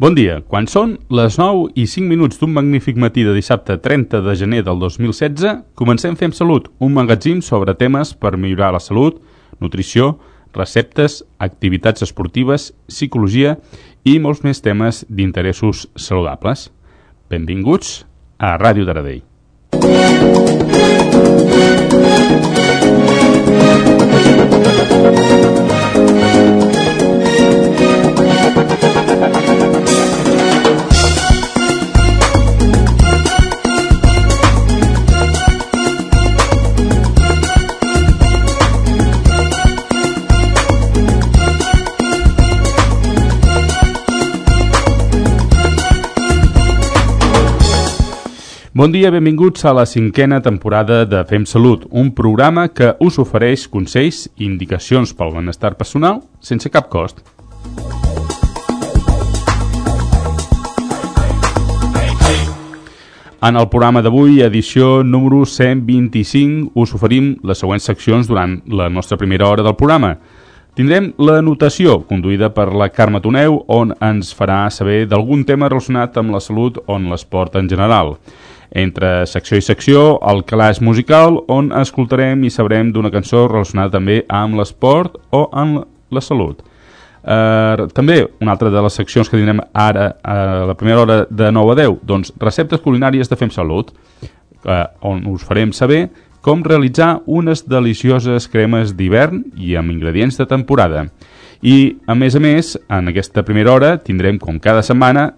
Bon dia. Quan són les 9 i 5 minuts d'un magnífic matí de dissabte 30 de gener del 2016, comencem Fem Salut, un magatzim sobre temes per millorar la salut, nutrició, receptes, activitats esportives, psicologia i molts més temes d'interessos saludables. Benvinguts a Ràdio Taradell. Bon dia, benvinguts a la cinquena temporada de Fem Salut, un programa que us ofereix consells i indicacions pel benestar personal sense cap cost. En el programa d'avui, edició número 125, us oferim les següents seccions durant la nostra primera hora del programa. Tindrem la notació, conduïda per la Carme Toneu, on ens farà saber d'algun tema relacionat amb la salut o l'esport en general. Entre secció i secció, el calaix musical, on escoltarem i sabrem d'una cançó relacionada també amb l'esport o amb la salut. Uh, també una altra de les seccions que tindrem ara a la primera hora de 9 a 10 doncs receptes culinàries de Fem Salut uh, on us farem saber com realitzar unes delicioses cremes d'hivern i amb ingredients de temporada i a més a més en aquesta primera hora tindrem com cada setmana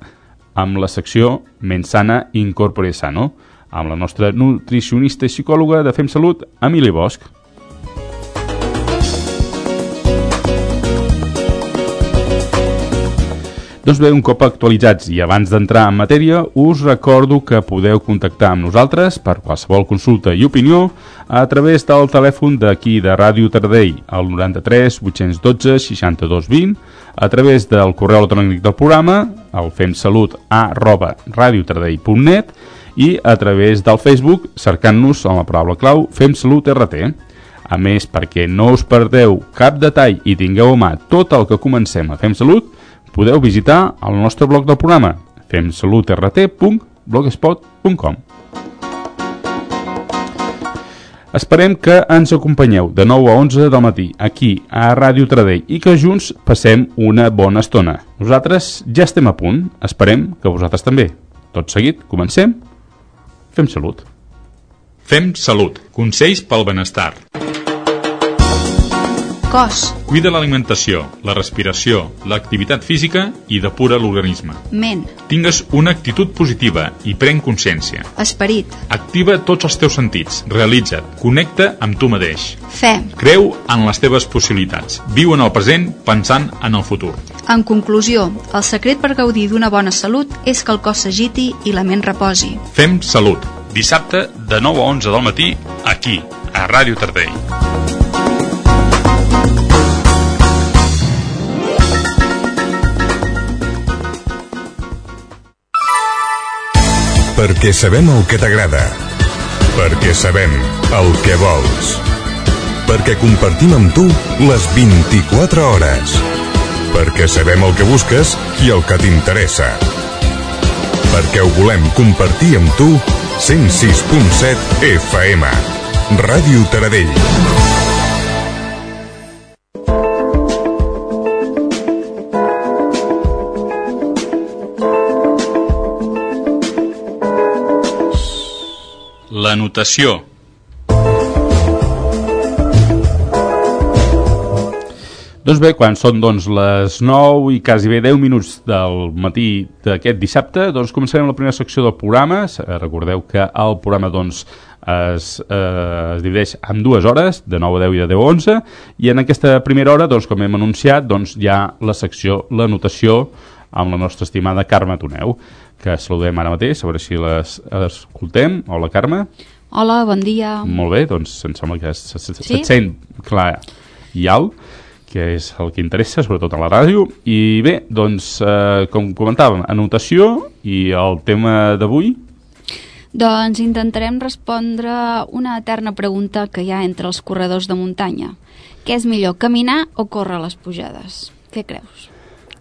amb la secció Mensana Incorpore Sano, amb la nostra nutricionista i psicòloga de Fem Salut, Emili Bosch. Doncs bé, un cop actualitzats i abans d'entrar en matèria, us recordo que podeu contactar amb nosaltres per qualsevol consulta i opinió a través del telèfon d'aquí de Ràdio Tardell, al 93 812 62 20, a través del correu electrònic del programa, el femsalut arroba radiotardell.net i a través del Facebook cercant-nos amb la paraula clau Fem Salut RT. A més, perquè no us perdeu cap detall i tingueu a mà tot el que comencem a Fem Salut, podeu visitar el nostre blog del programa femsalutrt.blogspot.com Esperem que ens acompanyeu de 9 a 11 del matí aquí a Ràdio Tradell i que junts passem una bona estona. Nosaltres ja estem a punt, esperem que vosaltres també. Tot seguit, comencem. Fem salut. Fem salut. Consells pel benestar cos, Cuida l'alimentació, la respiració, l'activitat física i depura l'organisme. ment, Tingues una actitud positiva i pren consciència. esperit, Activa tots els teus sentits, realitza't, connecta amb tu mateix. fe. Creu en les teves possibilitats. Viu en el present pensant en el futur. En conclusió, el secret per gaudir d'una bona salut és que el cos s'agiti i la ment reposi. Fem salut. Dissabte de 9 a 11 del matí, aquí, a Ràdio Tardell. Perquè sabem el que t'agrada. Perquè sabem el que vols. Perquè compartim amb tu les 24 hores. Perquè sabem el que busques i el que t'interessa. Perquè ho volem compartir amb tu 106.7 FM. Ràdio Taradell. La notació. Doncs bé, quan són doncs, les 9 i quasi bé 10 minuts del matí d'aquest dissabte, doncs començarem la primera secció del programa. Eh, Recordeu que el programa doncs, es, eh, es divideix en dues hores, de 9 a 10 i de 10 a 11, i en aquesta primera hora, doncs, com hem anunciat, doncs, hi ha la secció, la notació, amb la nostra estimada Carme Toneu, que saludem ara mateix, a veure si les escoltem. Hola, Carme. Hola, bon dia. Molt bé, doncs em sembla que se, se, Sí? se't sent clar i alt, que és el que interessa, sobretot a la ràdio. I bé, doncs, eh, com comentàvem, anotació i el tema d'avui, Doncs intentarem respondre una eterna pregunta que hi ha entre els corredors de muntanya. Què és millor, caminar o córrer les pujades? Què creus?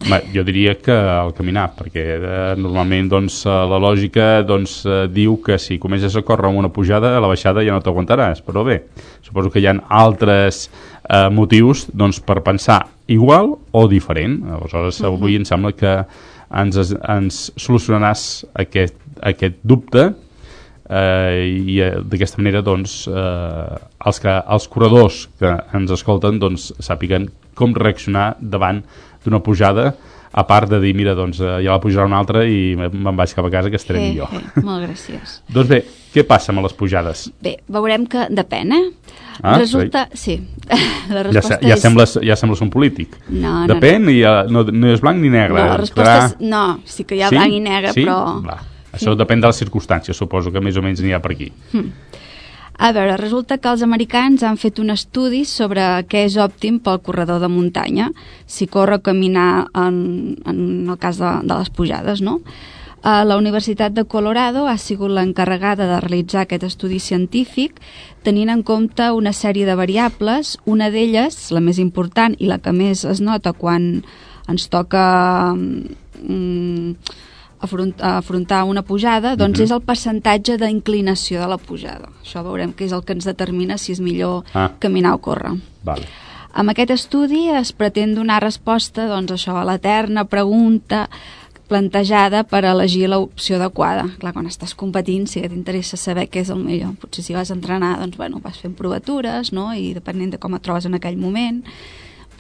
Va, jo diria que el caminar, perquè eh, normalment doncs, eh, la lògica doncs, eh, diu que si comences a córrer amb una pujada, a la baixada ja no t'aguantaràs, però bé, suposo que hi ha altres eh, motius doncs, per pensar igual o diferent. Aleshores, uh -huh. avui em sembla que ens, ens solucionaràs aquest, aquest dubte eh, i eh, d'aquesta manera doncs, eh, els, que, els corredors que ens escolten doncs, sàpiguen com reaccionar davant d'una pujada a part de dir, mira, doncs eh, ja la pujarà una altra i me'n vaig cap a casa que estaré Sí, millor. sí, molt graciós. doncs bé, què passa amb les pujades? Bé, veurem que depèn, eh? Ah, Resulta... Sí, la Ja, resposta se- ja, és... sembles, ja sembles un polític. No, no, Depèn i ja, no, no és blanc ni negre. No, la resposta és... No, sí que hi ha Sí? blanc i negre, sí? però... Va. Això depèn de les circumstàncies, suposo que més o menys n'hi ha per aquí. A veure, resulta que els americans han fet un estudi sobre què és òptim pel corredor de muntanya, si corre o caminar en, en el cas de, de les pujades, no? Eh, La Universitat de Colorado ha sigut l'encarregada de realitzar aquest estudi científic tenint en compte una sèrie de variables, una d'elles, la més important i la que més es nota quan ens toca mm, afront, afrontar una pujada, doncs Mhm. és el percentatge d'inclinació de la pujada. Això veurem que és el que ens determina si és millor Ah. caminar o córrer. Vale. Amb aquest estudi es pretén donar resposta doncs, això, a l'eterna pregunta plantejada per elegir l'opció adequada. Clar, quan estàs competint sí que t'interessa saber què és el millor. Potser si vas a entrenar, doncs, bueno, vas fent provatures, no?, i depenent de com et trobes en aquell moment,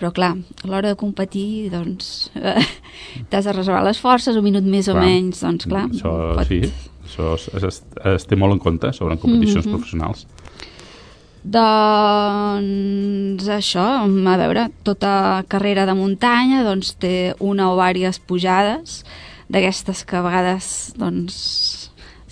però clar, a l'hora de competir, doncs, eh, t'has de reservar les forces, un minut més o Clar. menys, doncs clar, Això, pot- sí, això es, es, es té molt en compte sobre competicions Mhm. professionals. Doncs això, a veure, tota carrera de muntanya doncs, té una o diverses pujades d'aquestes que a vegades doncs,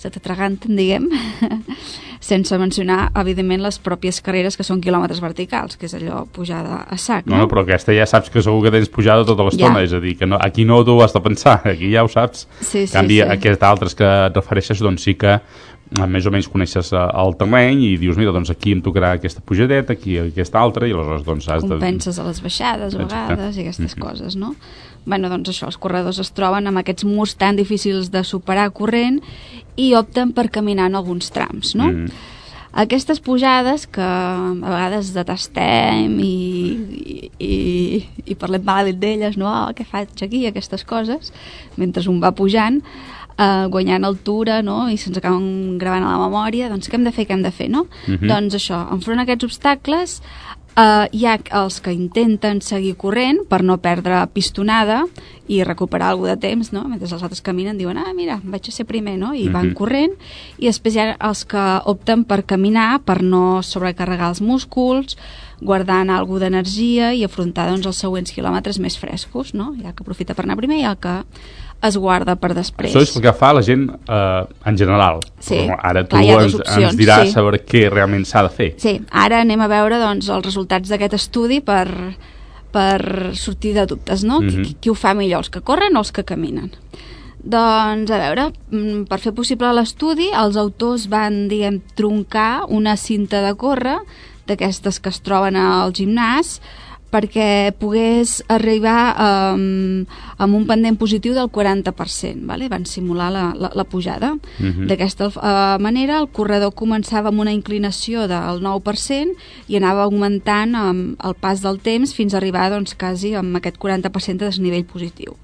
se t'atraganten, diguem, sense mencionar, evidentment, les pròpies carreres que són quilòmetres verticals, que és allò pujada a sac, No, no, però aquesta ja saps que segur que tens pujada tota l'estona, Ja. és a dir, que no, aquí no t'ho has de pensar, aquí ja ho saps. Sí, sí, canvi, sí. aquestes altres que et refereixes, doncs sí que eh, més o menys coneixes eh, el terreny i dius, mira, doncs aquí em tocarà aquesta pujadeta, aquí aquesta altra, i aleshores doncs has de... compenses a les baixades a Exacte. vegades i aquestes Mhm. coses, no? Bueno, doncs això, els corredors es troben amb aquests murs tan difícils de superar corrent i opten per caminar en alguns trams, no? Mm. Aquestes pujades que a vegades detestem i, i, i, i parlem malament d'elles, no? Oh, què faig aquí, aquestes coses, mentre un va pujant, eh, guanyant altura, no? I se'ns acaben gravant a la memòria, doncs què hem de fer, què hem de fer, no? Mhm. Doncs això, enfront a aquests obstacles, eh, hi ha els que intenten seguir corrent per no perdre pistonada i recuperar alguna de temps, no? Mentre els altres caminen diuen, ah, mira, vaig a ser primer, no? I van Mhm. corrent. I després hi ha els que opten per caminar, per no sobrecarregar els músculs, guardant alguna d'energia i afrontar doncs, els següents quilòmetres més frescos, no? Hi ha que aprofita per anar primer i el que es guarda per després. Això és el que fa la gent eh, en general. Sí, Però ara tu clar, ens, opcions, ens diràs sí. sobre què realment s'ha de fer. Sí, ara anem a veure doncs, els resultats d'aquest estudi per, per sortir de dubtes, no? Mhm. qui, qui ho fa millor, els que corren o els que caminen? Doncs, a veure, mm, per fer possible l'estudi, els autors van, diguem, troncar una cinta de córrer d'aquestes que es troben al gimnàs perquè pogués arribar um, amb un pendent positiu del 40%, vale? van simular la, la, la pujada. Mhm. D'aquesta uh, manera, el corredor començava amb una inclinació del 9% i anava augmentant um, el pas del temps fins a arribar doncs, quasi amb aquest 40% de desnivell positiu.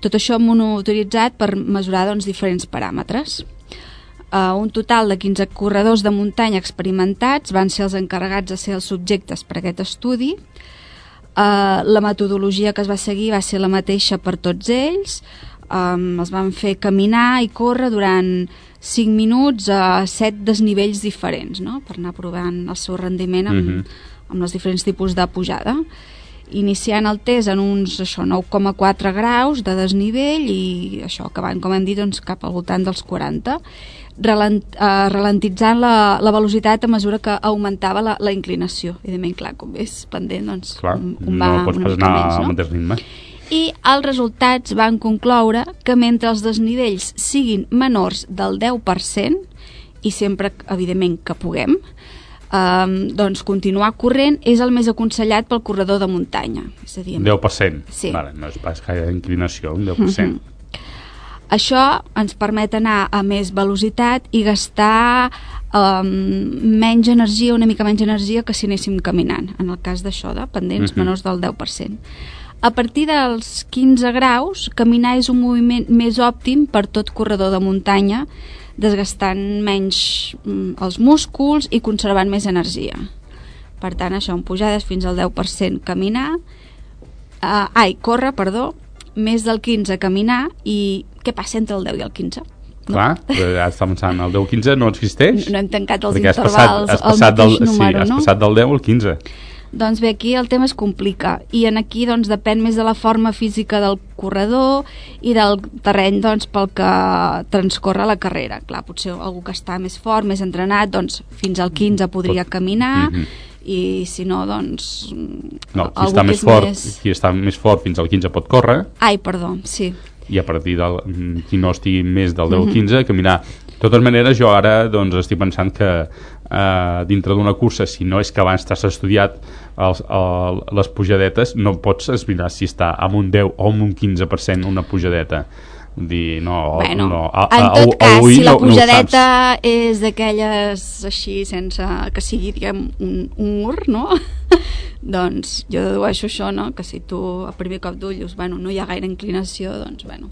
Tot això monitoritzat per mesurar doncs, diferents paràmetres. Uh, un total de 15 corredors de muntanya experimentats van ser els encarregats de ser els subjectes per aquest estudi. Uh, la metodologia que es va seguir va ser la mateixa per tots ells. Um, els van fer caminar i córrer durant 5 minuts a 7 desnivells diferents, no? per anar provant el seu rendiment amb, Mhm. amb els diferents tipus de pujada iniciant el test en uns això 9,4 graus de desnivell i això acabant, com hem dit, doncs, cap al voltant dels 40 relent, eh, ralentitzant la, la velocitat a mesura que augmentava la, la inclinació evidentment, clar, com és pendent doncs, Clar, un, un no va pots una pas anar menys, al no? mateix ritme. i els resultats van concloure que mentre els desnivells siguin menors del 10% i sempre, evidentment, que puguem um, doncs continuar corrent és el més aconsellat pel corredor de muntanya. És a dir, Un 10%. Sí. Vale, no és pas gaire inclinació, un 10%. Mhm. Això ens permet anar a més velocitat i gastar um, menys energia, una mica menys energia que si anéssim caminant, en el cas d'això, de pendents Mhm. menors del 10%. A partir dels 15 graus, caminar és un moviment més òptim per tot corredor de muntanya, desgastant menys mm, els músculs i conservant més energia. Per tant, això, en pujades fins al 10% caminar, uh, ai, córrer, perdó, més del 15 caminar i què passa entre el 10 i el 15? Clar, però ja està pensant, el 10-15 no existeix? No hem tancat els Perquè has intervals passat, has passat mateix del, número, sí, has no? passat del 10 al 15. Doncs bé, aquí el tema es complica i en aquí doncs, depèn més de la forma física del corredor i del terreny doncs, pel que transcorre la carrera. Clar, potser algú que està més fort, més entrenat, doncs fins al 15 podria caminar Mhm. I si no, doncs... No, qui està més és fort, més- qui està més fort fins al 15 pot córrer Ai, perdó, sí. i a partir del mm, qui no estigui més del 10 Mhm. al 15 caminar. De totes maneres, jo ara doncs, estic pensant que eh, dintre d'una cursa, si no és que abans t'has estudiat els, el, les pujadetes, no pots esbrinar si està amb un 10 o amb un 15% una pujadeta. Dir, no, bueno, no, a, en a- tot a- cas, avui si la no, no pujadeta és d'aquelles així, sense que sigui, diguem, un, un mur, no? doncs jo dedueixo això, no? Que si tu a primer cop d'ull dius, bueno, no hi ha gaire inclinació, doncs, bueno,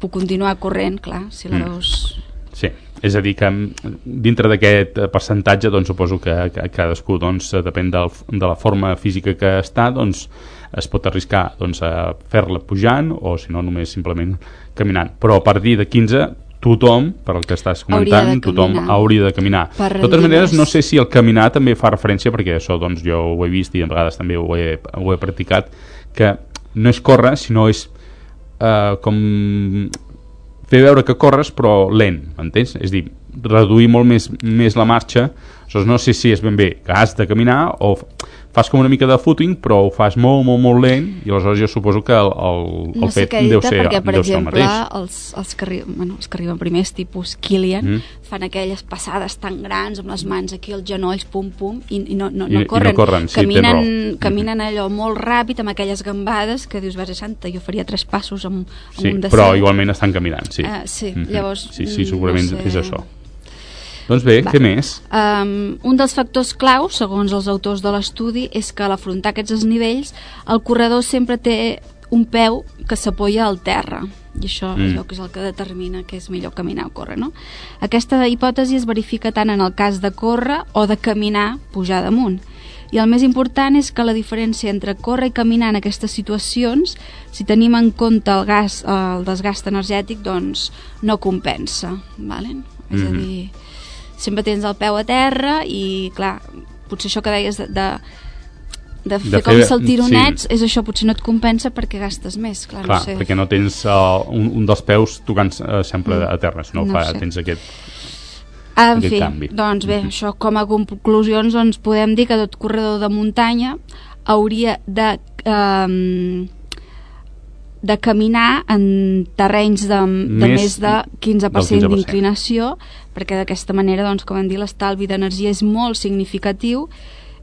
puc continuar corrent, clar, si la Mm. veus... Sí, és a dir que mm, dintre d'aquest percentatge doncs suposo que, que cadascú doncs, depèn del, de la forma física que està doncs es pot arriscar doncs, a fer-la pujant o si no només simplement caminant però a partir de 15 tothom, per el que estàs Hauria comentant, de tothom hauria de caminar. Per de totes maneres, no sé si el caminar també fa referència, perquè això doncs, jo ho he vist i a vegades també ho he, ho he practicat, que no és córrer, sinó és eh, com fer veure que corres però lent, m'entens? És dir, reduir molt més, més la marxa aleshores no sé si és ben bé que has de caminar o fas com una mica de footing però ho fas molt, molt, molt lent i aleshores jo suposo que el, el, el no sé fet deu ser, perquè, per deu ser el exemple, mateix els, els, que arriben, bueno, els que arriben primers, tipus Kilian, Mm. fan aquelles passades tan grans amb les mans aquí als genolls, pum, pum, i, i no, no, I- i no no corren. corren, sí, caminen. Mm-hmm. caminen allò molt ràpid, amb aquelles gambades, que dius, Verge Santa, jo faria tres passos amb, amb sí, un de però igualment estan caminant sí, Eh, sí, Mhm. llavors, sí, sí, mm, segurament no sé. és això doncs bé, Va. què més? Um, un dels factors claus, segons els autors de l'estudi, és que a l'afrontar aquests desnivells, el corredor sempre té un peu que s'apoya al terra i això Mm. mm. veu que és el que determina que és millor caminar o córrer, no? Aquesta hipòtesi es verifica tant en el cas de córrer o de caminar pujar damunt. I el més important és que la diferència entre córrer i caminar en aquestes situacions, si tenim en compte el, gas, el desgast energètic, doncs no compensa. Valen? És a Mhm. dir, sempre tens el peu a terra i, clar, potser això que deies de, de, de fer, De com fer- saltironets, sí. és això, potser no et compensa perquè gastes més, clar, Clar, no sé. perquè no tens uh, un, un dels peus tocant uh, sempre Mm. a terra, sinó No fa, sé. tens aquest... En aquest fi, canvi. doncs bé, Mhm. això com a conclusions doncs podem dir que tot corredor de muntanya hauria de eh, de caminar en terrenys de, de Més més, de 15%, del 15%. d'inclinació perquè d'aquesta manera, doncs, com hem dit, l'estalvi d'energia és molt significatiu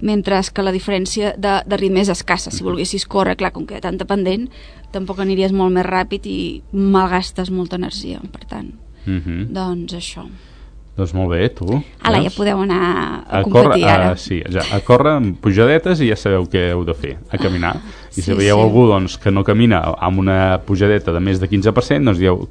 mentre que la diferència de, de ritme és escassa. Si volguessis córrer, clar, com que hi ha tanta pendent, tampoc aniries molt més ràpid i malgastes molta energia. Per tant, Uh -huh. doncs això. Doncs molt bé, tu. Ala, ja podeu anar a, a competir córrer, ara. a, sí, ja, a córrer amb pujadetes i ja sabeu què heu de fer, a caminar. I si Sí, veieu sí. algú doncs, que no camina amb una pujadeta de més de 15%, doncs dieu,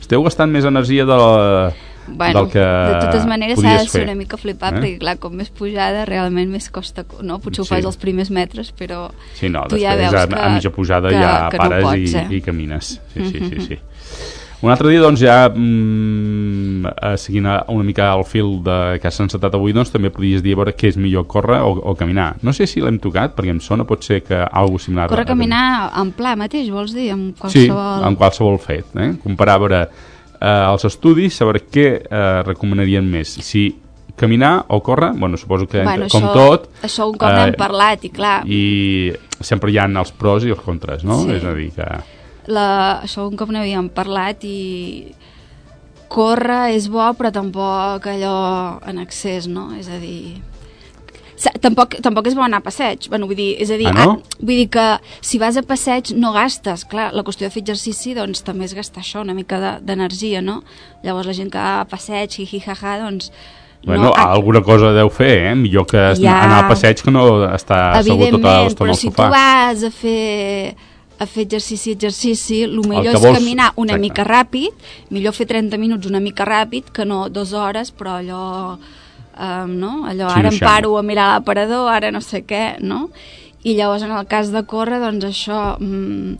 esteu gastant més energia de la, Bueno, del que de totes maneres s'ha de ser fer. una mica flipar Eh? perquè clar, com més pujada realment més costa no? potser ho Sí. fas els primers metres però Sí, no, tu ja veus a, que, a mitja pujada que, ja que pares no pots, i, eh? i camines. Sí, sí, sí, sí. Un altre dia, doncs, ja mm, eh, seguint una mica el fil de, que has encetat avui, doncs també podries dir a veure què és millor córrer o, o caminar. No sé si l'hem tocat, perquè em sona pot ser que alguna similar... córrer, caminar en pla mateix, vols dir? Amb Sí, qualsevol... en qualsevol fet. Eh? Comparar a veure eh, els estudis, saber què eh, recomanarien més. Si caminar o córrer, bueno, suposo que bueno, com això, tot... això un cop n'hem eh, parlat i clar, I sempre hi ha els pros i els contres, no? Sí. És a dir, que... la, això un cop n'havíem parlat i córrer és bo però tampoc allò en excés, no? És a dir, Tampoc, tampoc és bo anar a passeig, bueno, vull dir, és a dir, Ah, no? vull dir que si vas a passeig no gastes, clar, la qüestió de fer exercici doncs també és gastar això, una mica de- d'energia, no? Llavors la gent que va a passeig, hi, hi, ha, ha, doncs... Bueno, ah, alguna cosa deu fer, eh? Millor que Ja. anar al passeig que no estar assegut tota Evidentment, l'estona però al si tu sofà. vas a fer a fer exercici, exercici, el millor que és vols- caminar una exacte. mica ràpid, millor fer 30 minuts una mica ràpid que no dues hores, però allò, um, no? allò ara em paro a mirar l'aparador, ara no sé què, no? I llavors en el cas de córrer, doncs això... Mm,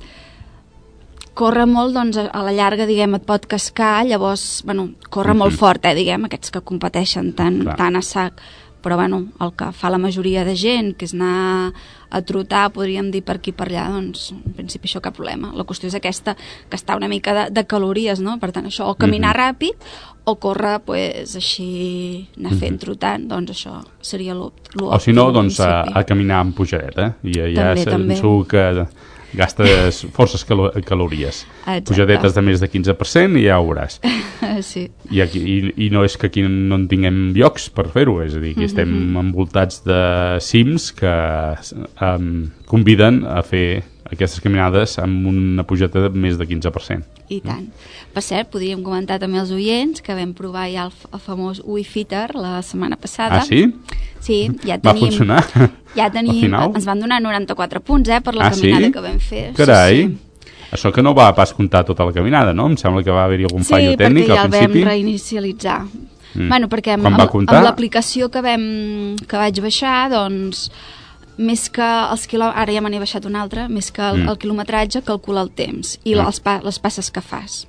córrer molt, doncs, a la llarga, diguem, et pot cascar, llavors, bueno, córrer molt fort, eh, diguem, aquests que competeixen tan, Clar. tan a sac, però, bueno, el que fa la majoria de gent, que és anar a trotar, podríem dir per aquí per allà, doncs, en principi això cap problema. La qüestió és aquesta, que està una mica de, de calories, no? Per tant, això, o caminar ràpid, o córrer, pues, així, anar fent trotant, doncs això seria l'òptim. O si no, doncs a, a caminar amb pujadeta. I ja També, també. segur que gastes forces calo calories. Exacte. Pujadetes de més de 15% i ja ho veuràs. sí. I, aquí, i, I no és que aquí no en tinguem llocs per fer-ho, és a dir, que estem envoltats de cims que um, conviden a fer aquestes caminades amb una pujada de més de 15%. I tant. Per cert, podríem comentar també als oients que vam provar ja el, el famós WeFitter la setmana passada. Ah, sí? Sí, ja Va tenim... funcionar? Ja tenim... final? Ens van donar 94 punts, eh, per la ah, caminada sí? que vam fer. Carai! Sí, sí. Això que no va pas comptar tota la caminada, no? Em sembla que va haver-hi algun Sí, fallo tècnic perquè ja al el vam principi. reinicialitzar. Mm. Bueno, perquè amb, va amb, amb l'aplicació que, vam, que vaig baixar, doncs, més que els quilòmetres, ara ja me n'he baixat un altre, més que el, Mm. el quilometratge, calcula el temps i Mm. les, pa, les passes que fas.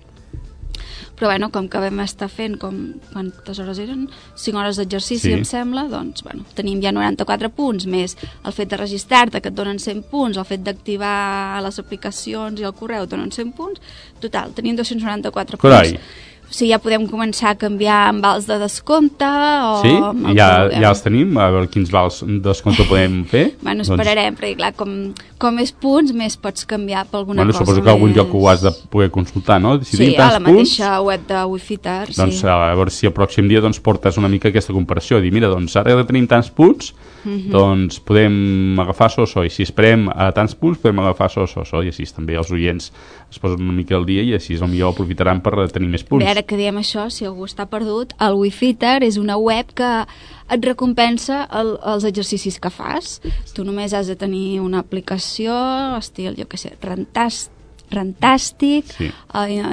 Però bueno, com que vam estar fent, com, quantes hores eren? 5 hores d'exercici, Sí. em sembla, doncs, bueno, tenim ja 94 punts, més el fet de registrar-te, que et donen 100 punts, el fet d'activar les aplicacions i el correu et donen 100 punts, total, tenim 294 Carai. punts. O sigui, ja podem començar a canviar amb vals de descompte o... Sí? Ja, ja els tenim? A veure quins vals de descompte podem fer? Bueno, esperarem, perquè clar, com, com més punts, més pots canviar per alguna bueno, cosa suposo que algun més... lloc ho has de poder consultar, no? Si Sí, a la punts, mateixa web de Wifitar, doncs sí. a veure si el pròxim dia doncs, portes una mica aquesta comparació. Dir, mira, doncs ara que tenim tants punts, Mhm. doncs podem agafar so, so, i si esperem a tants punts podem agafar so, so, so, i així també els oients es posen una mica al dia i així potser aprofitaran per tenir més punts. Bé, ara que diem això, si algú està perdut, el Wifitar és una web que et recompensa el, els exercicis que fas. Tu només has de tenir una aplicació, estil, jo què sé, rentàs, Rentàstic, Sí. sí.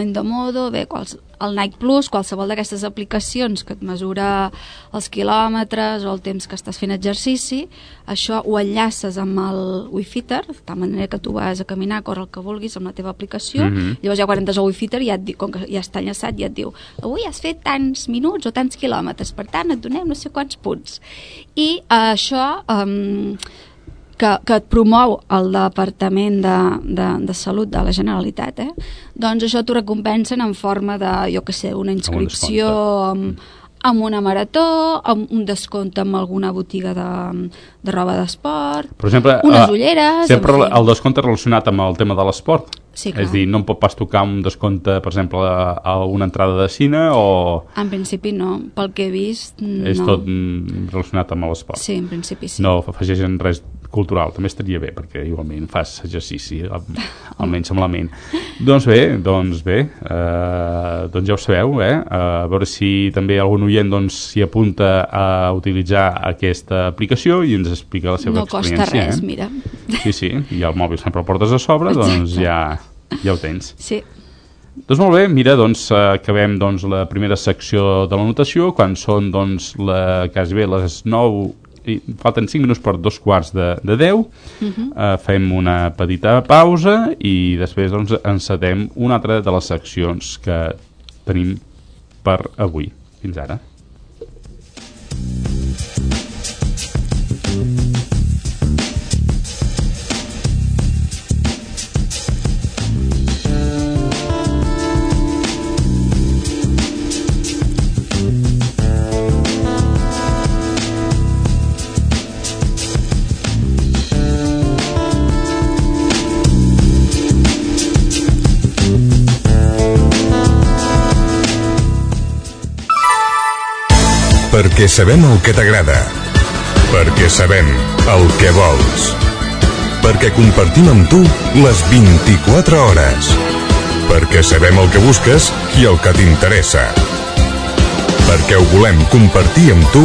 Endomodo, bé, quals, el Nike Plus, qualsevol d'aquestes aplicacions que et mesura els quilòmetres o el temps que estàs fent exercici, això ho enllaces amb el Wifitter, de tal manera que tu vas a caminar, a córrer el que vulguis amb la teva aplicació, Mhm. llavors ja quan entres al Wifitter ja et diu, com que ja està enllaçat, ja et diu avui has fet tants minuts o tants quilòmetres, per tant et donem no sé quants punts. I eh, això... Eh, que, que et promou el Departament de, de, de Salut de la Generalitat, eh? doncs això t'ho recompensen en forma de, jo que sé, una inscripció amb, amb una marató, amb un descompte amb alguna botiga de, de roba d'esport, unes eh, ulleres... sempre en fi. el descompte relacionat amb el tema de l'esport. Sí, clar. és dir, no em pot pas tocar un descompte, per exemple, a, a una entrada de cine o En principi no, pel que he vist, no. és tot mm, relacionat amb l'esport? Sí, en principi sí. No afegeixen res cultural, també estaria bé, perquè igualment fas exercici, al- almenys amb la ment. doncs bé, doncs bé, eh, doncs ja ho sabeu, eh? a veure si també algun oient doncs, s'hi apunta a utilitzar aquesta aplicació i ens explica la seva no costa experiència. res, eh? mira. Sí, sí, i el mòbil sempre el portes a sobre, doncs ja, ja ho tens. Sí, Doncs molt bé, mira, doncs eh, acabem doncs, la primera secció de la notació, quan són doncs, la, quasi bé les 9 i falten 5 minuts per dos quarts de, de 10 eh, fem una petita pausa i després doncs, encetem una altra de les seccions que tenim per avui. Fins ara Perquè sabem el que t'agrada. perquè sabem el que vols. Perquè compartim amb tu les 24 hores. Perquè sabem el que busques i el que t'interessa. Perquè ho volem compartir amb tu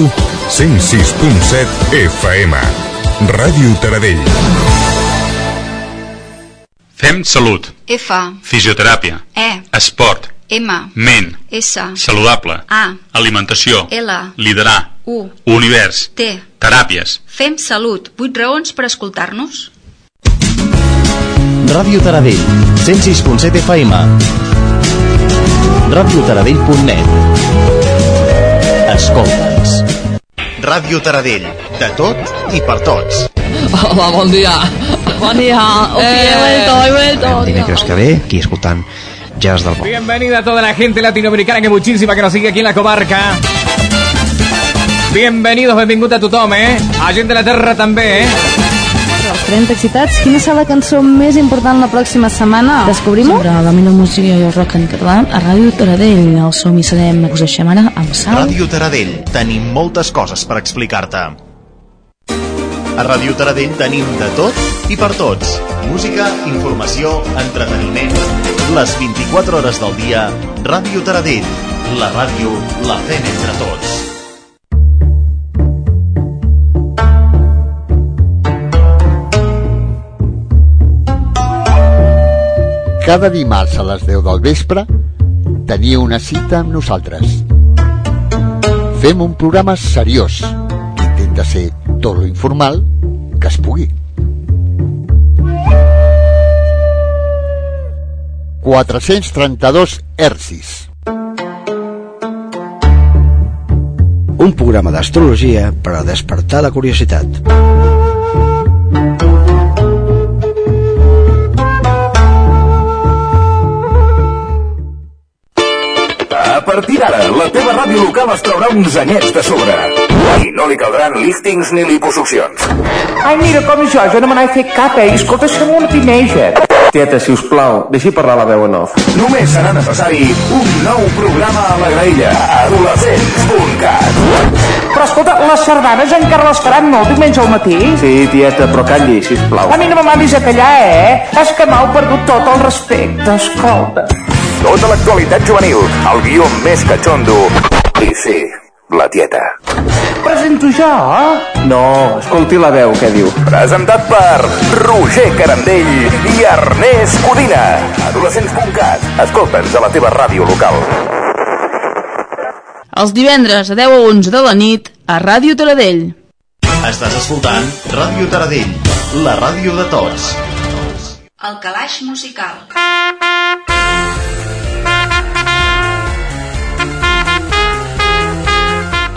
106.7 FM. Ràdio Taradell. Fem salut, F, fisioteràpia, E, esport, M, ment, S, saludable, A, alimentació, L, liderar, U, univers, T. teràpies. Fem salut. 8 raons per escoltar-nos. Ràdio Taradell, 106.7 FM. radiotaradell.net Escolta'ns. Ràdio Taradell, de tot i per tots. Hola, bon dia. Bon dia. Eh. he vuelto, he vuelto. Dimecres que ve, aquí escoltant Jazz del Bo. Bienvenida a toda la gente latinoamericana, que muchísima que nos sigue aquí en la comarca. Bienvenidos, benvingut a tothom, eh? A gent de la terra també, eh? Els 30 excitats, quina serà la cançó més important la pròxima setmana? Descobrim-ho? Sobre la millor música i el rock en català a Ràdio Taradell. El som i serem, us deixem ara amb Sal. Ràdio Taradell, tenim moltes coses per explicar-te. A Ràdio Taradell tenim de tot i per tots. Música, informació, entreteniment. Les 24 hores del dia, Ràdio Taradell. La ràdio la fem entre tots. Cada dimarts a les 10 del vespre teniu una cita amb nosaltres. Fem un programa seriós intenta ser tot lo informal que es pugui. 432 hercis. Un programa d'astrologia per a despertar la curiositat. Partir d'ara, la teva ràdio local es traurà uns anyets de sobre. I no li caldran líftings ni liposuccions. Ai, mira, com jo, jo no me n'he fet cap, eh? Escolta, som una teenager. Tieta, si us plau, deixi parlar la veu en off. Només serà necessari un nou programa a la graella. Adolescents.cat Però escolta, les sardanes encara les faran molt diumenge al matí? Sí, tieta, però calli, si plau. A mi no me mandis a callar, eh? És que m'heu perdut tot el respecte, escolta. Tota l'actualitat juvenil, el guió més catxondo. I sí, la tieta. Presento jo? No, escolti la veu, què diu. Presentat per Roger Carandell i Ernest Codina. Adolescents.cat. Escolta'ns a la teva ràdio local. Els divendres a 10 a 11 de la nit a Ràdio Taradell. Estàs escoltant Ràdio Taradell, la ràdio de tots. El calaix musical.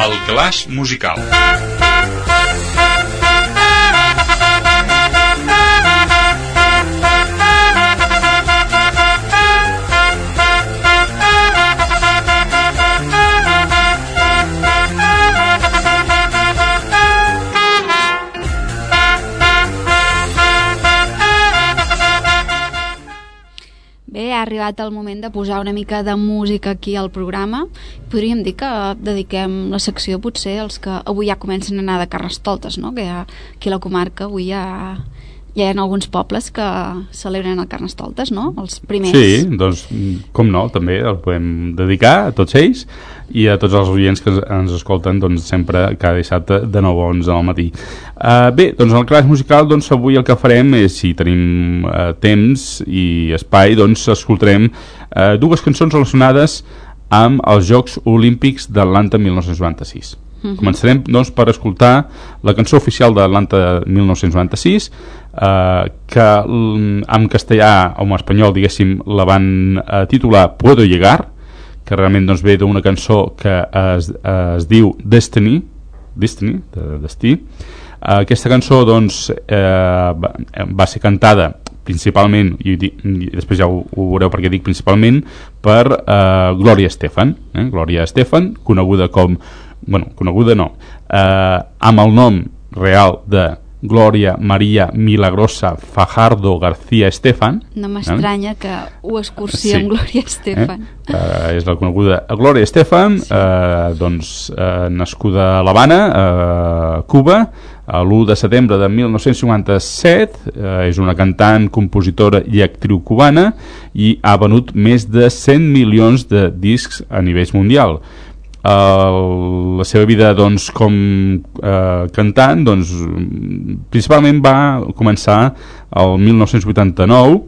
El calaix musical. Ha arribat el moment de posar una mica de música aquí al programa. Podríem dir que dediquem la secció potser als que avui ja comencen a anar de carrestoltes, no? Que ja, aquí a la comarca avui ja, hi ha alguns pobles que celebren el carnestoltes, no? Els primers. Sí, doncs, com no, també el podem dedicar a tots ells i a tots els oients que ens, escolten doncs, sempre cada dissabte de 9 a 11 al matí. Uh, bé, doncs el clas musical doncs, avui el que farem és, si tenim uh, temps i espai, doncs escoltarem uh, dues cançons relacionades amb els Jocs Olímpics d'Atlanta 1996. Mhm. Començarem doncs, per escoltar la cançó oficial d'Atlanta 1996 eh, que mm, en castellà o en espanyol diguéssim la van eh, titular Puedo llegar que realment doncs, ve d'una cançó que es, es diu Destiny Destiny, de destí uh, aquesta cançó doncs eh, va, ser cantada principalment, i, i després ja ho, ho veureu perquè dic principalment per eh, Gloria Estefan eh? Gloria Estefan, coneguda com bueno, coneguda no eh, amb el nom real de Gloria María Milagrosa Fajardo García Estefan. No m'estranya eh? que ho escurcia sí. amb Gloria Estefan. Eh? Uh, és la coneguda Gloria Estefan, sí. uh, doncs, uh, nascuda a l'Havana, uh, Cuba, l'1 de setembre de 1957, uh, és una cantant, compositora i actriu cubana i ha venut més de 100 milions de discs a nivell mundial Uh, la seva vida doncs, com uh, cantant doncs, principalment va començar el 1989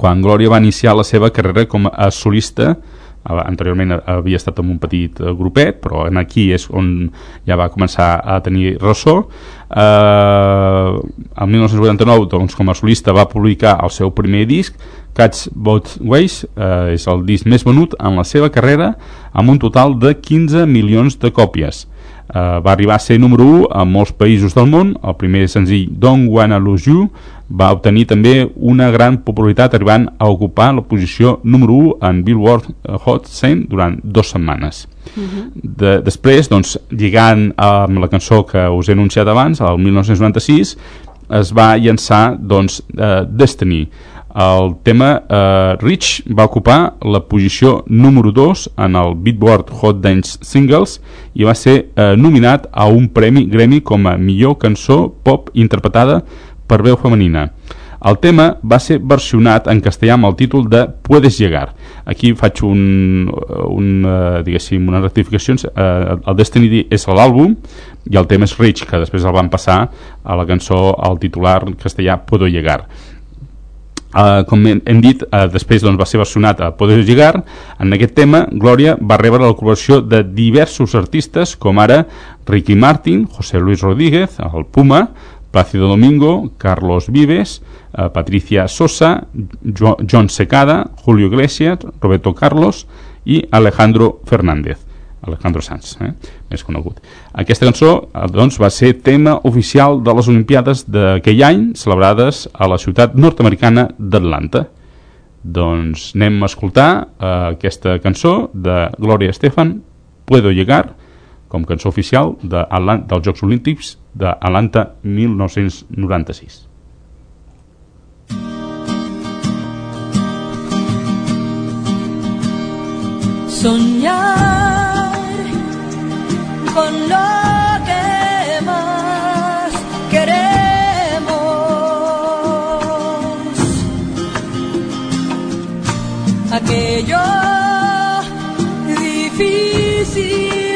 quan Glòria va iniciar la seva carrera com a solista. Anteriorment havia estat en un petit eh, grupet però en aquí és on ja va començar a tenir ressò. Eh, el 1989 doncs, com a solista va publicar el seu primer disc Cats Both Ways eh, és el disc més venut en la seva carrera amb un total de 15 milions de còpies eh, va arribar a ser número 1 en molts països del món el primer senzill Don't Wanna Lose You va obtenir també una gran popularitat arribant a ocupar la posició número 1 en Billboard Hot 100 durant dues setmanes. Uh -huh. de, després, doncs, lligant amb la cançó que us he anunciat abans, el 1996, es va llançar doncs, uh, Destiny. El tema uh, Rich va ocupar la posició número 2 en el Billboard Hot Dance Singles i va ser uh, nominat a un premi Grammy com a millor cançó pop interpretada per veu femenina. El tema va ser versionat en castellà amb el títol de Puedes llegar. Aquí faig un, un uh, unes rectificacions. Uh, el Destiny és l'àlbum i el tema és Rich, que després el van passar a la cançó, al titular castellà Puedo llegar. Uh, com hem dit, uh, després doncs, va ser versionat a Poder Llegar. En aquest tema, Glòria va rebre la col·laboració de diversos artistes, com ara Ricky Martin, José Luis Rodríguez, el Puma, Plácido Domingo, Carlos Vives, eh, Patricia Sosa, jo, John Secada, Julio Iglesias, Roberto Carlos i Alejandro Fernández. Alejandro Sanz, eh? més conegut. Aquesta cançó eh, doncs, va ser tema oficial de les Olimpiades d'aquell any, celebrades a la ciutat nord-americana d'Atlanta. Doncs anem a escoltar eh, aquesta cançó de Gloria Estefan, Puedo llegar, com cançó oficial de, dels Jocs Olímpics d'Atlanta 1996. Soñar con lo que más queremos. Aquello difícil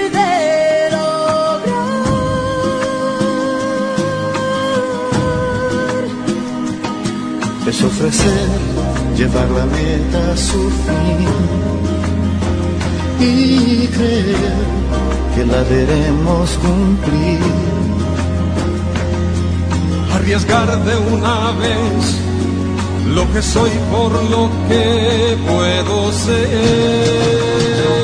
es ofrecer llevar la meta a su fin y creer que la veremos cumplir. Arriesgar de una vez lo que soy por lo que puedo ser.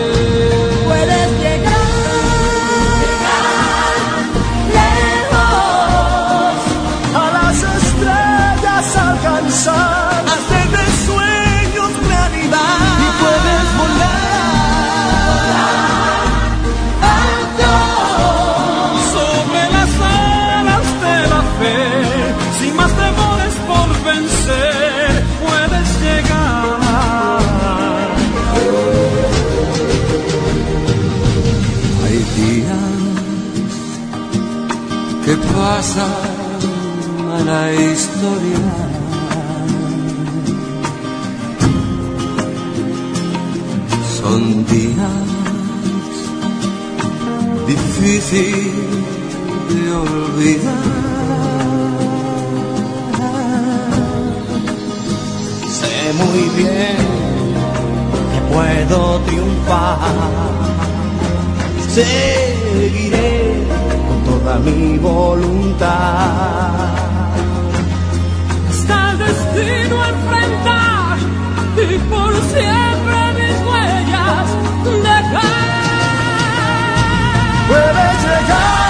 Pasa a la historia. Son días difíciles de olvidar. Sé muy bien que puedo triunfar. Seguiré toda mi voluntad. Está el destino a enfrentar y por siempre mis huellas dejar. Puedes llegar.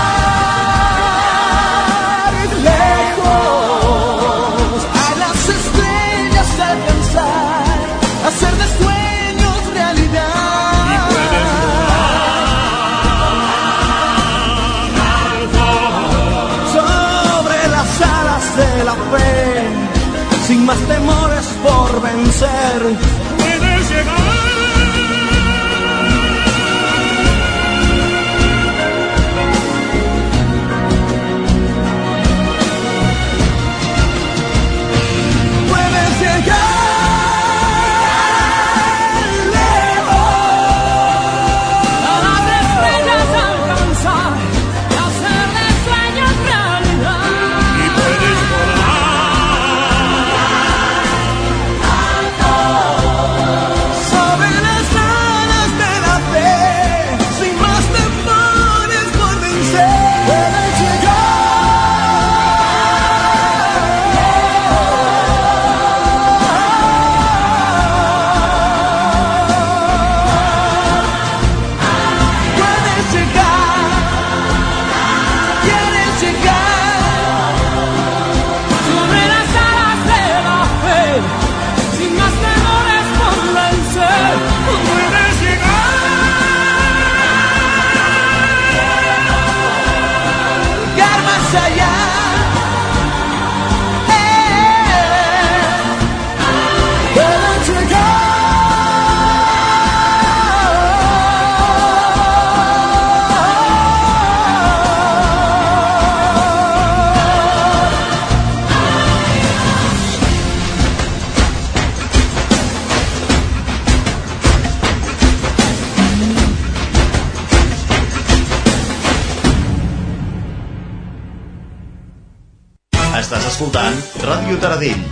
Ràdio Taradell,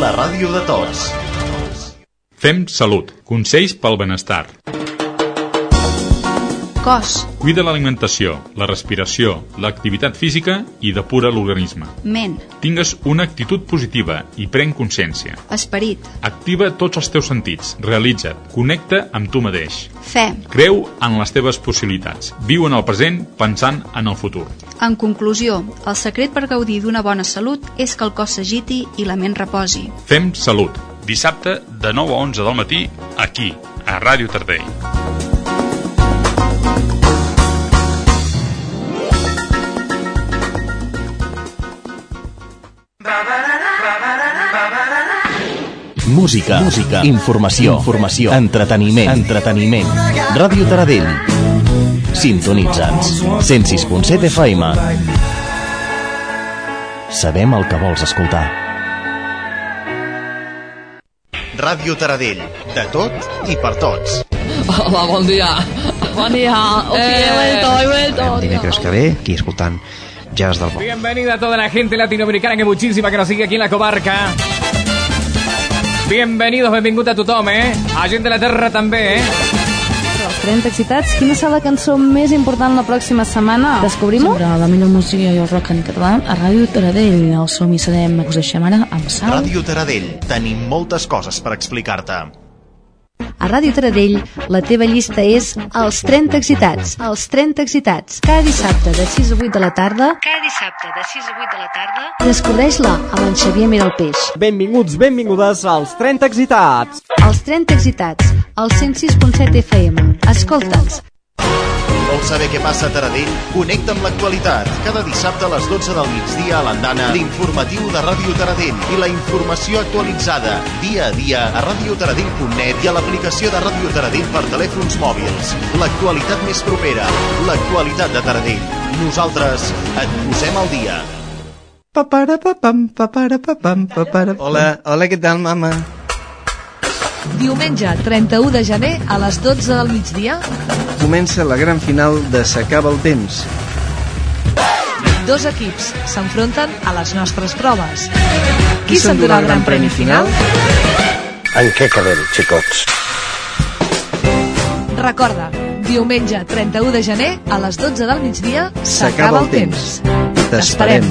la ràdio de tots. Fem salut. Consells pel benestar. Cos, Cuida l'alimentació, la respiració, l'activitat física i depura l'organisme. ment, Tingues una actitud positiva i pren consciència. esperit, Activa tots els teus sentits, realitza't, connecta amb tu mateix. fe. Creu en les teves possibilitats. Viu en el present pensant en el futur. En conclusió, el secret per gaudir d'una bona salut és que el cos s'agiti i la ment reposi. Fem salut. Dissabte de 9 a 11 del matí, aquí, a Ràdio Tardell. Música, música, informació, informació, entreteniment, entreteniment. Ràdio Taradell. Sintonitza'ns. 106.7 FM. Sabem el que vols escoltar. Ràdio Taradell. De tot i per tots. Hola, bon dia. Bon dia. Opi, he vuelto, he vuelto. Dimecres que ve, aquí escoltant Jazz del Bo. Bienvenida a toda la gente latinoamericana que muchísima que nos sigue aquí en la comarca. Bienvenidos, benvingut a tothom, eh? A gent de la terra també, eh? Els 30 excitats, quina serà la cançó més important la pròxima setmana? Descobrim-ho? Sempre la millor música i el rock en català a Ràdio Taradell. El som i serem, us deixem ara amb Sal. Ràdio Taradell. Tenim moltes coses per explicar-te. A Ràdio Taradell, la teva llista és Els 30 Excitats. Els 30 Excitats. Cada dissabte de 6 a 8 de la tarda, Cada dissabte de 6 a 8 de la tarda descobreix-la amb en Xavier Miralpeix. Benvinguts, benvingudes als 30 Excitats. Els 30 Excitats, al 106.7 FM. Escolta'ns. Vols saber què passa a Taradell? Connecta amb l'actualitat. Cada dissabte a les 12 del migdia a l'Andana, l'informatiu de Ràdio Taradell i la informació actualitzada dia a dia a radiotaradell.net i a l'aplicació de Ràdio Taradell per telèfons mòbils. L'actualitat més propera, l'actualitat de Taradell. Nosaltres et posem al dia. Paparapapam, paparapapam, papara... Hola, hola, què tal, mama? Diumenge 31 de gener a les 12 del migdia Comença la gran final de S'acaba el temps. Dos equips s'enfronten a les nostres proves. Qui s'endurà el gran premi final? En què quedem, xicots? Recorda, diumenge 31 de gener a les 12 del migdia s'acaba el temps. T'esperem.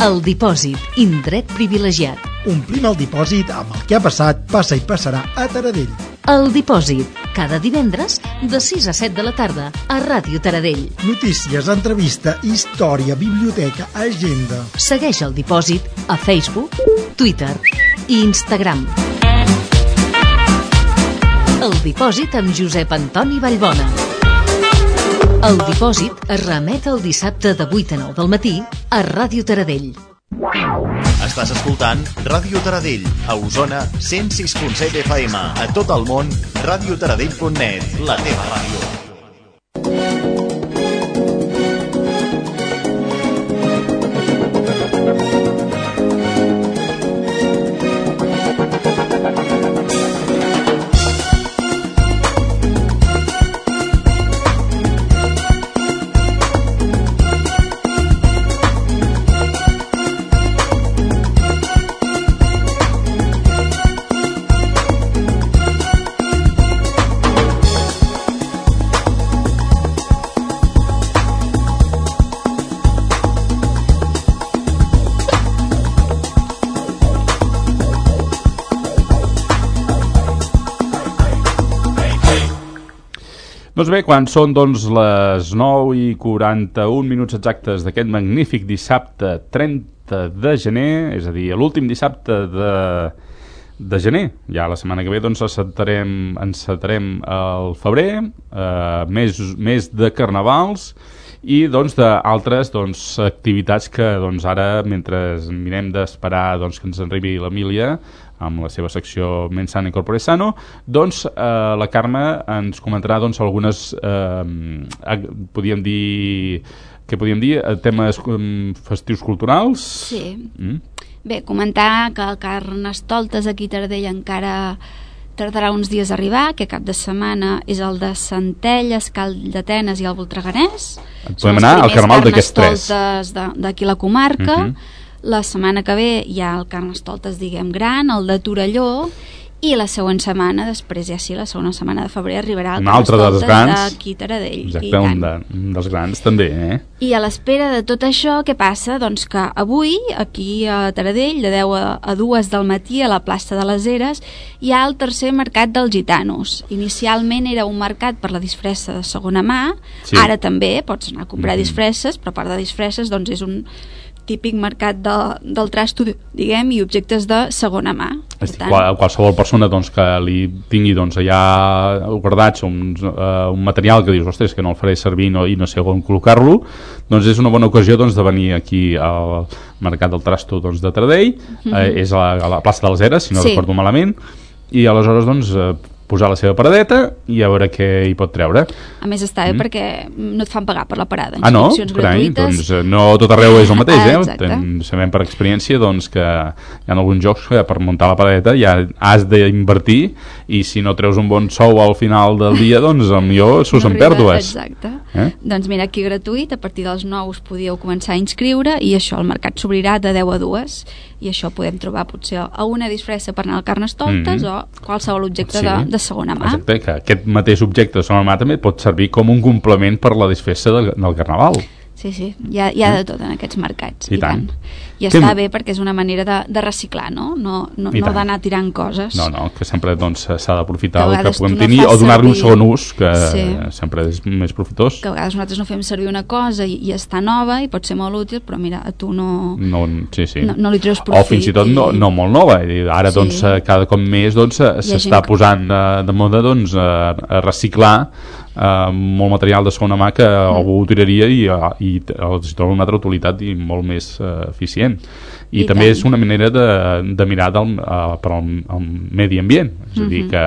El dipòsit, indret privilegiat. Omplim el dipòsit amb el que ha passat, passa i passarà a Taradell. El dipòsit, cada divendres de 6 a 7 de la tarda a Ràdio Taradell. Notícies, entrevista, història, biblioteca, agenda. Segueix el dipòsit a Facebook, Twitter i Instagram. El dipòsit amb Josep Antoni Vallbona. El dipòsit es remet el dissabte de 8 a 9 del matí a Ràdio Taradell. Estàs escoltant Ràdio Taradell, a Osona, 106.7 FM. A tot el món, radiotaradell.net, la teva ràdio. Doncs bé, quan són doncs, les 9 i 41 minuts exactes d'aquest magnífic dissabte 30 de gener, és a dir, l'últim dissabte de, de gener, ja la setmana que ve doncs encetarem, encetarem el febrer, eh, mes, mes de carnavals i doncs doncs, activitats que doncs, ara mentre mirem d'esperar doncs, que ens arribi l'Emília amb la seva secció Mensana Incorpore Sano, doncs eh, la Carme ens comentarà doncs, algunes, eh, podríem dir, què podríem dir, Eh, temes um, festius culturals. Sí. Mm? Bé, comentar que el Carnestoltes aquí a Tardell encara tardarà uns dies a arribar, que cap de setmana és el de Centelles, Cal d'Atenes i el Voltreganès. Podem anar al carnaval d'aquests tres. D'aquí la comarca. Mhm. La setmana que ve hi ha el Carnestoltes, diguem, gran, el de Torelló, i la següent setmana, després ja sí, la segona setmana de febrer, arribarà el Un altre dels grans. d'aquí Taradell. Exacte, I, un, de, un dels grans també, eh? I a l'espera de tot això, què passa? Doncs que avui, aquí a Taradell, de 10 a, a 2 del matí, a la plaça de les Eres, hi ha el tercer mercat dels gitanos. Inicialment era un mercat per la disfressa de segona mà, Sí. ara també pots anar a comprar Mhm. disfresses, però a part de disfresses doncs és un típic mercat de, del trasto, diguem, i objectes de segona mà. És dir, qual, qualsevol persona doncs, que li tingui doncs, allà guardats un, uh, un material que dius, ostres, que no el faré servir no, i no sé on col·locar-lo, doncs és una bona ocasió doncs, de venir aquí al Mercat del Trasto doncs, de Tradell, Mhm. eh, és a la, a la plaça de les Eres, si no Sí. recordo malament, i aleshores doncs, eh, posar la seva paradeta i a veure què hi pot treure. A més està bé Mm. perquè no et fan pagar per la parada. Ah, no? Carai, doncs eh, no tot arreu és el mateix, Ah, eh? Ten, sabem per experiència doncs, que hi ha alguns jocs que per muntar la paradeta ja has d'invertir i si no treus un bon sou al final del dia, doncs millor surts No en pèrdues. Exacte. Eh? Doncs mira, aquí gratuït, a partir dels 9 us podíeu començar a inscriure i això, el mercat s'obrirà de 10 a 2 i això podem trobar potser a una disfressa per anar al Carnestoltes Mhm. o qualsevol objecte Sí. de, de segona mà. Exacte, que aquest mateix objecte de segona mà també pot servir com un complement per la disfressa del, del Carnaval. Sí, sí, hi ha, hi ha de tot en aquests mercats. I tant. I Què està m- bé perquè és una manera de, de reciclar, no? No, no, no d'anar tirant coses. No, no, que sempre doncs, s'ha d'aprofitar Que a el que puguem no tenir o donar-li un segon ús, que Sí. sempre és més profitós. Que a vegades nosaltres no fem servir una cosa i, i està nova i pot ser molt útil, però mira, a tu no... No, sí, sí. No- no li treus O profit fins i tot i- no, no molt nova. I Ara, Sí. doncs, eh, cada cop més doncs, eh, s'està gent que- posant de, de moda doncs, a, a reciclar eh, molt material de segona mà que Mm. algú ho tiraria i, i els troba una altra utilitat i molt més eh, eficient. I, I també tant. és una manera de, de mirar del, uh, per al, al medi ambient. És a dir, Mhm. que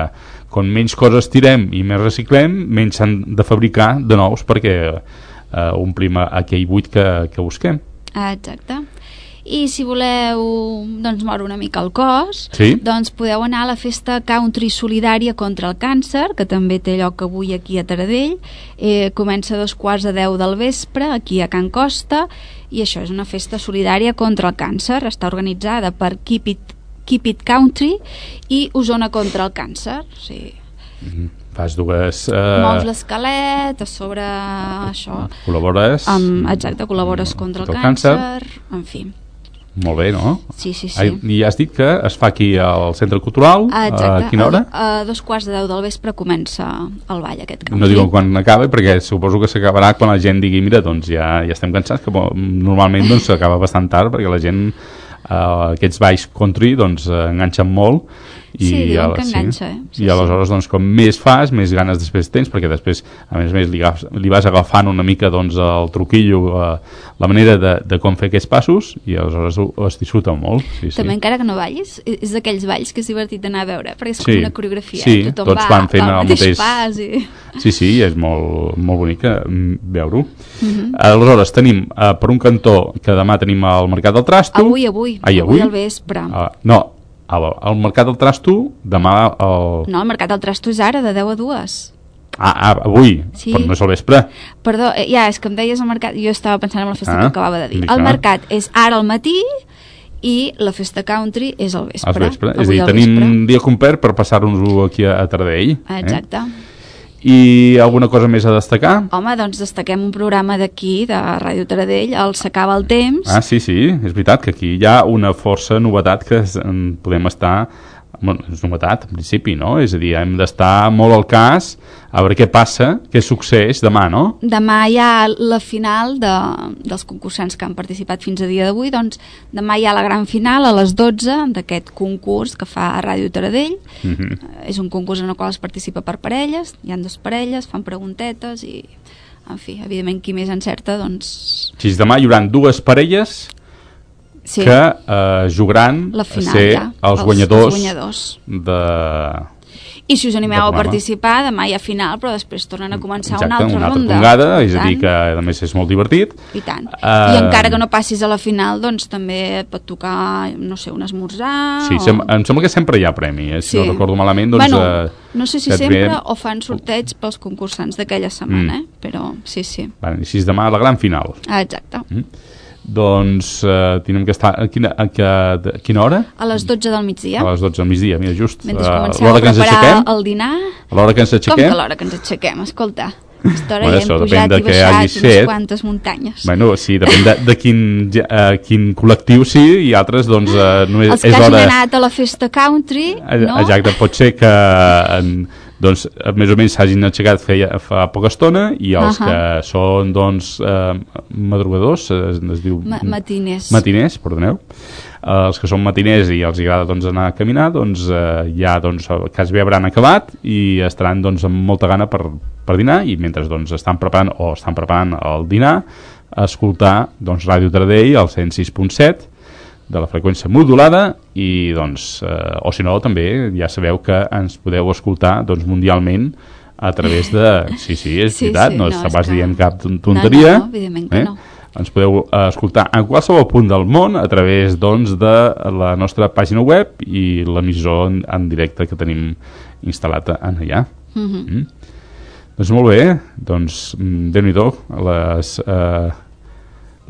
com menys coses tirem i més reciclem, menys s'han de fabricar de nous perquè eh, omplim aquell buit que, que busquem. Exacte. I si voleu doncs, moure una mica el cos, Sí. doncs podeu anar a la festa country solidària contra el càncer, que també té lloc avui aquí a Taradell. Eh, comença a dos quarts de deu del vespre, aquí a Can Costa, i això és una festa solidària contra el càncer. Està organitzada per Keep It, Keep It Country i Osona contra el càncer. O sigui, Fas dues... mous Eh, l'esquelet a sobre això. col·labores... Amb, exacte, col·labores contra el, el càncer, càncer. en fi. Molt bé, no? Sí, sí, sí. Ai, I has dit que es fa aquí al Centre Cultural. Ah, exacte. A quina hora? A, a dos quarts de deu del vespre comença el ball aquest country. No diuen quan acaba, perquè suposo que s'acabarà quan la gent digui, mira, doncs ja, ja estem cansats, que normalment doncs, s'acaba bastant tard, perquè la gent, eh, aquests balls country, doncs, eh, enganxen molt. I Sí, diuen que enganxa, eh? Sí, I aleshores, doncs, com més fas, més ganes després tens, perquè després, a més a més, li, agafs, li vas agafant una mica, doncs, el truquillo, eh, la manera de, de com fer aquests passos, i aleshores ho, ho es disfruta molt. Sí, sí. També encara que no ballis, és d'aquells balls que és divertit d'anar a veure, perquè és Sí. com una coreografia. Sí, eh? Tothom tots va, van fent va el mateix pas i... Sí, sí, és molt, molt bonic eh, mm, veure-ho. Mhm. Aleshores, tenim eh, per un cantó que demà tenim al Mercat del Trasto. Avui, avui, Ai, avui? al vespre. Ah, no, al, al Mercat del Trasto, demà el... No, el Mercat del Trasto és ara, de 10 a 2. Ah, ah, avui, Sí. però no és al vespre. Perdó, eh, ja, és que em deies el mercat, jo estava pensant en la festa Ah, que acabava de dir. El ah. mercat és ara al matí i la festa country és al vespre. Al vespre. És a dir, tenim un dia complet per passar-nos-ho aquí a, a Tardell. Ah, Exacte. Eh? I alguna cosa més a destacar? Home, doncs destaquem un programa d'aquí, de Ràdio Taradell, el S'acaba el temps. Ah, sí, sí, és veritat que aquí hi ha una força novetat que podem estar bueno, és novetat, en principi, no? És a dir, hem d'estar molt al cas a veure què passa, què succeeix demà, no? Demà hi ha la final de, dels concursants que han participat fins a dia d'avui, doncs demà hi ha la gran final a les 12 d'aquest concurs que fa a Ràdio Taradell. Mm -hmm. És un concurs en el qual es participa per parelles, hi han dues parelles, fan preguntetes i, en fi, evidentment qui més encerta, doncs... Si demà hi haurà dues parelles Sí. que eh, jugaran La final, a ser ja. els, Els- guanyadors, els guanyadors. de... I si us animeu a participar, demà hi ha final, però després tornen a començar Exacte, una altra una altra ronda. tongada, és a dir que a més és molt divertit. I tant. Eh, I encara que no passis a la final, doncs també et pot tocar, no sé, un esmorzar... Sí, o... sem em sembla que sempre hi ha premi, eh? si Sí. no recordo malament, doncs... bueno, eh, no sé si sempre ve- o fan sorteig pels concursants d'aquella setmana, Mm. eh? però sí, sí. Bueno, I si és demà la gran final. Ah, exacte. Mm. Doncs eh, tenim que estar... A quina, a, que, a quina hora? A les 12 del migdia, A les 12 del migdia, mira, just mentre eh, a comenceu a ens preparar el dinar... A l'hora que ens Com aixequem. que a l'hora que ens aixequem? Escolta, aquesta hora Bueno, ja hem pujat i baixat unes fet. quantes muntanyes. Bueno, sí, depèn de, de quin, eh, quin col·lectiu sí i altres, doncs, eh, només Els que és hagin hora... anat a la festa country, no? Exacte, pot ser que en, doncs, més o menys s'hagin aixecat feia, fa poca estona i els Ahà. que són doncs, eh, madrugadors, es, es diu... Ma matiners. Matiners, perdoneu. Eh, els que són matiners i els agrada doncs, anar a caminar, doncs eh, ja doncs, quasi bé hauran acabat i estaran doncs, amb molta gana per, per dinar i mentre doncs, estan preparant o estan preparant el dinar, escoltar doncs, Ràdio Taradell al 106.7 de la freqüència modulada i doncs, eh, o si no també ja sabeu que ens podeu escoltar doncs, mundialment a través de... Sí, sí, és Sí, veritat, sí, no, no, no vas que- dient cap ton- tonteria. No, no, evidentment que no. Ens podeu eh, escoltar en qualsevol punt del món a través doncs, de la nostra pàgina web i l'emissor en, en directe que tenim instal·lat en allà. Mhm. Mm. Doncs molt bé, doncs mm, déu-n'hi-do les, eh,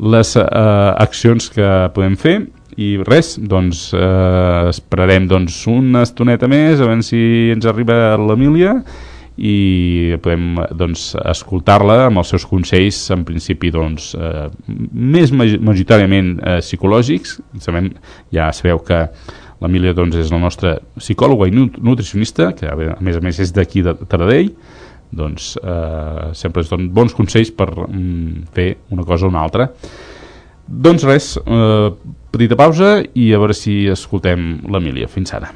les eh, accions que podem fer i res, doncs eh, esperarem doncs, una estoneta més a veure si ens arriba l'Emília i podem doncs, escoltar-la amb els seus consells en principi doncs, eh, més maj- majoritàriament eh, psicològics. Sabem, ja sabeu que l'Emília doncs, és la nostra psicòloga i nut- nutricionista que a més a més és d'aquí de Taradell. Doncs eh, sempre es donen bons consells per mm, fer una cosa o una altra doncs res, eh, petita pausa i a veure si escoltem l'Emília. Fins ara.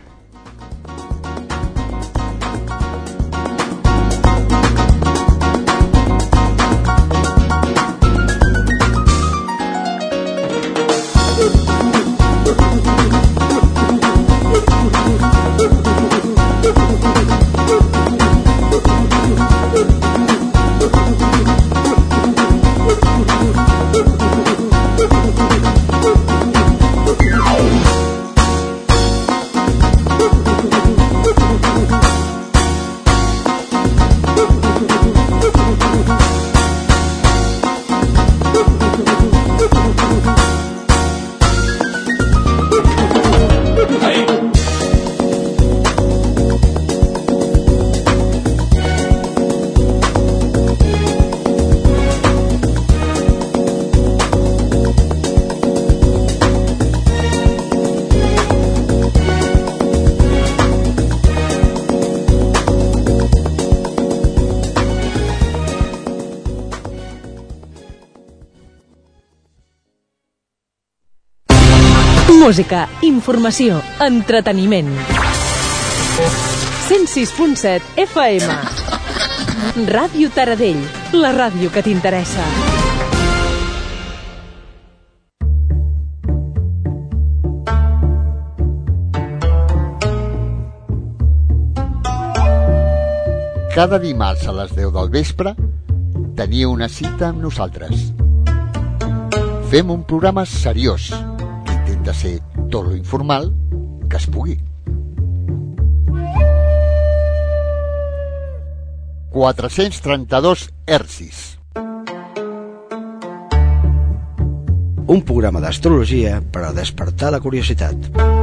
Música, informació, entreteniment. 106.7 FM. Ràdio Taradell, la ràdio que t'interessa. Cada dimarts a les 10 del vespre tenia una cita amb nosaltres. Fem un programa seriós intenta ser tot lo informal que es pugui. 432 hercis. Un programa d'astrologia per a despertar la curiositat.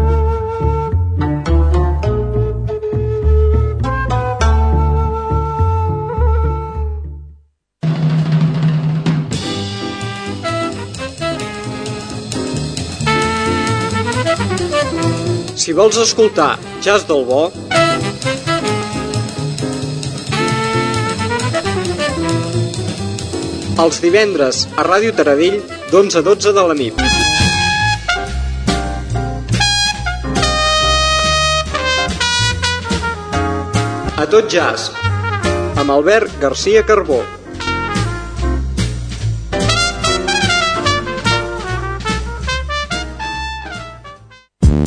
Vols escoltar jazz del bo, els divendres a Ràdio Taradell d'11 a 12 de la nit. A tot jazz, amb Albert García Carbó.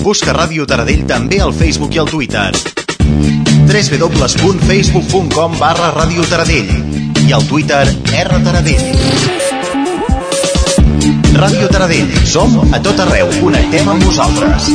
Busca Ràdio Taradell també al Facebook i al Twitter. www.facebook.com barra Ràdio Taradell i al Twitter R Taradell. Ràdio Taradell. Som a tot arreu. Connectem amb vosaltres.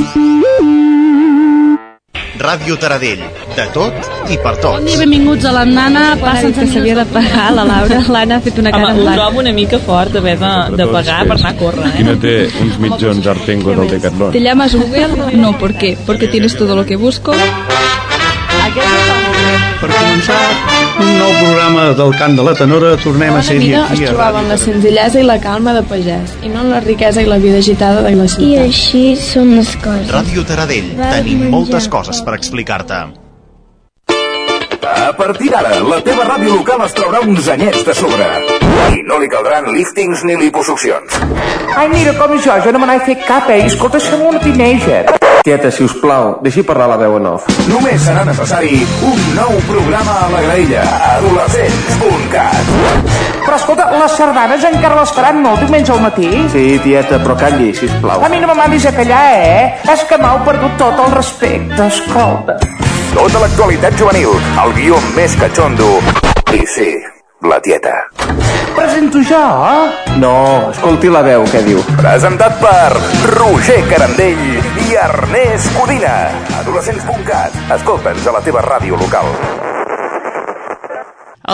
Ràdio Taradell. De tot i per Bon tots. dia, benvinguts a l'Andana. Passen que s'havia de pagar, la Laura. L'Anna ha fet una cara Home, ho trobo una mica fort d'haver de, de pagar per anar a córrer, Qui eh? no té uns mitjons artengos al Decathlon? ¿Te llamas Google? No, ¿por qué? Porque tienes todo lo que busco. Per començar un nou programa del Cant de la Tenora, tornem a ser vida aquí es a trobava en la senzillesa i la calma de pagès, i no en la riquesa i la vida agitada de la ciutat. I així són les coses. Ràdio Taradell. Tenim moltes coses per explicar-te. A partir d'ara, la teva ràdio local es traurà uns anyets de sobre. I no li caldran líftings ni liposuccions. Ai, mira, com jo, jo no me n'he fet cap, eh? Escolta, som una teenager. Tieta, si us plau, deixi parlar la veu en off. Només serà necessari un nou programa a la graella. Adolescents.cat Però escolta, les sardanes encara les faran molt diumenge al matí? Sí, tieta, però calli, si us plau. A mi no me mandis a callar, eh? És que m'heu perdut tot el respecte, escolta. Tota l'actualitat juvenil, el guió més catxondo. I sí, la tieta. Presento jo, eh? No, escolti la veu, què diu. Presentat per Roger Carandell i Ernest Codina. Adolescents.cat. Escolta'ns a la teva ràdio local.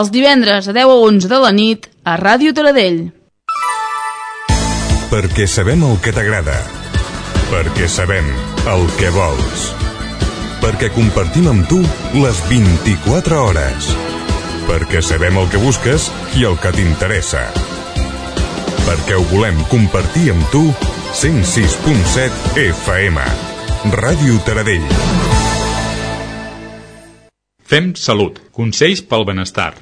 Els divendres a 10 a 11 de la nit a Ràdio Taradell. Perquè sabem el que t'agrada. Perquè sabem el que vols. Perquè compartim amb tu les 24 hores. Perquè sabem el que busques i el que t'interessa. Perquè ho volem compartir amb tu 106.7 FM. Ràdio Taradell. Fem salut. Consells pel benestar.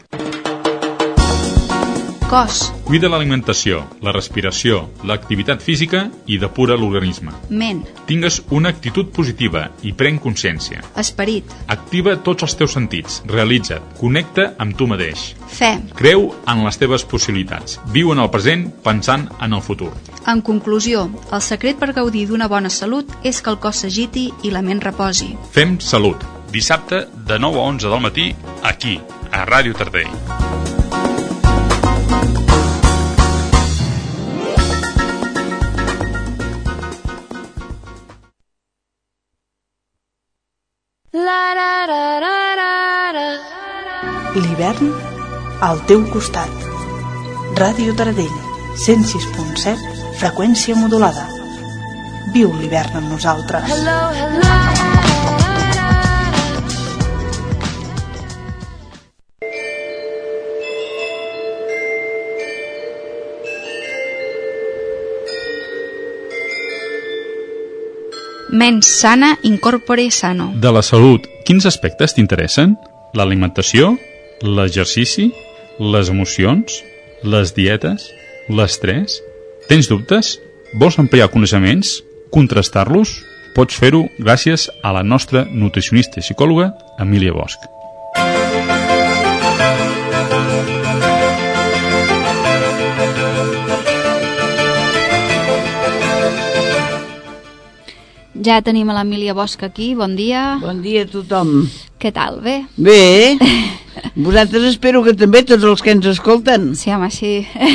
Cos, Cuida l'alimentació, la respiració, l'activitat física i depura l'organisme. ment, Tingues una actitud positiva i pren consciència. esperit, Activa tots els teus sentits, realitza't, connecta amb tu mateix. fe. Creu en les teves possibilitats. Viu en el present pensant en el futur. En conclusió, el secret per gaudir d'una bona salut és que el cos s'agiti i la ment reposi. Fem salut. Dissabte de 9 a 11 del matí, aquí, a Ràdio Tardell. L'hivern al teu costat. Ràdio Taradell, 106.7, freqüència modulada. Viu l'hivern amb nosaltres. Hello, hello. Mens sana, incorpore sano. De la salut, quins aspectes t'interessen? L'alimentació? L'exercici? Les emocions? Les dietes? L'estrès? Tens dubtes? Vols ampliar coneixements? Contrastar-los? Pots fer-ho gràcies a la nostra nutricionista i psicòloga, Emília Bosch. Ja tenim a l'Emília Bosch aquí, bon dia. Bon dia a tothom. Què tal, bé? Bé, vosaltres espero que també tots els que ens escolten. Sí, home, sí.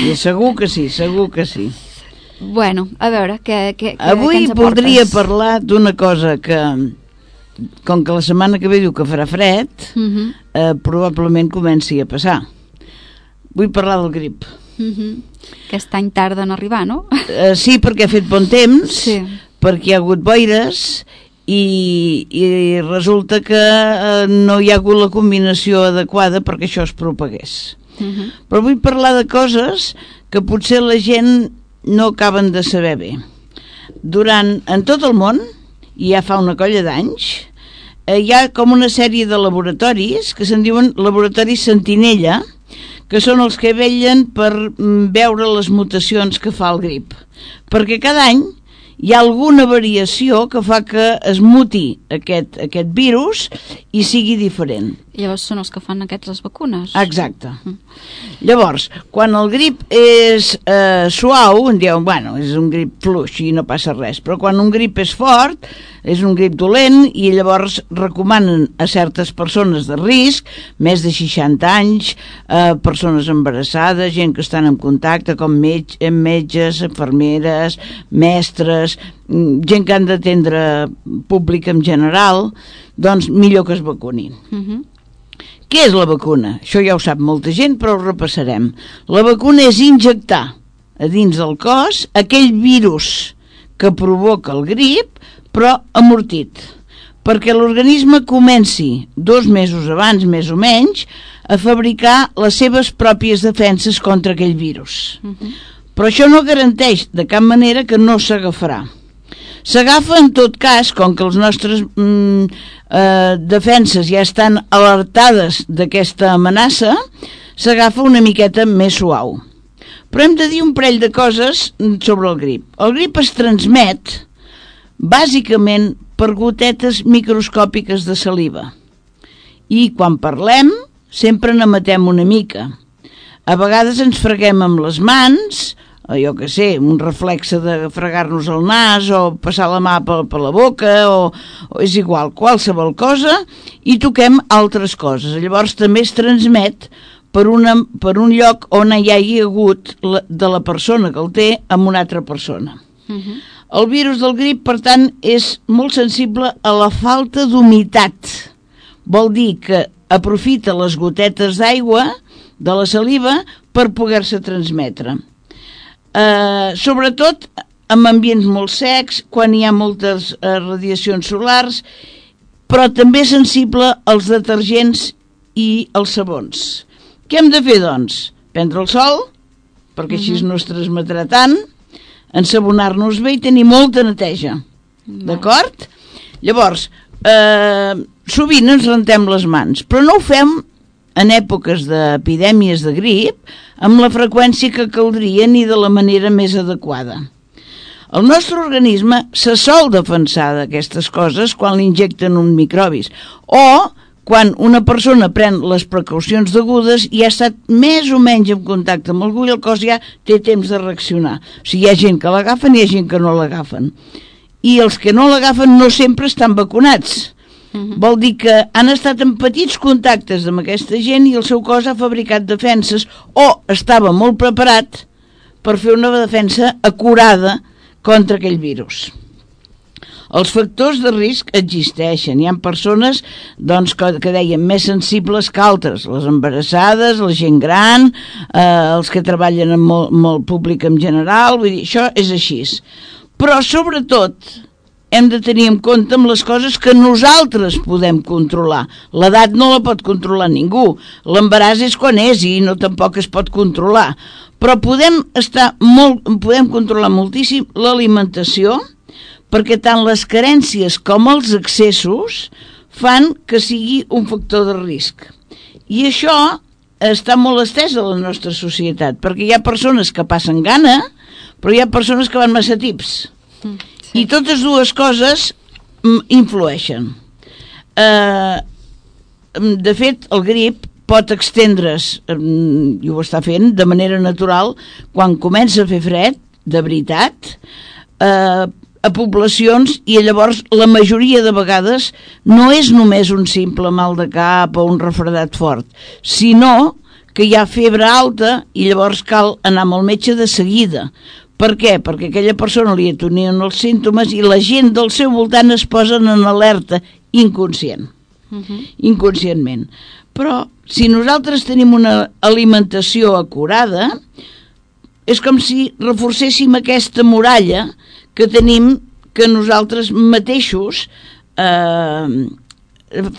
I segur que sí, segur que sí. Bueno, a veure, què, què, què, Avui què ens voldria aportes? parlar d'una cosa que, com que la setmana que ve diu que farà fred, Mhm, eh, probablement comenci a passar. Vull parlar del grip. mhm. Aquest any tarda en arribar, no? Eh, sí, perquè ha fet bon temps, Sí. Perquè hi ha hagut boires i, i resulta que eh, no hi ha hagut la combinació adequada perquè això es propagués. Mhm. Però vull parlar de coses que potser la gent no acaben de saber bé. Durant, en tot el món, i ja fa una colla d'anys, eh, hi ha com una sèrie de laboratoris que se'n diuen laboratoris sentinella, que són els que vellen per mm, veure les mutacions que fa el grip. Perquè cada any hi ha alguna variació que fa que es muti aquest, aquest virus i sigui diferent. I llavors són els que fan aquests les vacunes. Exacte. Llavors, quan el grip és eh, suau, en diuen, bueno, és un grip fluix i no passa res, però quan un grip és fort, és un grip dolent i llavors recomanen a certes persones de risc, més de 60 anys, eh, persones embarassades, gent que estan en contacte, com metge, metges, infermeres, mestres, mm, gent que han d'atendre públic en general, doncs millor que es vacunin. Uh -huh. Què és la vacuna? Això ja ho sap molta gent, però ho repassarem. La vacuna és injectar a dins del cos aquell virus que provoca el grip, però amortit, perquè l'organisme comenci dos mesos abans, més o menys, a fabricar les seves pròpies defenses contra aquell virus. Uh -huh. Però això no garanteix de cap manera que no s'agafarà. S'agafa en tot cas, com que els nostres mm, eh, defenses ja estan alertades d'aquesta amenaça, s'agafa una miqueta més suau. Però hem de dir un parell de coses sobre el grip. El grip es transmet bàsicament per gotetes microscòpiques de saliva. I quan parlem, sempre n'emetem una mica. A vegades ens freguem amb les mans, jo que sé, un reflexe de fregar-nos el nas o passar la mà per, per la boca o, o és igual, qualsevol cosa i toquem altres coses. Llavors també es transmet per, una, per un lloc on hi hagi hagut la, de la persona que el té amb una altra persona. Uh -huh. El virus del grip, per tant, és molt sensible a la falta d'humitat. Vol dir que aprofita les gotetes d'aigua de la saliva per poder-se transmetre. Uh, sobretot en ambients molt secs, quan hi ha moltes uh, radiacions solars, però també sensible als detergents i als sabons. Què hem de fer, doncs? Prendre el sol, perquè així uh -huh. no es transmetrà tant, ensabonar-nos bé i tenir molta neteja. D'acord? Llavors, eh, sovint ens rentem les mans, però no ho fem en èpoques d'epidèmies de grip amb la freqüència que caldria ni de la manera més adequada. El nostre organisme se sol defensar d'aquestes coses quan li injecten un microbis o quan una persona pren les precaucions degudes i ha estat més o menys en contacte amb algú i el cos ja té temps de reaccionar. O sigui, hi ha gent que l'agafen i hi ha gent que no l'agafen. I els que no l'agafen no sempre estan vacunats. Uh -huh. Vol dir que han estat en petits contactes amb aquesta gent i el seu cos ha fabricat defenses o estava molt preparat per fer una defensa acurada contra aquell virus. Els factors de risc existeixen. Hi ha persones doncs, que, que deien més sensibles que altres, les embarassades, la gent gran, eh, els que treballen en molt, molt públic en general, vull dir, això és així. Però sobretot hem de tenir en compte amb les coses que nosaltres podem controlar. L'edat no la pot controlar ningú. L'embaràs és quan és i no tampoc es pot controlar. Però podem estar molt, podem controlar moltíssim l'alimentació, perquè tant les carències com els excessos fan que sigui un factor de risc. I això està molt estès a la nostra societat, perquè hi ha persones que passen gana, però hi ha persones que van massa tips. Mm. I totes dues coses influeixen. Uh, de fet, el grip pot extendre's, um, i ho està fent, de manera natural, quan comença a fer fred, de veritat, eh, a poblacions i llavors la majoria de vegades no és només un simple mal de cap o un refredat fort, sinó que hi ha febre alta i llavors cal anar amb el metge de seguida. Per què? Perquè aquella persona li atonien els símptomes i la gent del seu voltant es posen en alerta inconscient, uh -huh. inconscientment. Però si nosaltres tenim una alimentació acurada, és com si reforcéssim aquesta muralla que tenim que nosaltres mateixos eh,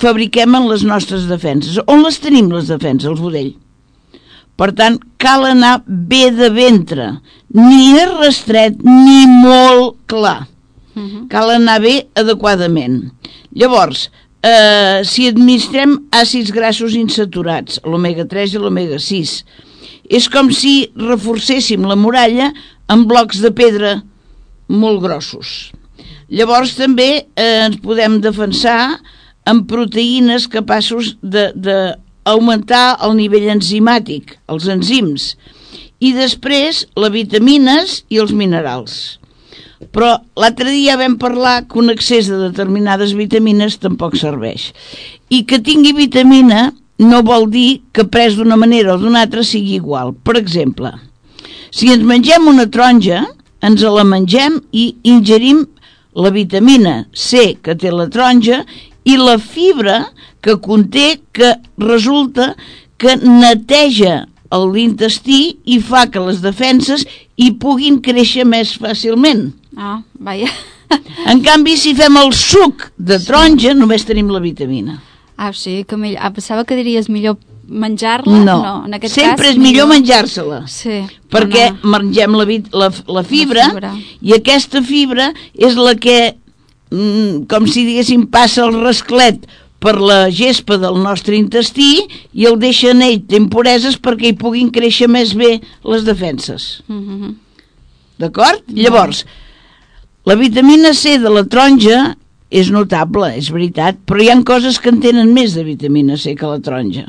fabriquem en les nostres defenses. On les tenim, les defenses? El budell. Per tant, cal anar bé de ventre, ni restret ni molt clar. Uh -huh. Cal anar bé adequadament. Llavors, eh, si administrem àcids grassos insaturats, l'omega 3 i l'omega 6, és com si reforcéssim la muralla amb blocs de pedra molt grossos. Llavors també eh, ens podem defensar amb proteïnes capaços de, de augmentar el nivell enzimàtic, els enzims, i després les vitamines i els minerals. Però l'altre dia vam parlar que un excés de determinades vitamines tampoc serveix. I que tingui vitamina no vol dir que pres d'una manera o d'una altra sigui igual. Per exemple, si ens mengem una taronja, ens la mengem i ingerim la vitamina C que té la taronja i la fibra que conté que resulta que neteja l'intestí i fa que les defenses hi puguin créixer més fàcilment. Ah, vaja. En canvi, si fem el suc de taronja, només tenim la vitamina. Ah, sí, que millor... ah, pensava que diries millor menjar-la. No, no en aquest sempre cas, és millor menjar-se-la. Sí. Perquè no. mengem la, la, la, fibra, La fibra. i aquesta fibra és la que, mm, com si diguéssim, passa el rasclet per la gespa del nostre intestí i el deixa en ell d'impureses perquè hi puguin créixer més bé les defenses. Mm -hmm. D'acord? Llavors, la vitamina C de la taronja és notable, és veritat, però hi han coses que en tenen més de vitamina C que la taronja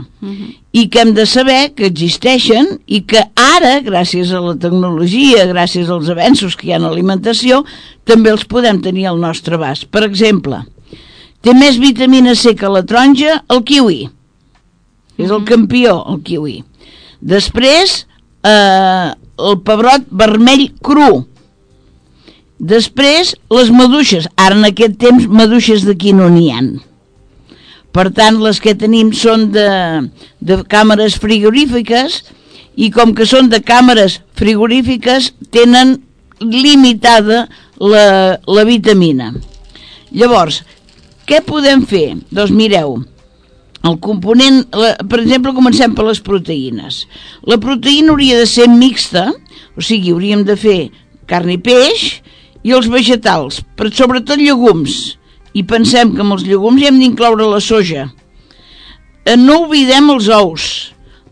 i que hem de saber que existeixen i que ara, gràcies a la tecnologia, gràcies als avenços que hi ha en alimentació, també els podem tenir al nostre abast. Per exemple, té més vitamina C que la taronja el kiwi. És el campió, el kiwi. Després, eh, el pebrot vermell cru. Després, les maduixes. Ara, en aquest temps, maduixes d'aquí no n'hi han. Per tant, les que tenim són de, de càmeres frigorífiques i com que són de càmeres frigorífiques tenen limitada la, la vitamina. Llavors, què podem fer? Doncs mireu, el component, la, per exemple, comencem per les proteïnes. La proteïna hauria de ser mixta, o sigui, hauríem de fer carn i peix i els vegetals, però sobretot llegums. I pensem que amb els llegums hi hem d'incloure la soja. Eh, no oblidem els ous.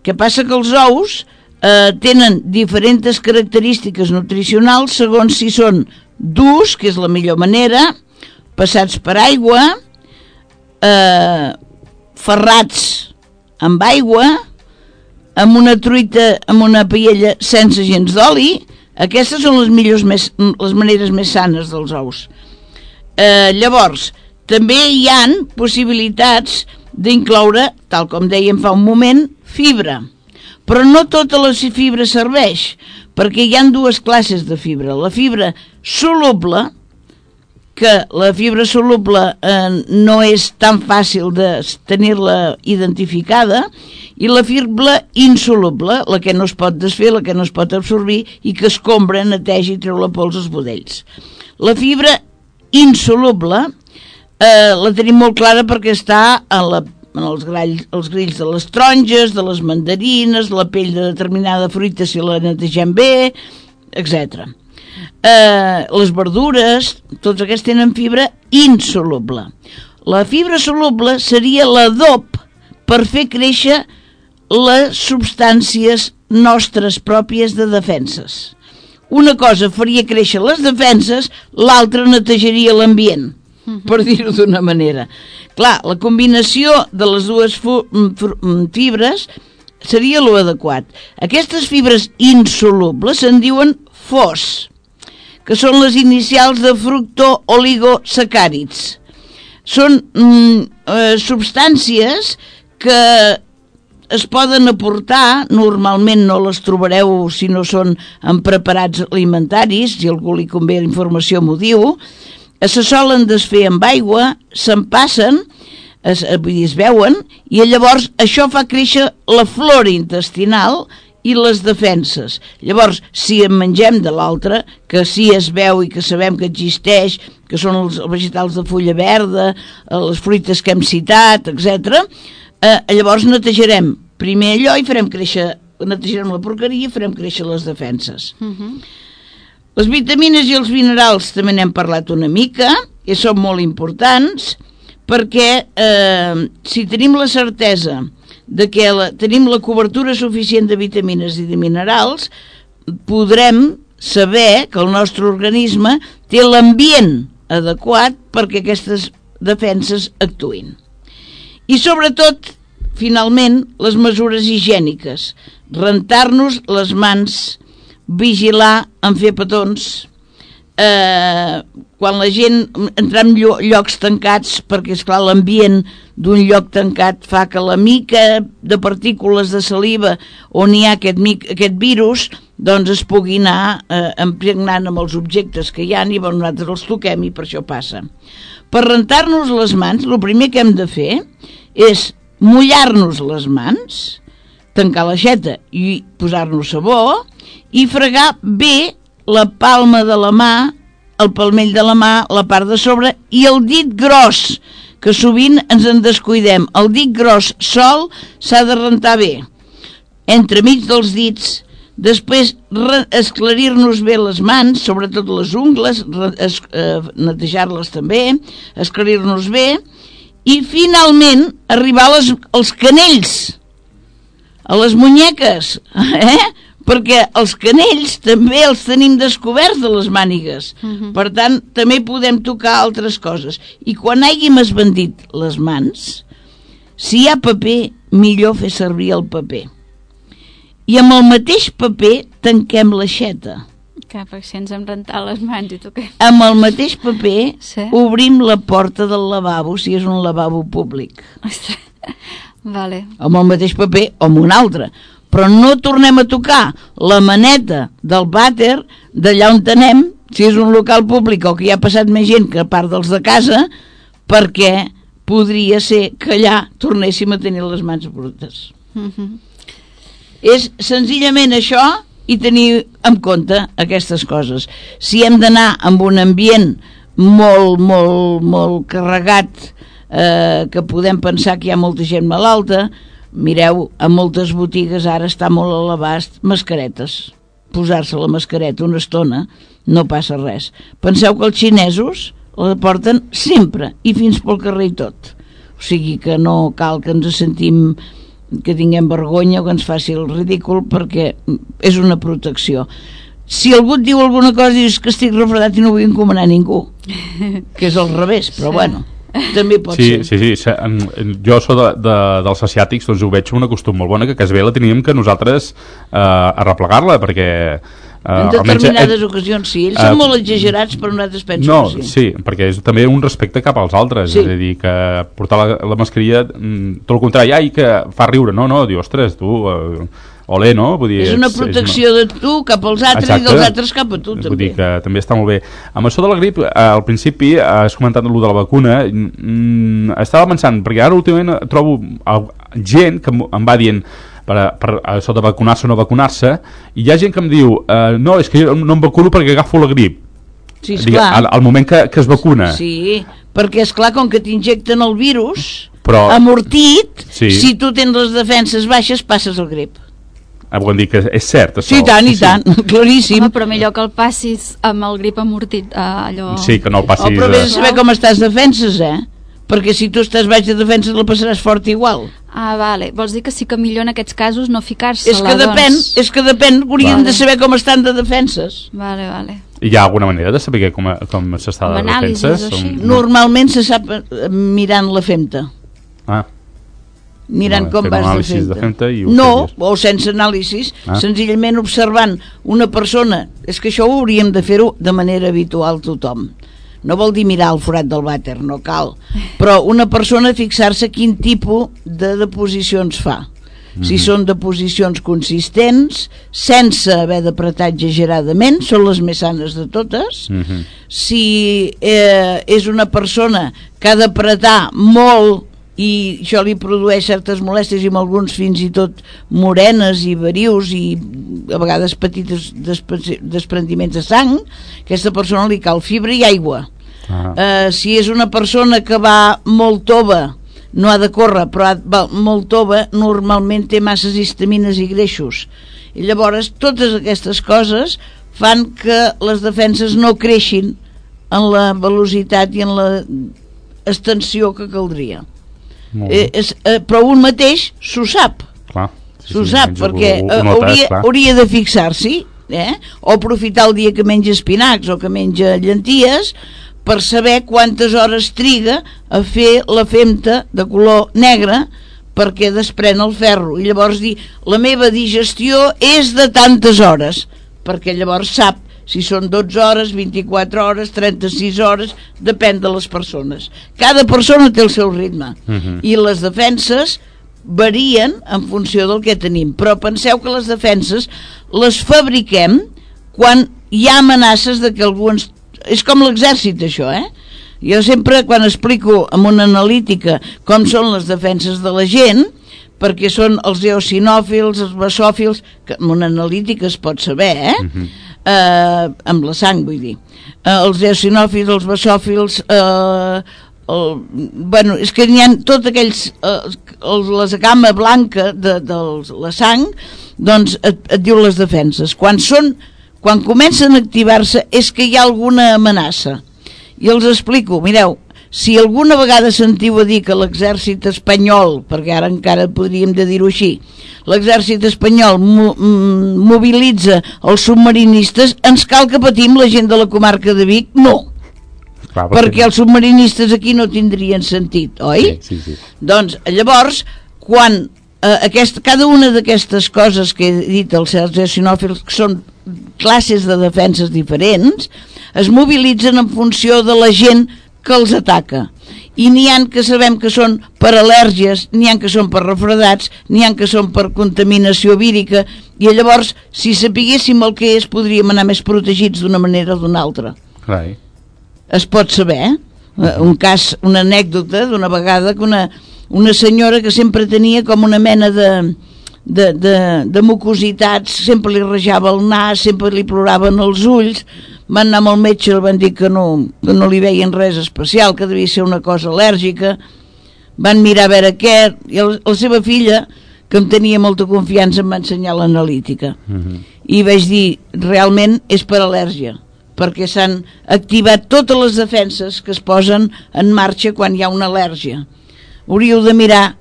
Que passa que els ous eh, tenen diferents característiques nutricionals segons si són durs, que és la millor manera, passats per aigua, eh, ferrats amb aigua, amb una truita, amb una paella sense gens d'oli, aquestes són les millors més, les maneres més sanes dels ous. Eh, llavors, també hi han possibilitats d'incloure, tal com dèiem fa un moment, fibra. Però no tota la fibra serveix, perquè hi han dues classes de fibra. La fibra soluble, que la fibra soluble eh, no és tan fàcil de tenir-la identificada, i la fibra insoluble, la que no es pot desfer, la que no es pot absorbir i que escombra, neteja i treu la pols als budells. La fibra insoluble eh, la tenim molt clara perquè està en, la, en els, gralls, els grills de les taronges, de les mandarines, la pell de determinada fruita si la netegem bé, etc. Eh, les verdures, tots aquests tenen fibra insoluble. La fibra soluble seria l'adob per fer créixer les substàncies nostres pròpies de defenses. Una cosa faria créixer les defenses, l'altra netejaria l'ambient, per dir-ho d'una manera. Clar, la combinació de les dues fibres seria lo adequat. Aquestes fibres insolubles se'n diuen FOS, que són les inicials de fructooligosacàrids. Són mm, eh, substàncies que es poden aportar, normalment no les trobareu si no són en preparats alimentaris, si algú li convé la informació m'ho diu, se solen desfer amb aigua, se'n passen, es, eh, vull dir, es veuen, i llavors això fa créixer la flora intestinal i les defenses. Llavors, si en mengem de l'altre, que sí es veu i que sabem que existeix, que són els vegetals de fulla verda, eh, les fruites que hem citat, etc., eh, llavors netejarem primer allò i farem créixer, netejarem la porqueria i farem créixer les defenses. Uh -huh. Les vitamines i els minerals també n'hem parlat una mica, i són molt importants, perquè eh, si tenim la certesa de que la, tenim la cobertura suficient de vitamines i de minerals, podrem saber que el nostre organisme té l'ambient adequat perquè aquestes defenses actuïn. I sobretot, finalment, les mesures higièniques. Rentar-nos les mans, vigilar en fer petons, eh, quan la gent entra en llo llocs tancats, perquè és clar l'ambient d'un lloc tancat fa que la mica de partícules de saliva on hi ha aquest, aquest virus doncs es pugui anar eh, impregnant amb els objectes que hi ha i bon, nosaltres els toquem i per això passa. Per rentar-nos les mans, el primer que hem de fer és mullar-nos les mans, tancar l'aixeta i posar-nos sabó i fregar bé la palma de la mà, el palmell de la mà, la part de sobre i el dit gros, que sovint ens en descuidem. El dit gros sol s'ha de rentar bé, entremig dels dits, després esclarir-nos bé les mans, sobretot les ungles, es, eh, netejar-les també, esclarir-nos bé, i finalment arribar als, canells, a les munyeques, eh? Perquè els canells també els tenim descoberts de les mànigues. Uh -huh. Per tant, també podem tocar altres coses. I quan hàgim esbandit les mans, si hi ha paper, millor fer servir el paper. I amb el mateix paper tanquem l'aixeta. Que perquè si ens hem rentat les mans i toquem... Amb el mateix paper sí? obrim la porta del lavabo, si és un lavabo públic. vale. Amb el mateix paper o amb un altre però no tornem a tocar la maneta del vàter d'allà on tenem, si és un local públic o que hi ha passat més gent que a part dels de casa, perquè podria ser que allà tornéssim a tenir les mans brutes. Uh -huh. És senzillament això i tenir en compte aquestes coses. Si hem d'anar amb un ambient molt, molt, molt carregat, eh, que podem pensar que hi ha molta gent malalta, Mireu, a moltes botigues ara està molt a l'abast mascaretes. Posar-se la mascareta una estona no passa res. Penseu que els xinesos la porten sempre i fins pel carrer i tot. O sigui que no cal que ens sentim que tinguem vergonya o que ens faci el ridícul perquè és una protecció. Si algú et diu alguna cosa dius que estic refredat i no vull encomanar ningú, que és al revés, però sí. bueno també pot sí, ser. Sí, sí, jo sóc de, de, dels asiàtics, doncs ho veig una costum molt bona, que quasi bé la teníem que nosaltres eh, arreplegar-la, perquè... Eh, en determinades almenys, ocasions sí, ells uh, són molt exagerats però nosaltres penso no, que sí. sí, perquè és també un respecte cap als altres sí. és a dir, que portar la, la mascarilla mm, tot el contrari, ai, que fa riure no, no, diu, ostres, tu uh, olé, no? Vull dir, és una protecció és una... de tu cap als altres Exacte. i dels altres cap a tu Vull també. dir que també està molt bé. Amb això de la grip, eh, al principi has comentat allò de la vacuna, mm, estava pensant, perquè ara últimament trobo gent que em va dient per, per això de vacunar-se o no vacunar-se i hi ha gent que em diu eh, no, és que jo no em vacuno perquè agafo la grip sí, esclar. al, al moment que, que es vacuna sí, perquè és clar com que t'injecten el virus però, amortit sí. si tu tens les defenses baixes passes el grip Ah, vol dir que és cert, això. Sí, tant, i tant, sí. claríssim. Home, però millor que el passis amb el grip amortit, eh, allò... Sí, que no el passis... Oh, però vés a saber com estàs defenses, eh? Perquè si tu estàs baix de defenses la passaràs fort igual. Ah, vale. Vols dir que sí que millor en aquests casos no ficar-se És que depèn, doncs... és que depèn, hauríem vale. de saber com estan de defenses. Vale, vale. Hi ha alguna manera de saber com, com s'està de defenses? Com... Normalment se sap eh, mirant la femta. Ah mirant com vas de fenta. De fenta i no, o sense anàlisis, ah. senzillament observant una persona. És que això ho hauríem de fer-ho de manera habitual tothom. No vol dir mirar el forat del vàter, no cal. Però una persona fixar-se quin tipus de deposicions fa. Mm -hmm. Si mhm. són deposicions consistents, sense haver d'apretar exageradament, són les més sanes de totes. Mm -hmm. Si eh, és una persona que ha d'apretar molt i això li produeix certes molèsties i amb alguns fins i tot morenes i verius i a vegades petits desprendiments de sang aquesta persona li cal fibra i aigua. Ah. uh, si és una persona que va molt tova no ha de córrer però ha, va molt tova normalment té masses histamines i greixos. I llavors totes aquestes coses fan que les defenses no creixin en la velocitat i en la extensió que caldria eh, és, eh, però un mateix s'ho sap. Clar sí, s'ho sí, sap perquè ho, ho eh, hauria, hauria de fixar-s'hi eh? o aprofitar el dia que menja espinacs o que menja llenties per saber quantes hores triga a fer la femta de color negre perquè desprèn el ferro. I llavors dir la meva digestió és de tantes hores perquè llavors sap si són 12 hores, 24 hores, 36 hores, depèn de les persones. Cada persona té el seu ritme Uh -huh. i les defenses varien en funció del que tenim, però penseu que les defenses les fabriquem quan hi ha amenaces de que algú ens... És com l'exèrcit, això, eh? Jo sempre, quan explico amb una analítica com són les defenses de la gent, perquè són els eosinòfils, els basòfils, que amb una analítica es pot saber, eh? Uh -huh. Eh amb la sang, vull dir. Eh, els eosinòfils, els basòfils, eh, el, bueno, és que n'hi ha tots aquells eh, els, la gamma blanca de, de la sang doncs et, et diu les defenses quan són quan comencen a activar-se és que hi ha alguna amenaça i els explico, mireu si alguna vegada sentiu a dir que l'exèrcit espanyol, perquè ara encara podríem de dir-ho així, l'exèrcit espanyol mo mm, mobilitza els submarinistes, ens cal que patim la gent de la comarca de Vic? No, Clar, perquè els submarinistes aquí no tindrien sentit, oi? Sí, sí, sí. Doncs llavors, quan eh, aquest, cada una d'aquestes coses que he dit els eosinòfils, que són classes de defenses diferents, es mobilitzen en funció de la gent que els ataca. I n'hi han que sabem que són per al·lèrgies, n'hi han que són per refredats, n'hi han que són per contaminació vírica, i llavors, si sapiguéssim el que és, podríem anar més protegits d'una manera o d'una altra Clar. es pot saber eh? un cas, una anècdota d'una vegada que una, una senyora que sempre tenia com una mena de de, de, de mucositats sempre li rejava el nas, sempre li ploraven els ulls. Van anar amb el metge i van dir que no, que no li veien res especial que devia ser una cosa al·lèrgica. Van mirar a veure què i el, la seva filla que em tenia molta confiança em va ensenyar l'analítica. Uh -huh. i vaig dir, realment és per al·lèrgia perquè s'han activat totes les defenses que es posen en marxa quan hi ha una al·lèrgia. Hauríeu de mirar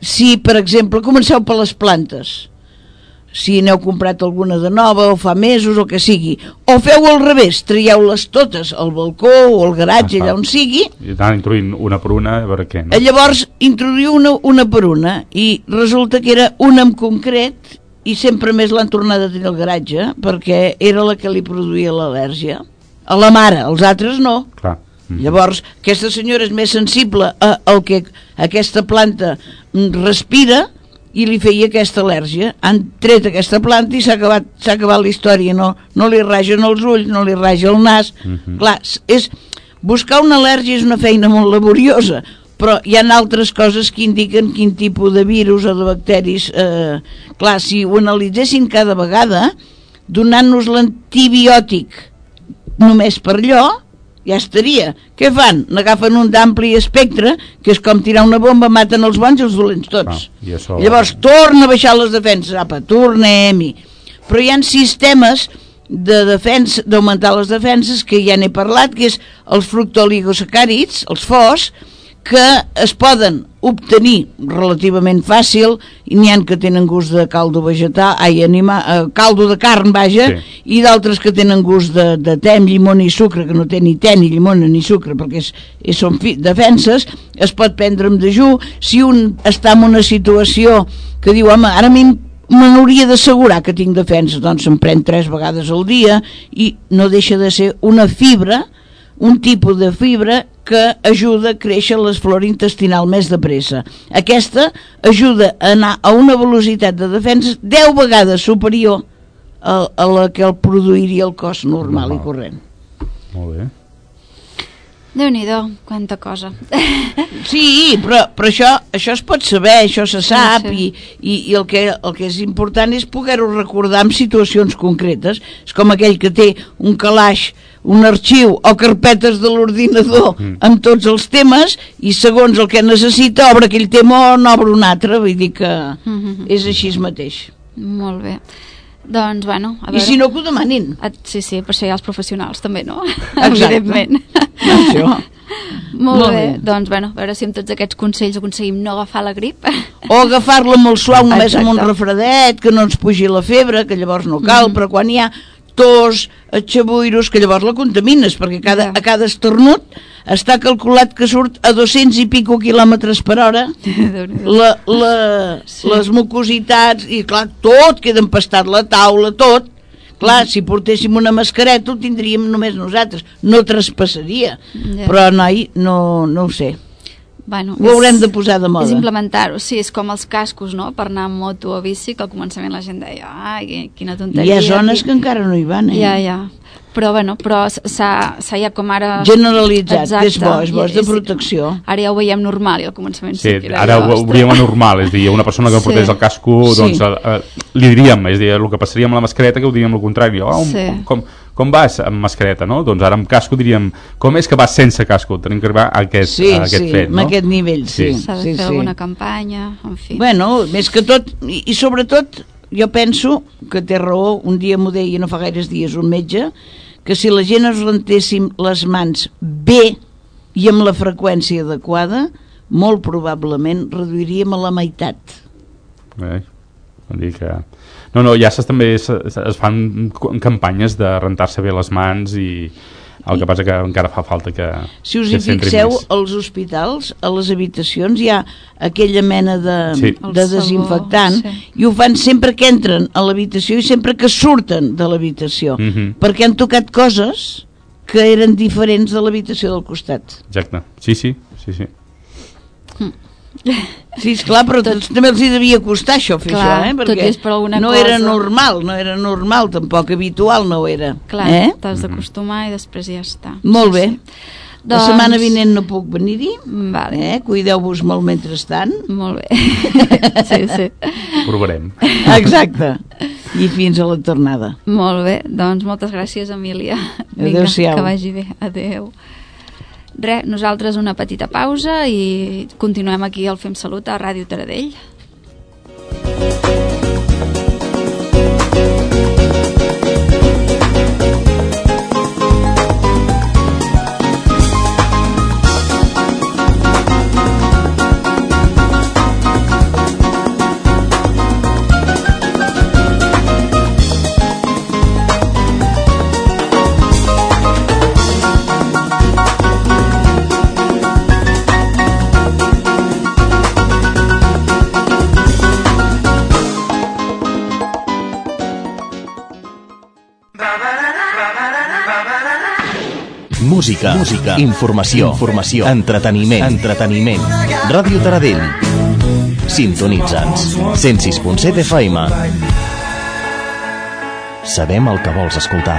si, per exemple, comenceu per les plantes. Si n'heu comprat alguna de nova o fa mesos o que sigui. O feu al revés, traieu-les totes al balcó o al garatge, Ah, allà on sigui. I tant, introduint una per una, a veure què, no? Eh, Llavors introduïu una, una per una i resulta que era una en concret i sempre més l'han tornat a tenir al garatge perquè era la que li produïa l'al·lèrgia. A la mare, els altres no. Clar. Llavors, aquesta senyora és més sensible a, al que aquesta planta mm, respira i li feia aquesta al·lèrgia. Han tret aquesta planta i s'ha acabat, acabat la història. No, no li ragen els ulls, no li raja el nas. Mhm. Clar, és, buscar una al·lèrgia és una feina molt laboriosa, però hi ha altres coses que indiquen quin tipus de virus o de bacteris... Eh, clar, si ho analitzessin cada vegada, donant-nos l'antibiòtic només per allò, ja estaria. Què fan? N'agafen un d'ampli espectre, que és com tirar una bomba, maten els bons i els dolents tots. I això... Llavors torna a baixar les defenses, apa, tornem-hi. Però hi ha sistemes de defensa, d'augmentar les defenses, que ja n'he parlat, que és els fructoligosacàrids, els FOS, que es poden obtenir relativament fàcil i n'hi han que tenen gust de caldo vegetal ai, anima, eh, caldo de carn vaja Sí. i d'altres que tenen gust de, de te amb llimona i sucre que no té ni te ni llimona ni sucre perquè és, és, són fi, defenses es pot prendre amb dejú si un està en una situació que diu home ara a mi me n'hauria d'assegurar que tinc defensa doncs se'n pren tres vegades al dia i no deixa de ser una fibra un tipus de fibra que ajuda a créixer la flora intestinal més de pressa. Aquesta ajuda a anar a una velocitat de defensa 10 vegades superior a, a la que el produiria el cos normal, i corrent. Molt bé. Déu-n'hi-do, quanta cosa. Sí, però, però això, això es pot saber, això se sap, Sí, i, i, i el, que, el que és important és poder-ho recordar en situacions concretes. És com aquell que té un calaix, un arxiu o carpetes de l'ordinador amb tots els temes i segons el que necessita obre aquell tema o n'obre un altre, vull dir que és així mateix. Molt bé. Doncs, bueno, a I veure... si no, que ho demanin. Ah, Sí, sí, per això hi ha els professionals també, no? Exacte. Evidentment. Això. Molt, Molt bé. bé. Doncs, bueno, a veure si amb tots aquests consells aconseguim no agafar la grip. O agafar-la molt suau, només amb un Exacte. refredet, que no ens pugi la febre, que llavors no cal, Mhm. però quan hi ha tos, xabuiros, que llavors la contamines, perquè cada, a cada esternut està calculat que surt a 200 i pico quilòmetres per hora la, la, sí. les mucositats i clar, tot queda empastat, la taula, tot. Clar, si portéssim una mascareta ho tindríem només nosaltres, no traspassaria. Ja. però noi, no, no ho sé Bueno, Ho haurem de posar de moda. És implementar-ho, sí, és com els cascos, no?, per anar amb moto o bici, que al començament la gent deia, ai, quina tonteria. hi ha zones que encara no hi van eh? Ja, ja. Però, bueno, però s'ha s'ha ja com ara... Generalitzat, és bo, és bo, és de protecció. Ara ja ho veiem normal, i al començament sí, Sí, que era ara allò, ho ostres. hauríem anormal, és a dir, una persona que Sí. portés el casco, Sí. doncs eh, eh, li diríem, és a dir, el que passaria amb la mascareta que ho diríem el contrari, oh, Sí. com, com, com vas amb mascareta, no? Doncs ara amb casco diríem, com és que vas sense casco? Tenim que arribar a aquest, Sí, a aquest sí, fet, no? amb aquest nivell, sí. S'ha de sí, fer sí. alguna campanya, en fi. Bueno, més que tot, i, i sobretot, jo penso que té raó, un dia m'ho deia no fa gaires dies un metge, que si la gent es rentéssim les mans bé i amb la freqüència adequada, molt probablement reduiríem a la meitat. Eh? Vull dir que... No, no, ja també es, es fan campanyes de rentar-se bé les mans i el que passa que encara fa falta que Si us que hi fixeu, més. als hospitals, a les habitacions, hi ha aquella mena de, Sí. de sabó, desinfectant sí. i ho fan sempre que entren a l'habitació i sempre que surten de l'habitació, Mhm. perquè han tocat coses que eren diferents de l'habitació del costat. Exacte, sí, sí, sí, sí. Sí, esclar, però tot... també els hi devia costar això, fer Clar, això, eh? tot Perquè és per alguna no cosa. era normal, no era normal, tampoc habitual no era. Clar, eh? t'has d'acostumar i després ja està. Molt bé. La Doncs- setmana vinent no puc venir-hi. Vale. Eh? Cuideu-vos molt mentrestant. Molt bé. sí, sí. Provarem. Exacte. I fins a la tornada. Molt bé, doncs moltes gràcies, Emília. Adéu-siau. que vagi bé. Adéu. Res, nosaltres una petita pausa i continuem aquí al Fem Salut a Ràdio Taradell. Música, música, informació, informació, entreteniment, entreteniment. Ràdio Taradell. Sintonitza'ns. 106.7 FM. Sabem el que vols escoltar.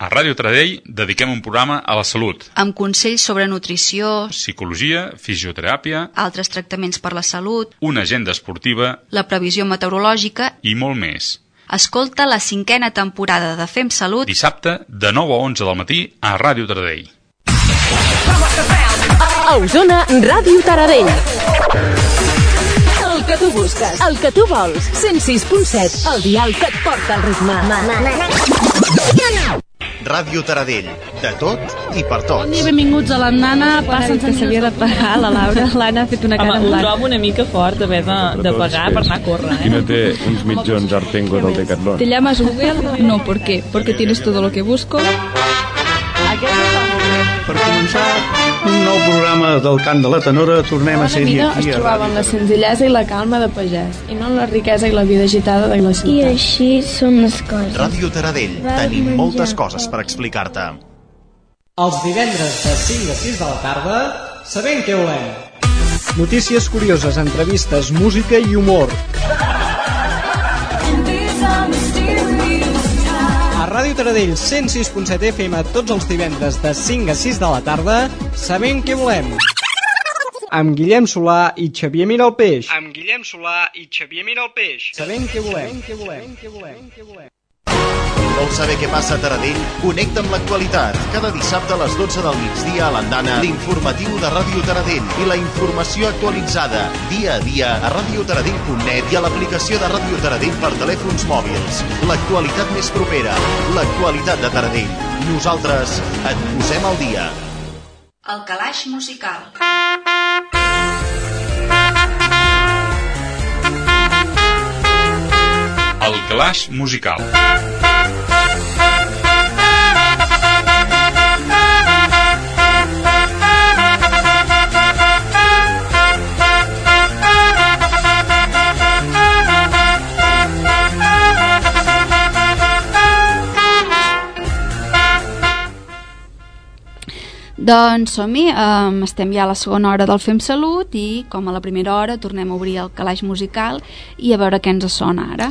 A Ràdio Taradell dediquem un programa a la salut. Amb consells sobre nutrició, Psicologia, fisioteràpia, altres tractaments per la salut, una agenda esportiva la previsió meteorològica... i molt més. Escolta la cinquena temporada de Fem Salut Dissabte, de 9 a 11 del matí, a Ràdio Taradell. A Osona, Ràdio Taradell. El que tu busques, el que tu vols. 106.7, el dial que et porta el ritme. Ràdio Taradell. De tot i per tots. Bon dia, benvinguts a l'Andana. Passen que s'havia de pagar la Laura. L'Anna ha fet una cara Home, ho blanc. trobo una mica fort d'haver de, de pagar per anar a córrer, Qui eh? no té uns mitjons Artengo del Decathlon? ¿Te llamas Google? No, ¿por qué? Porque tienes todo lo que busco. Per començar un nou programa del Cant de la Tenora, tornem a ser vida es aquí a trobava en la senzillesa i la calma de pagès, i no en la riquesa i la vida agitada de la ciutat. I així són les coses. Ràdio Taradell. Tenim moltes coses per explicar-te. Els divendres de 5 a 6 de la tarda, sabem què volem. Notícies curioses, entrevistes, música i humor. Ràdio Taradell 106.7 FM tots els divendres de 5 a 6 de la tarda, sabem què volem. Amb Guillem Solà i Xavier Miralpeix. Amb Guillem Solà i Xavier Miralpeix. Sabem què volem. Què volem. Què volem. Què volem. Vols saber què passa a Taradell? Connecta amb l'actualitat. Cada dissabte a les 12 del migdia a l'Andana, l'informatiu de Ràdio Taradell i la informació actualitzada dia a dia a radiotaradell.net i a l'aplicació de Ràdio Taradell per telèfons mòbils. L'actualitat més propera, l'actualitat de Taradell. Nosaltres et posem al dia. El calaix musical. El calaix musical. Doncs som-hi, um, estem ja a la segona hora del Fem Salut i com a la primera hora tornem a obrir el calaix musical i a veure què ens sona ara.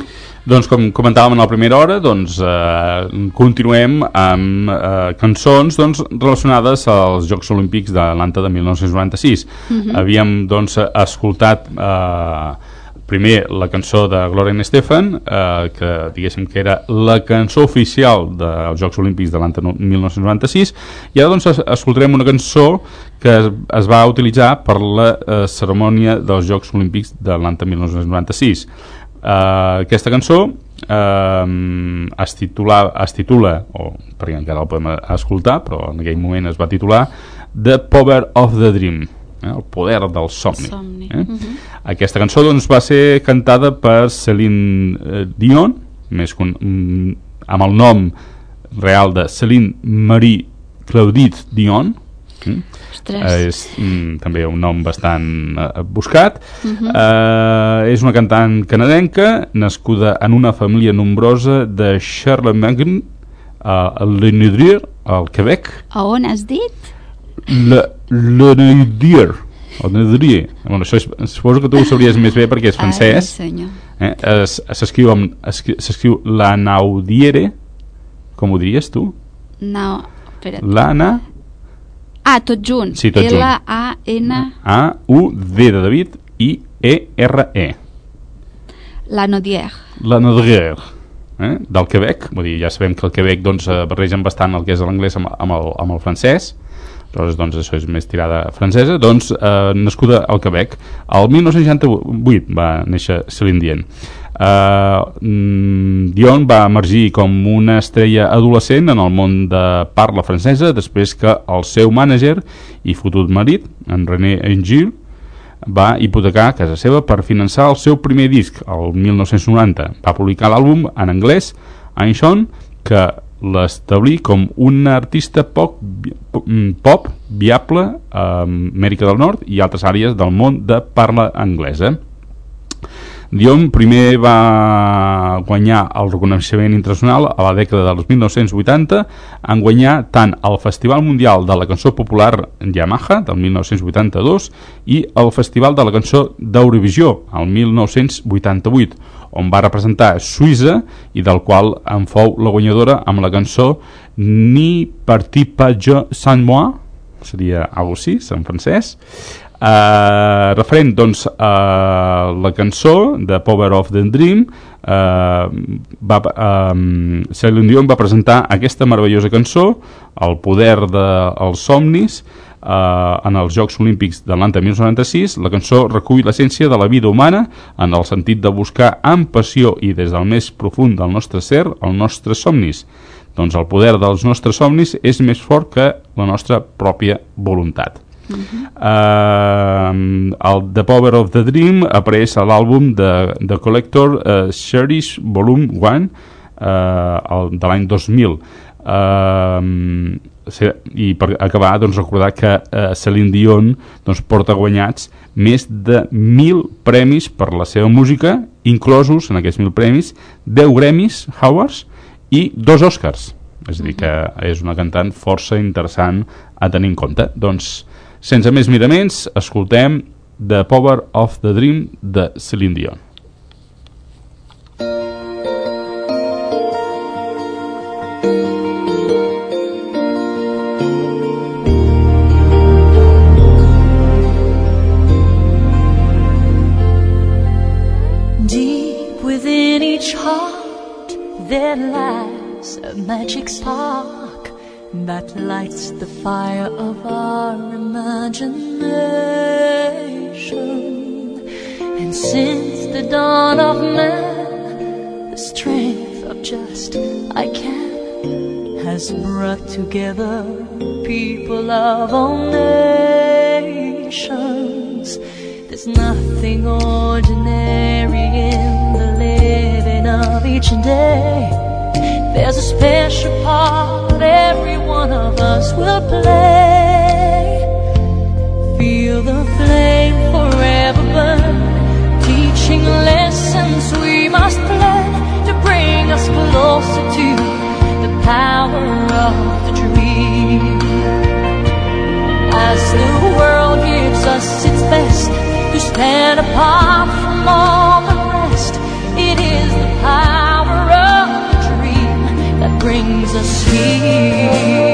Doncs com comentàvem en la primera hora, doncs eh, continuem amb eh, cançons doncs, relacionades als Jocs Olímpics d'Atlanta de 1996. Uh -huh. Havíem doncs escoltat eh, primer la cançó de Gloria Estefan eh, que diguéssim que era la cançó oficial dels Jocs Olímpics de l'any 1996 i ara doncs escoltarem una cançó que es, es va utilitzar per la eh, cerimònia dels Jocs Olímpics de l'any 1996 eh, aquesta cançó eh, es, titula, es titula o perquè encara la podem escoltar però en aquell moment es va titular The Power of the Dream eh, el poder del somni, somni. Eh? Uh mhm. -huh. aquesta cançó doncs, va ser cantada per Celine eh, Dion més con, mm, amb el nom real de Celine Marie Claudette Dion mm? Eh, és mm, també un nom bastant eh, buscat uh -huh. eh, és una cantant canadenca nascuda en una família nombrosa de Charlemagne a Lenudrier al Quebec a on has dit? Le, le Neudier o Neudier bueno, això és, suposo que tu ho sabries més bé perquè és francès. eh? s'escriu s'escriu la Naudiere com ho diries tu? no, espera't. l'Anna ah, tot junt sí, tot junt L-A-N A-U-D de David I-E-R-E -E. la Naudier la Naudier eh? del Quebec, vull dir, ja sabem que el Quebec doncs, barregen bastant el que és l'anglès amb, amb, el, amb el francès aleshores doncs això és més tirada francesa doncs eh, nascuda al Quebec el 1968 va néixer Celine Dion Uh, Dion va emergir com una estrella adolescent en el món de parla francesa després que el seu mànager i fotut marit, en René Engil, va hipotecar casa seva per finançar el seu primer disc, el 1990. Va publicar l'àlbum en anglès, Einstein, que l'establir com un artista poc, mm, pop viable a Amèrica del Nord i altres àrees del món de parla anglesa. Dion primer va guanyar el reconeixement internacional a la dècada dels 1980 en guanyar tant el Festival Mundial de la Cançó Popular Yamaha del 1982 i el Festival de la Cançó d'Eurovisió el 1988 on va representar Suïssa i del qual en fou la guanyadora amb la cançó Ni partit pas je sans moi seria algo així, en francès Uh, referent doncs a la cançó de Power of the Dream uh, va, um, Celine Dion va presentar aquesta meravellosa cançó el poder dels de, somnis uh, en els Jocs Olímpics de l'any 1996 la cançó recull l'essència de la vida humana en el sentit de buscar amb passió i des del més profund del nostre ser els nostres somnis. Doncs el poder dels nostres somnis és més fort que la nostra pròpia voluntat Uh -huh. uh, el The Power of the Dream apareix a l'àlbum de, de Collector uh, Cherish Volume 1 uh, de l'any 2000 uh, i per acabar doncs, recordar que uh, Celine Dion doncs, porta guanyats més de 1.000 premis per la seva música inclosos en aquests 1.000 premis 10 Grammys Howards i dos Oscars. És a dir que és una cantant força interessant a tenir en compte. Doncs sense més miraments, escoltem The Power of the Dream de Celine Dion. Deep within each heart there lies a magic spark that lights the fire of our imagination. And since the dawn of man, the strength of just I can has brought together people of all nations. There's nothing ordinary in the living of each day. There's a special part every one of us will play. Feel the flame forever burn, teaching lessons we must learn to bring us closer to the power of the dream. As the world gives us its best to stand apart from all the rest, it is brings us here.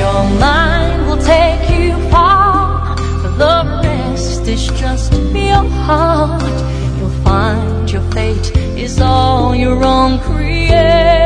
Your mind will take you far, the rest is just your heart. You'll find your fate is all your own creation.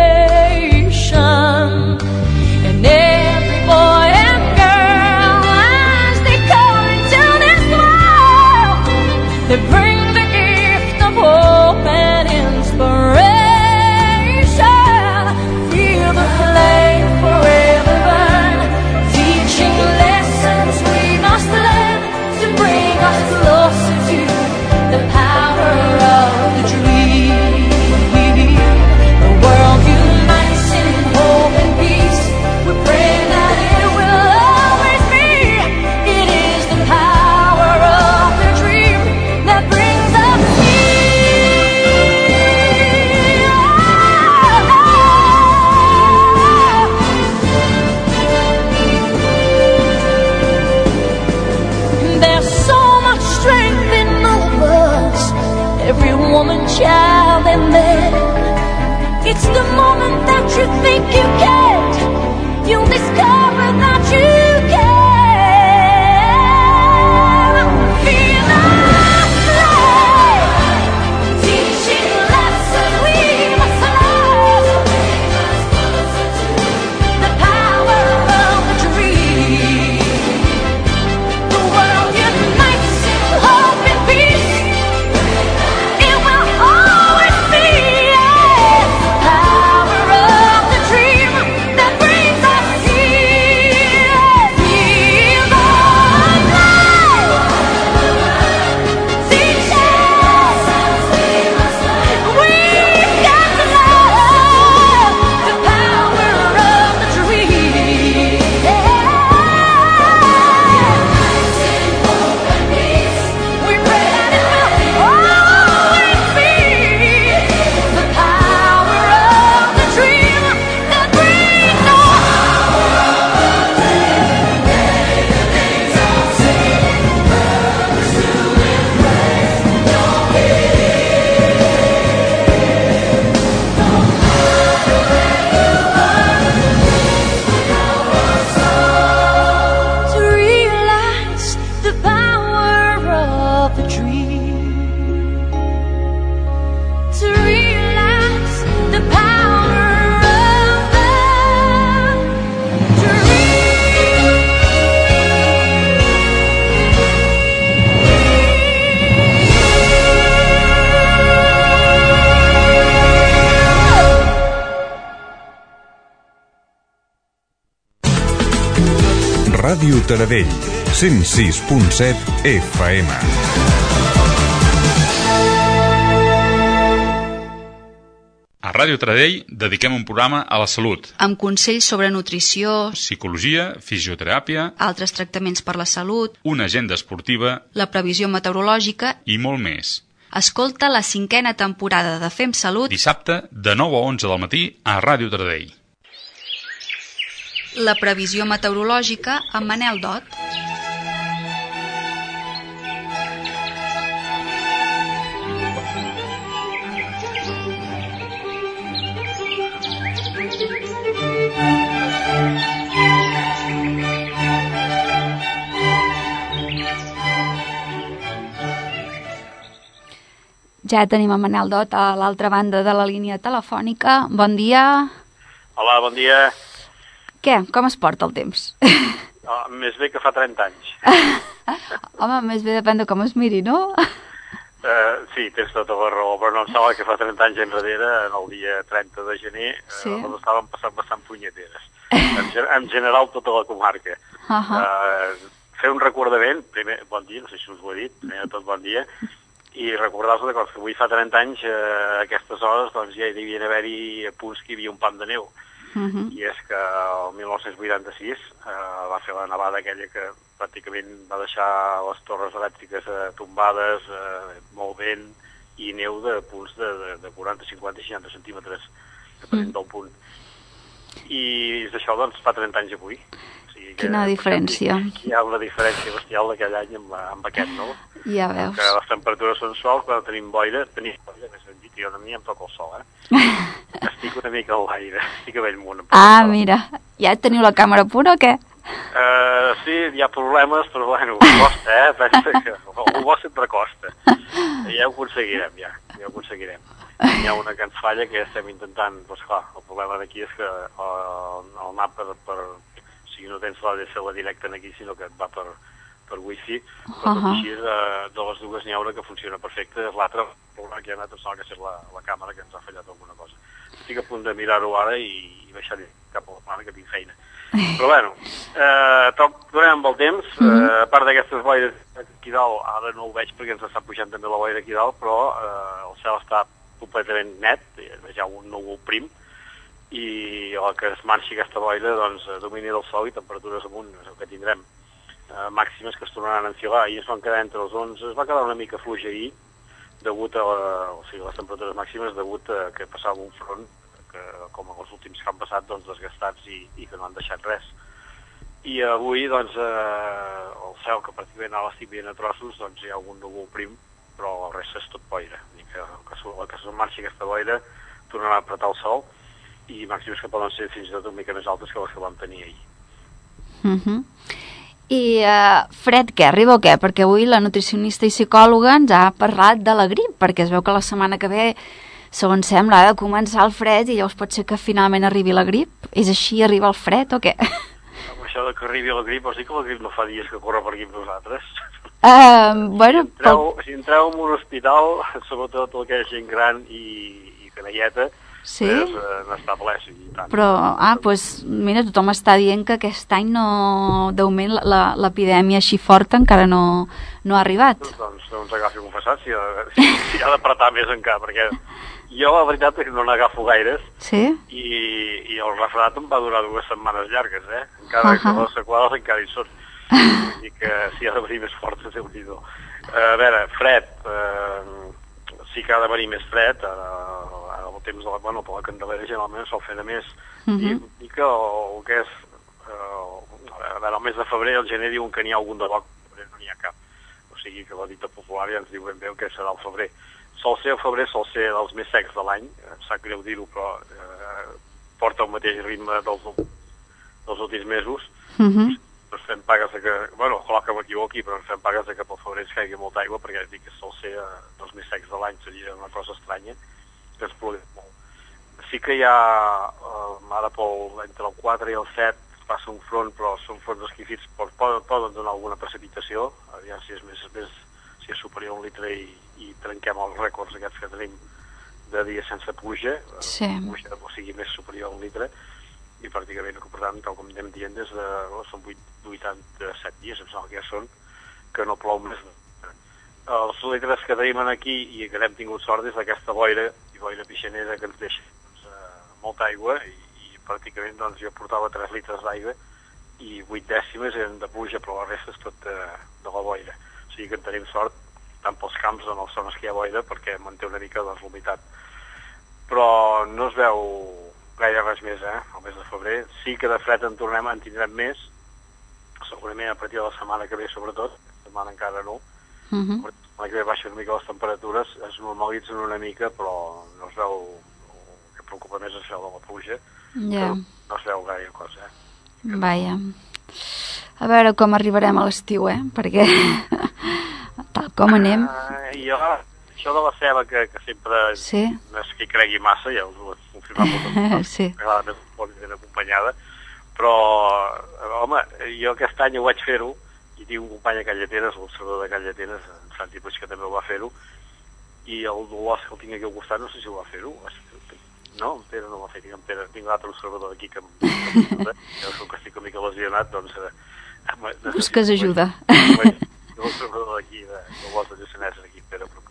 Taradell, 106.7 FM. A Ràdio Taradell dediquem un programa a la salut, Amb consells sobre nutrició, psicologia, fisioteràpia, altres tractaments per la salut, una agenda esportiva la previsió meteorològica... i molt més. Escolta la cinquena temporada de Fem Salut Dissabte, de 9 a 11 del matí, a Ràdio Taradell. La previsió meteorològica amb Manel Dot. Ja tenim a Manel Dot a l'altra banda de la línia telefònica. Bon dia. Hola, bon dia. Què? Com es porta el temps? Oh, més bé que fa 30 anys. Home, més bé depèn de com es miri, no? Uh, sí, tens tota la raó, però no em sembla que fa 30 anys enrere, en el dia 30 de gener, Sí. uh, les estàvem passant bastant punyeteres. En, en general, tota la comarca. Ahà. Uh, fer un recordament, primer, bon dia, no sé si us ho he dit, primer de tot bon dia, i recordar-vos que avui fa 30 anys, eh, a aquestes hores, doncs ja hi devien haver-hi punts que hi havia un pam de neu. Mhm. I és que el 1986 eh, va fer la nevada aquella que pràcticament va deixar les torres elèctriques eh, tombades, eh, molt vent i neu de punts de, de, de 40, 50 i 60 centímetres, depenent del punt. I és això, doncs, fa 30 anys avui. O sigui que, Quina diferència. Hi ha una diferència bestial d'aquell any amb, amb aquest, no? Ja veus. Que les temperatures són suaus, quan tenim boira, tenim boira, més jo no m'hi em toca el sol, eh? Estic una mica a l'aire, estic a bell munt. Ah, mira, ja teniu la càmera a punt o què? Uh, sí, hi ha problemes, però bueno, costa, eh? Pensa que el bo sempre costa. Ja ho aconseguirem, ja, ja ho aconseguirem. Hi ha una que ens falla que estem intentant, doncs clar, el problema d'aquí és que uh, el NAP per, per, o sigui, no tens la DSL directa aquí, sinó que et va per, per wifi, però tot Ahà. així de, de les dues n'hi ha una que funciona perfecte, és l'altra, que hi ha anat em sembla que és la, la càmera que ens ha fallat alguna cosa. Estic a punt de mirar-ho ara i, i baixar cap a la plana que tinc feina. Però bueno, eh, tot durant amb el temps, eh, a part d'aquestes boires aquí dalt, ara no ho veig perquè ens està pujant també la boira aquí dalt, però eh, el cel està completament net, hi ha un núvol prim, i el que es marxi aquesta boira, doncs, eh, domini del sol i temperatures amunt, és el que tindrem. Eh, màximes que es tornaran a enfilar, i es van quedar entre els 11, es va quedar una mica fluix ahir, degut a la, o sigui, les temperatures màximes degut a que passava un front que, com els últims que han passat, doncs, desgastats i, i que no han deixat res. I avui, doncs, eh, el cel, que pràcticament ara l'estic veient a trossos, doncs hi ha algun núvol prim, però la resta és tot boira. Dir que, que, su- que se'n marxi aquesta boira tornarà a apretar el sol i màxims que poden ser fins i tot una mica més altes que les que vam tenir ahir. Mhm. I uh, fred què? Arriba o què? Perquè avui la nutricionista i psicòloga ens ha parlat de la grip, perquè es veu que la setmana que ve, segons sembla, ha de començar el fred i llavors pot ser que finalment arribi la grip. És així, arriba el fred o què? Amb això de que arribi la grip, vols dir que la grip no fa dies que corre per aquí amb nosaltres? Uh, bueno, Entreu, si entreu en un hospital, sobretot el que és gent gran i, i canalleta, Sí? és eh, n'estableix i tant. Però, ah, doncs, mira, tothom està dient que aquest any no, de moment, la- la- l'epidèmia així forta encara no, no ha arribat. Doncs, doncs agafi confessat si, si, si ha d'apretar més encara, perquè jo la veritat és que no n'agafo gaires Sí? i, i el refredat em va durar dues setmanes llargues, eh? Encara que Ahà. les seqüeles encara hi són. Vull dir que si ha de venir més fort, déu nhi A veure, fred, eh, sí que ha de venir més fred, ara, temps de la, bueno, per la Candelera generalment sol fer de més, i, i que el, el que és, eh, a veure, el mes de febrer, el gener diuen que n'hi ha algun de boc, però no n'hi ha cap. O sigui que la dita popular ja ens diu ben bé el que serà el febrer. Sol ser el febrer, sol ser dels més secs de l'any, eh, em sap greu dir-ho, però eh, porta el mateix ritme dels, dels últims mesos, Mhm. ens fem pagues de que, bueno, clar que m'equivoqui, però ens fem pagues de que pel febrer ens caigui molta aigua, perquè dic que sol ser eh, dels més secs de l'any, seria una cosa estranya, que ens plogui molt. Sí que hi ha, eh, ara pel, entre el 4 i el 7 passa un front, però són fronts esquifits, però poden, poden donar alguna precipitació, aviam si és més, més si és superior a un litre i, i trenquem els rècords aquests que tenim de dies sense pluja, eh, Sí. pluja o sigui més superior a un litre, i pràcticament, per tant, tal com anem dient, des de, oh, són 8, 87 dies, em sembla que ja són, que no plou més. Els litres que tenim aquí i que n'hem tingut sort és d'aquesta boira, i boira pixanera que ens deixa doncs, eh, molta aigua, i, i pràcticament doncs, jo portava 3 litres d'aigua i 8 dècimes eren de pluja, però la resta és tot de, de la boira. O sigui que en tenim sort, tant pels camps en les zones que hi ha boira, perquè manté una mica doncs, l'humitat. Però no es veu gaire res més, eh? El mes de febrer. Sí que de fred en tornem, en tindrem més, segurament a partir de la setmana que ve, sobretot, la setmana encara no, Mhm. la setmana que ve baixen una mica les temperatures, es normalitzen una mica, però no es veu, el que preocupa més és això de la pluja, Ja, no es veu gaire cosa, eh? vaja. A veure com arribarem a l'estiu, eh? Perquè tal com anem... Uh, jo, això de la ceba, que, que sempre Sí. no és que hi cregui massa, ja us ho he confirmat vegades, Sí. m'agrada més molt ben acompanyada, però, home, jo aquest any ho vaig fer-ho, tinc un company a Callatenes, l'observador de Callatenes, en Santi Puig, que també ho va fer-ho, i el Dolors que el tinc aquí al costat no sé si ho va fer-ho no, en Pere no ho va fer, en Pere tinc l'altre observador aquí que, que sóc que estic una mica lesionat doncs eh, Busques ajuda. l'observador d'aquí de, de Dolors de Lluçanès aquí Pere Bruc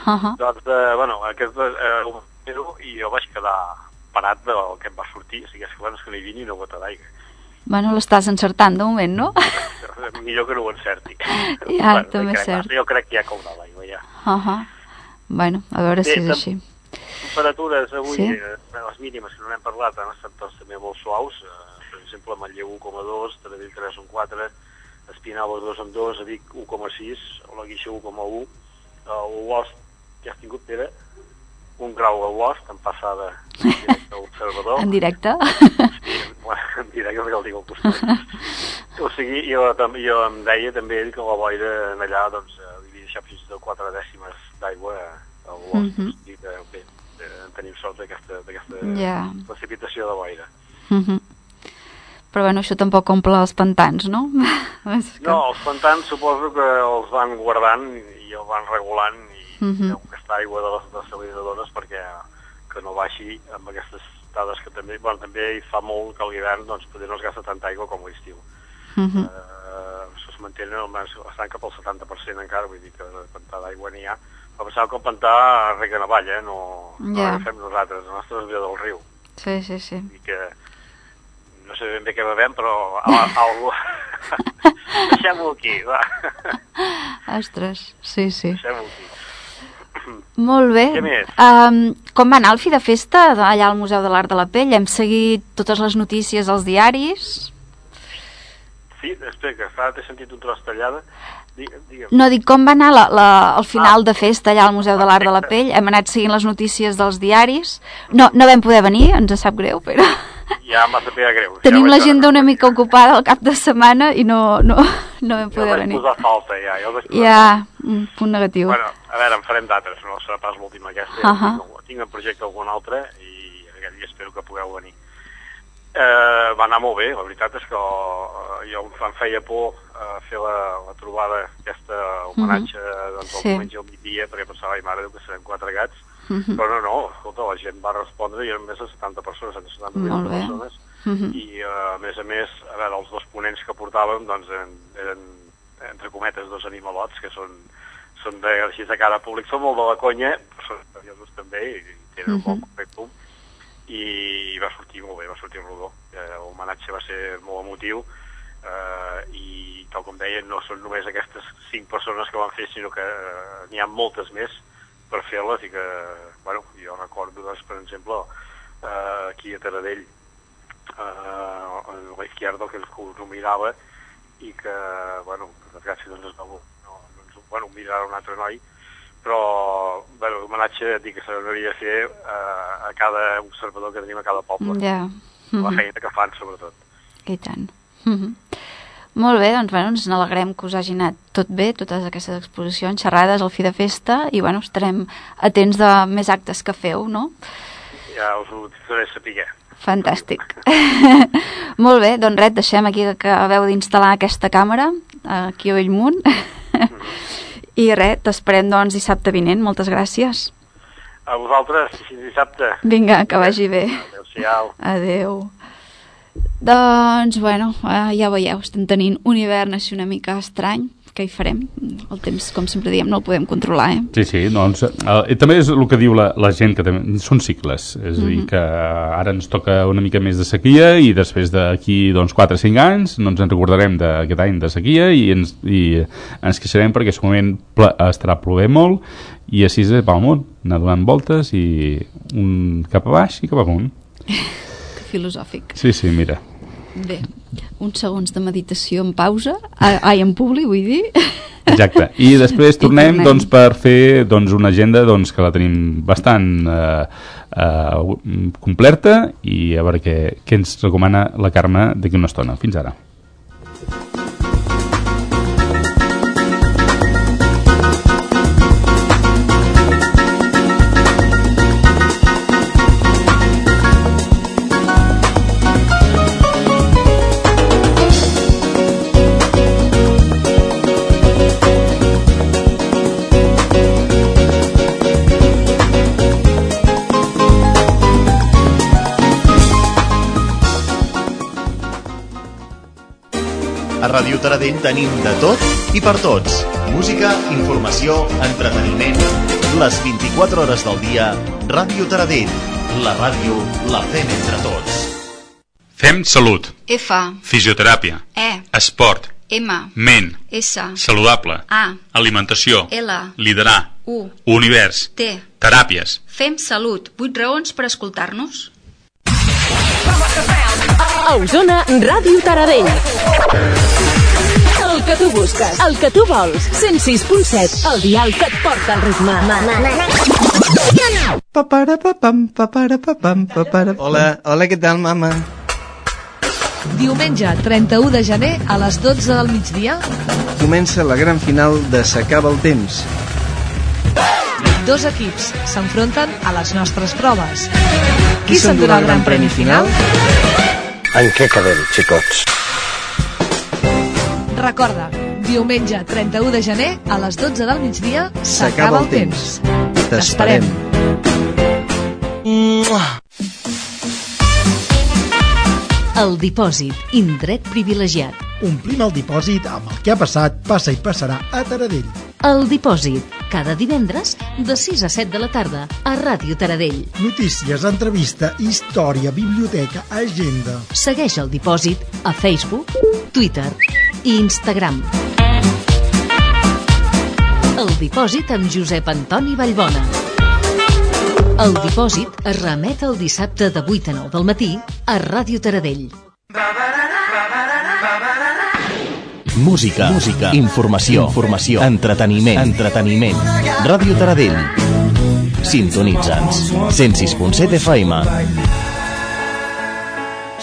Uh -huh. doncs, eh, bueno, aquest eh, ho i jo vaig quedar parat del que em va sortir, o sigui, és que, és que no hi havia ni una gota d'aigua. Bueno, l'estàs encertant de moment, no? Millor que no ho encerti. Ja, també és cert. Jo crec que ja caurà l'aigua, ja. Uh -huh. Bueno, a veure si és tam- així. Temperatures avui, Sí. eh, les mínimes, que no n'hem parlat, han estat doncs, també molt suaus. Eh, per exemple, a Manlleu 1,2, Taradell 3,4, Espinalba 2,2, a Vic 1,6, o la Guixa 1,1. A Olost, que has tingut, Pere, un grau a Olost, en passada en directe a l'observador. En directe? Bueno, en directe perquè el tinc al costat. o sigui, jo, jo em deia també ell que la boira en allà doncs, eh, li havia deixat fins a 4 dècimes d'aigua a Olost. Mhm. O sigui que bé, eh, tenim sort d'aquesta Ja. precipitació de boira. Uh -huh. Però bueno, això tampoc omple els pantans, no? Que... No, els pantans suposo que els van guardant i els van regulant Mhm. deu aquesta aigua de les desalinadores perquè que no baixi amb aquestes dades que també, bueno, també hi fa molt que a l'hivern doncs potser no es gasta tanta aigua com l'estiu. Uh -huh. eh, es mantenen almenys estan cap al 70% encara, vull dir que de pantà d'aigua n'hi ha. Però pensava que el pantà rega en avall, eh? no, no Ja. l'agafem nosaltres, el nostre és del riu. Sí, sí, sí. I que no sé ben bé què bevem, però a, a, algú... Deixem-ho aquí, va. Ostres, sí, sí. Deixem-ho aquí. Molt bé. Què més? Um, com va anar el fi de festa allà al Museu de l'Art de la Pell? Hem seguit totes les notícies als diaris? Sí, espera, que fa, t'he sentit un tros tallada. Digue, digue'm. No, dic, com va anar la, la, el final de festa allà al Museu de l'Art de la Pell? Hem anat seguint les notícies dels diaris. No, no vam poder venir, ens sap greu, però Ja va saber greu. tenim ja l'agenda una mica ocupada al cap de setmana i no, no, no vam poder vaig venir. posar falta, ja. ho vaig posar Ja, un punt negatiu. Bueno, a veure, en farem d'altres, no serà pas l'última aquesta. Uh Ahà. tinc, tinc en projecte algun altre i aquest dia espero que pugueu venir. Eh, va anar molt bé, la veritat és que eh, jo em feia por eh, fer la, la trobada aquesta homenatge doncs, el Sí. diumenge al migdia perquè pensava, ai mare, Déu, que serem quatre gats Mhm. però no, no, escolta, la gent va respondre i eren més de 70 persones, 170 Molt bé. persones Mhm. i eh, a més a més, a veure, els dos ponents que portàvem doncs eren, eren entre cometes dos animalots que són, són de, així de cara públic, són molt de la conya, però són seriosos també i tenen un bon currículum i va sortir molt bé, va sortir rodó. Eh, L'homenatge va ser molt emotiu eh, i tal com deia, no són només aquestes cinc persones que van fer, sinó que eh, n'hi ha moltes més per fer-les i que, bueno, jo recordo, doncs, per exemple, eh, aquí a Taradell, eh, en la Izquierda, que ho mirava i que, bueno, per desgràcia doncs es va, no, doncs, bueno, mirar un altre noi, però, bueno, l'homenatge dic que s'hauria de fer eh, a cada observador que tenim a cada poble. Ja. La Mhm. feina que fan, sobretot. I tant. Mhm. Molt bé, doncs bueno, ens n'alegrem que us hagi anat tot bé, totes aquestes exposicions, xerrades al fi de festa, i bueno, estarem atents de més actes que feu, no? Ja us ho faré saber. Fantàstic. Molt bé, doncs res, deixem aquí que acabeu d'instal·lar aquesta càmera, aquí a Bellmunt. I res, t'esperem doncs dissabte vinent, moltes gràcies. A vosaltres, fins dissabte. Vinga, que vagi bé. Adéu-siau. Adeu. Doncs, bueno, eh, ja veieu, estem tenint un hivern així una mica estrany. Què hi farem? El temps, com sempre diem, no el podem controlar, eh? Sí, sí, doncs, eh, també és el que diu la, la gent, que també, són cicles, és a dir, Mhm. que ara ens toca una mica més de sequia i després d'aquí doncs, 4 o 5 anys no ens en recordarem d'aquest any de sequia i ens, i ens queixarem perquè segurament ple, estarà plovent molt i així és pel món, anar donant voltes i un cap a baix i cap amunt. Filosòfic. Sí, sí, mira. Bé, uns segons de meditació en pausa, a- ai, en publi, vull dir. Exacte. I després I tornem, tornem. doncs, per fer doncs, una agenda doncs, que la tenim bastant eh, eh, completa i a veure què, què ens recomana la Carme d'aquí una estona. Fins ara. Ràdio Taradell tenim de tot i per tots. Música, informació, entreteniment... Les 24 hores del dia, Ràdio Taradell. La ràdio la fem entre tots. Fem salut, F, fisioteràpia, E, esport, M, ment, S, saludable, A, alimentació, L, liderar, U, univers, T. teràpies. Fem salut. 8 raons per escoltar-nos. A Osona, Ràdio Taradell. El que tu busques, el que tu vols. 106.7, el dial que et porta al ritme. Paparapapam, paparapapam, papara... Hola, hola, què tal, mama? Diumenge 31 de gener a les 12 del migdia, Comença la gran final de S'acaba el temps. dos equips s'enfronten a les nostres proves. Qui s'endurà el gran premi final? En què quedem, xicots? Recorda, diumenge 31 de gener a les 12 del migdia S'acaba el temps. T'esperem. El dipòsit, indret privilegiat. Omplim el dipòsit amb el que ha passat, passa i passarà a Taradell. El dipòsit, cada divendres de 6 a 7 de la tarda a Ràdio Taradell. Notícies, entrevista, història, biblioteca, agenda. Segueix el dipòsit a Facebook, Twitter i Instagram. El dipòsit amb Josep Antoni Vallbona. El dipòsit es remet el dissabte de 8 a 9 del matí a Ràdio Taradell. Música, música, informació, informació, entreteniment, entreteniment. Ràdio Taradell. Sintonitza'ns. 106.7 FM.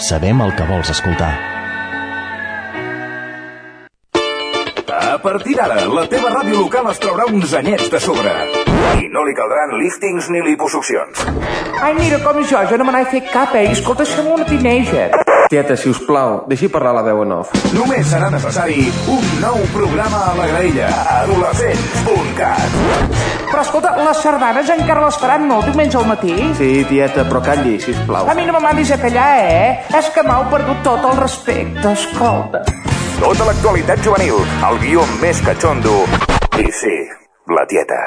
Sabem el que vols escoltar. Partir d'ara, la teva ràdio local es traurà uns anyets de sobre. I no li caldran líftings ni liposuccions. Ai, mira, com jo, jo no me n'he fet cap, eh? Escolta, som una teenager. Tieta, si us plau, deixi parlar la veu en off. Només serà necessari un nou programa a la graella. Adolescents.cat Però escolta, les sardanes encara les faran, no? Diumenge al matí? Sí, tieta, però calli, si us plau. A mi no me mandis a callar, eh? És que m'heu perdut tot el respecte, escolta. Tota l'actualitat juvenil, el guió més catxondo. I sí, la tieta.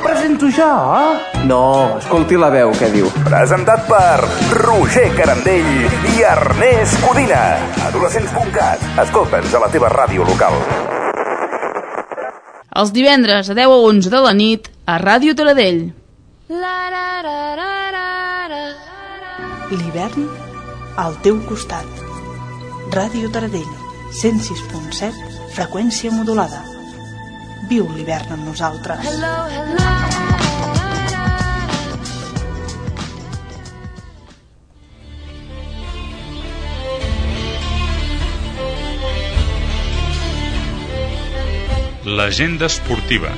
Presento jo, eh? No, escolti la veu, què diu. Presentat per Roger Carandell i Ernest Codina. Adolescents.cat. Escolta'ns a la teva ràdio local. Els divendres a 10 a 11 de la nit a Ràdio Taradell. L'hivern al teu costat. Ràdio Taradell, 106.7, freqüència modulada. Viu l'hivern amb nosaltres. L'agenda esportiva.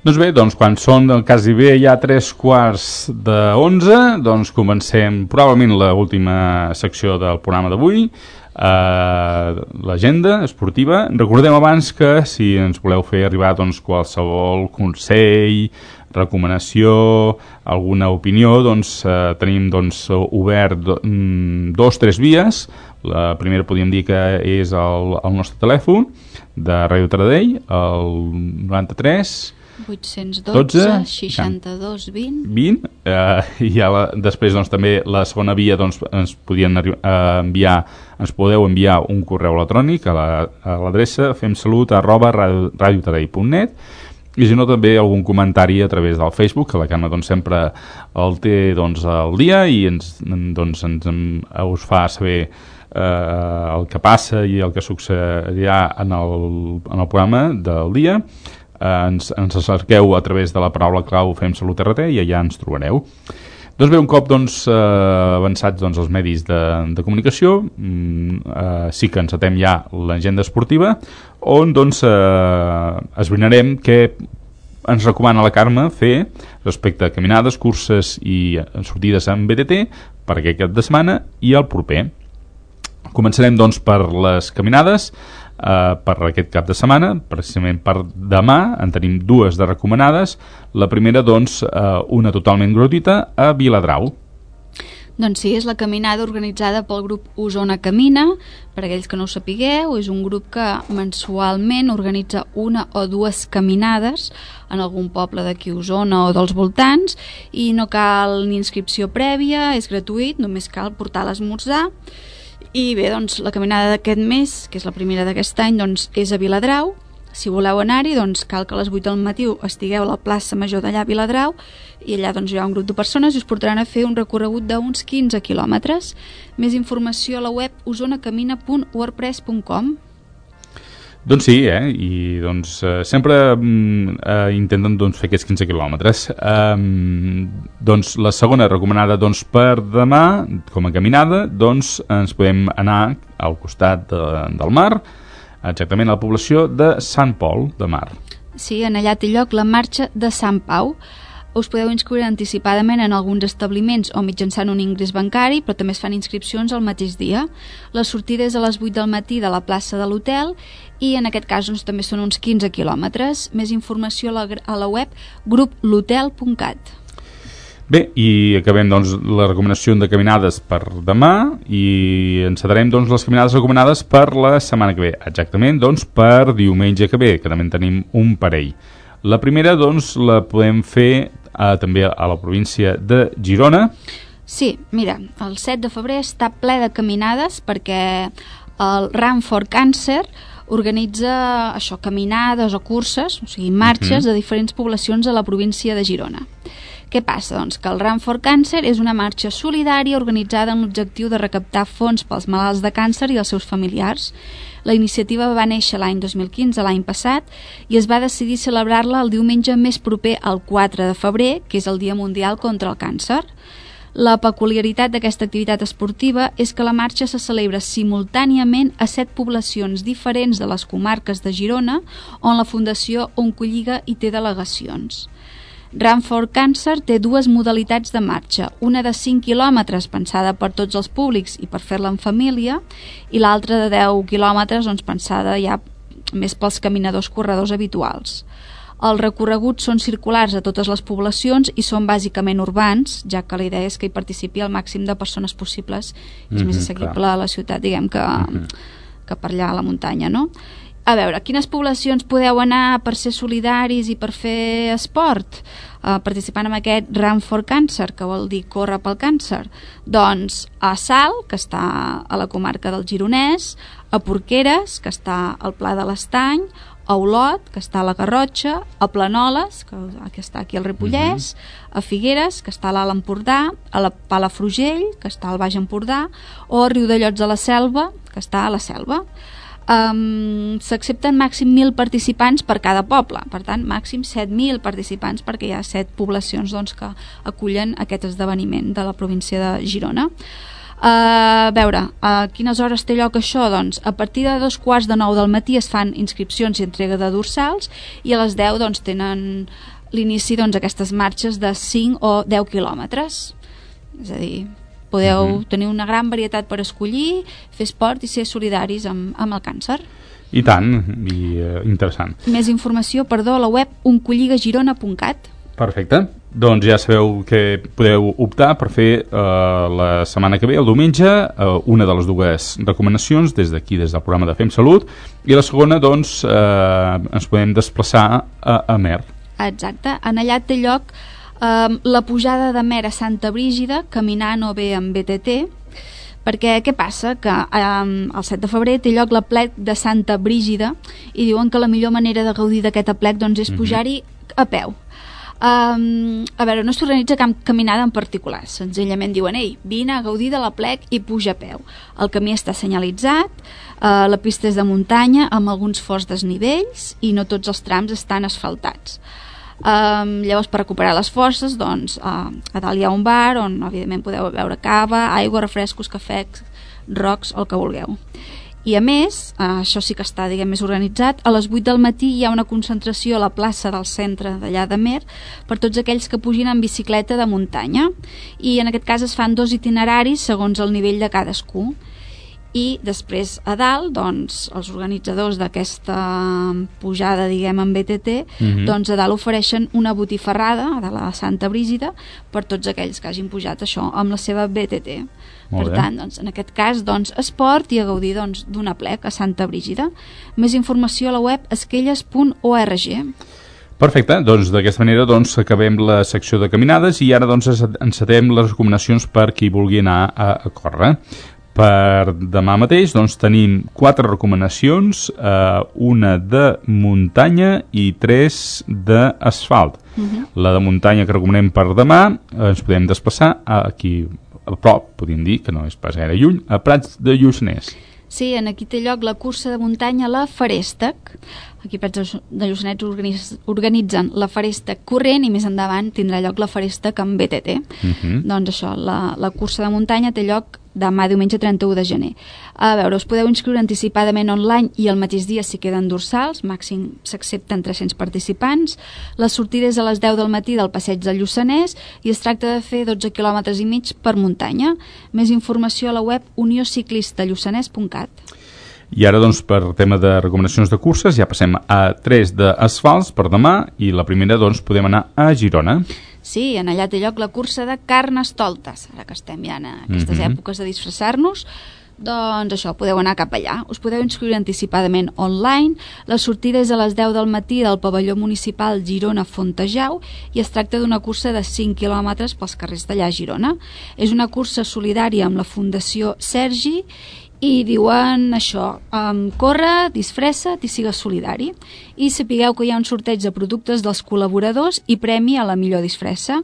Doncs bé, doncs quan són quasi bé ja tres quarts de onze, doncs comencem probablement l'última secció del programa d'avui, eh, l'agenda esportiva. Recordem abans que si ens voleu fer arribar doncs, qualsevol consell, recomanació, alguna opinió, doncs eh, tenim doncs, obert do, mm, dos tres vies. La primera podríem dir que és el, el nostre telèfon de Ràdio Taradell, el 93 812 12, 62 20 20 eh, i ja la, després doncs, també la segona via doncs, ens podien eh, enviar ens podeu enviar un correu electrònic a la- a l'adreça la, femsalut arroba radiotaradell.net i si no també algun comentari a través del Facebook que la Carme doncs, sempre el té doncs, al dia i ens, doncs, ens, us fa saber eh, el que passa i el que succeirà en el, en el programa del dia eh, ens, ens cerqueu a través de la paraula clau Fem Salut RT i allà ens trobareu. Doncs bé, un cop doncs, eh, avançats doncs, els medis de, de comunicació, mm, eh, sí que encetem ja l'agenda esportiva, on doncs, eh, esbrinarem què ens recomana la Carme fer respecte a caminades, curses i sortides amb BTT per aquest cap de setmana i el proper. Començarem doncs per les caminades eh, per aquest cap de setmana, precisament per demà en tenim dues de recomanades la primera doncs eh, una totalment gratuïta a Viladrau doncs sí, és la caminada organitzada pel grup Osona Camina. Per aquells que no ho sapigueu, és un grup que mensualment organitza una o dues caminades en algun poble d'aquí Osona o dels voltants i no cal ni inscripció prèvia, és gratuït, només cal portar l'esmorzar. I bé, doncs, la caminada d'aquest mes, que és la primera d'aquest any, doncs, és a Viladrau, si voleu anar-hi, doncs cal que a les 8 del matí estigueu a la plaça Major d'allà a Viladrau i allà doncs, hi ha un grup de persones i us portaran a fer un recorregut d'uns 15 quilòmetres. Més informació a la web osonacamina.wordpress.com doncs sí, eh? i doncs eh, sempre mm, eh, intenten doncs, fer aquests 15 quilòmetres. Eh, doncs la segona recomanada doncs, per demà, com a caminada, doncs ens podem anar al costat de, del mar, exactament a la població de Sant Pol de Mar. Sí, en allà té lloc la marxa de Sant Pau. Us podeu inscriure anticipadament en alguns establiments o mitjançant un ingrés bancari, però també es fan inscripcions el mateix dia. La sortida és a les 8 del matí de la plaça de l'hotel i en aquest cas doncs, també són uns 15 quilòmetres. Més informació a la, a la web gruplotel.cat. Bé, i acabem doncs, la recomanació de caminades per demà i encetarem doncs, les caminades recomanades per la setmana que ve. Exactament, doncs, per diumenge que ve, que també en tenim un parell. La primera, doncs, la podem fer eh, també a la província de Girona. Sí, mira, el 7 de febrer està ple de caminades perquè el Run for Cancer organitza això, caminades o curses, o sigui, marxes uh mhm. -huh. de diferents poblacions a la província de Girona. Què passa? Doncs que el Run for Cancer és una marxa solidària organitzada amb l'objectiu de recaptar fons pels malalts de càncer i els seus familiars. La iniciativa va néixer l'any 2015, l'any passat, i es va decidir celebrar-la el diumenge més proper al 4 de febrer, que és el Dia Mundial contra el Càncer. La peculiaritat d'aquesta activitat esportiva és que la marxa se celebra simultàniament a set poblacions diferents de les comarques de Girona, on la Fundació Oncolliga hi té delegacions. Run for Cancer té dues modalitats de marxa, una de 5 quilòmetres pensada per tots els públics i per fer-la en família i l'altra de 10 quilòmetres doncs, pensada ja més pels caminadors corredors habituals. Els recorreguts són circulars a totes les poblacions i són bàsicament urbans, ja que la idea és que hi participi el màxim de persones possibles és mm -hmm, més mhm, assequible clar. a la ciutat, diguem, que, mm -hmm. que per allà a la muntanya, no? A veure, quines poblacions podeu anar per ser solidaris i per fer esport? Uh, participant en aquest Run for Cancer, que vol dir córrer pel càncer? Doncs a Sal, que està a la comarca del Gironès, a Porqueres, que està al Pla de l'Estany, a Olot, que està a la Garrotxa, a Planoles, que, que està aquí al Ripollès, uh mhm. -huh. a Figueres, que està a l'Alt Empordà, a la Palafrugell, que està al Baix Empordà, o a Riudellots de la Selva, que està a la Selva um, s'accepten màxim 1.000 participants per cada poble, per tant màxim 7.000 participants perquè hi ha 7 poblacions doncs, que acullen aquest esdeveniment de la província de Girona. Uh, a veure, a quines hores té lloc això? Doncs a partir de dos quarts de nou del matí es fan inscripcions i entrega de dorsals i a les 10 doncs, tenen l'inici doncs, aquestes marxes de 5 o 10 quilòmetres. És a dir, podeu mm -hmm. tenir una gran varietat per escollir, fer esport i ser solidaris amb, amb el càncer. I tant, i uh, interessant. Més informació, perdó, a la web uncolligagirona.cat. Perfecte. Doncs ja sabeu que podeu optar per fer uh, la setmana que ve, el diumenge, uh, una de les dues recomanacions des d'aquí, des del programa de Fem Salut, i la segona, doncs, uh, ens podem desplaçar a, a Mer. Exacte. En allà té lloc um, la pujada de Mer a Santa Brígida, caminant o bé amb BTT, perquè què passa? Que um, el 7 de febrer té lloc la plec de Santa Brígida i diuen que la millor manera de gaudir d'aquest plec doncs, és mhm. pujar-hi a peu. Um, a veure, no s'organitza cap caminada en particular, senzillament diuen ei, vine a gaudir de la plec i puja a peu. El camí està senyalitzat, uh, la pista és de muntanya amb alguns forts desnivells i no tots els trams estan asfaltats. Um, llavors, per recuperar les forces, doncs, uh, a dalt hi ha un bar on, evidentment, podeu beure cava, aigua, refrescos, cafès, rocs, el que vulgueu. I a més, eh, això sí que està diguem, més organitzat, a les 8 del matí hi ha una concentració a la plaça del centre d'allà de Mer per tots aquells que pugin en bicicleta de muntanya i en aquest cas es fan dos itineraris segons el nivell de cadascú i després a dalt doncs, els organitzadors d'aquesta pujada diguem en BTT mm -hmm. doncs a dalt ofereixen una botifarrada de la Santa Brígida per tots aquells que hagin pujat això amb la seva BTT Molt per bé. tant, doncs, en aquest cas doncs, esport i a gaudir doncs, d'una plec a Santa Brígida més informació a la web esquelles.org Perfecte, doncs d'aquesta manera doncs, acabem la secció de caminades i ara doncs encetem les recomanacions per qui vulgui anar a, a córrer. Per demà mateix doncs, tenim quatre recomanacions, eh, una de muntanya i tres d'asfalt. Mhm. La de muntanya que recomanem per demà eh, ens podem desplaçar a aquí a prop, podríem dir, que no és pas gaire lluny, a Prats de Lluçanès. Sí, en aquí té lloc la cursa de muntanya La Farèstec. Aquí Prats de organiz, organitzen la Farèstec corrent i més endavant tindrà lloc la Farèstec amb BTT. Mhm. Doncs això, la, la cursa de muntanya té lloc demà diumenge 31 de gener. A veure, us podeu inscriure anticipadament online i el mateix dia si queden dorsals, màxim s'accepten 300 participants. La sortida és a les 10 del matí del passeig del Lluçanès i es tracta de fer 12 km i mig per muntanya. Més informació a la web uniociclistalluçanès.cat. I ara, doncs, per tema de recomanacions de curses, ja passem a tres d'asfalts per demà i la primera, doncs, podem anar a Girona. Sí, en allà té lloc la cursa de carnestoltes, ara que estem ja en aquestes Mhm. èpoques de disfressar-nos, doncs això, podeu anar cap allà. Us podeu inscriure anticipadament online. La sortida és a les 10 del matí del pavelló municipal Girona-Fontejau i es tracta d'una cursa de 5 quilòmetres pels carrers d'allà a Girona. És una cursa solidària amb la Fundació Sergi i diuen això, um, corre, disfressa't i sigues solidari i sapigueu que hi ha un sorteig de productes dels col·laboradors i premi a la millor disfressa.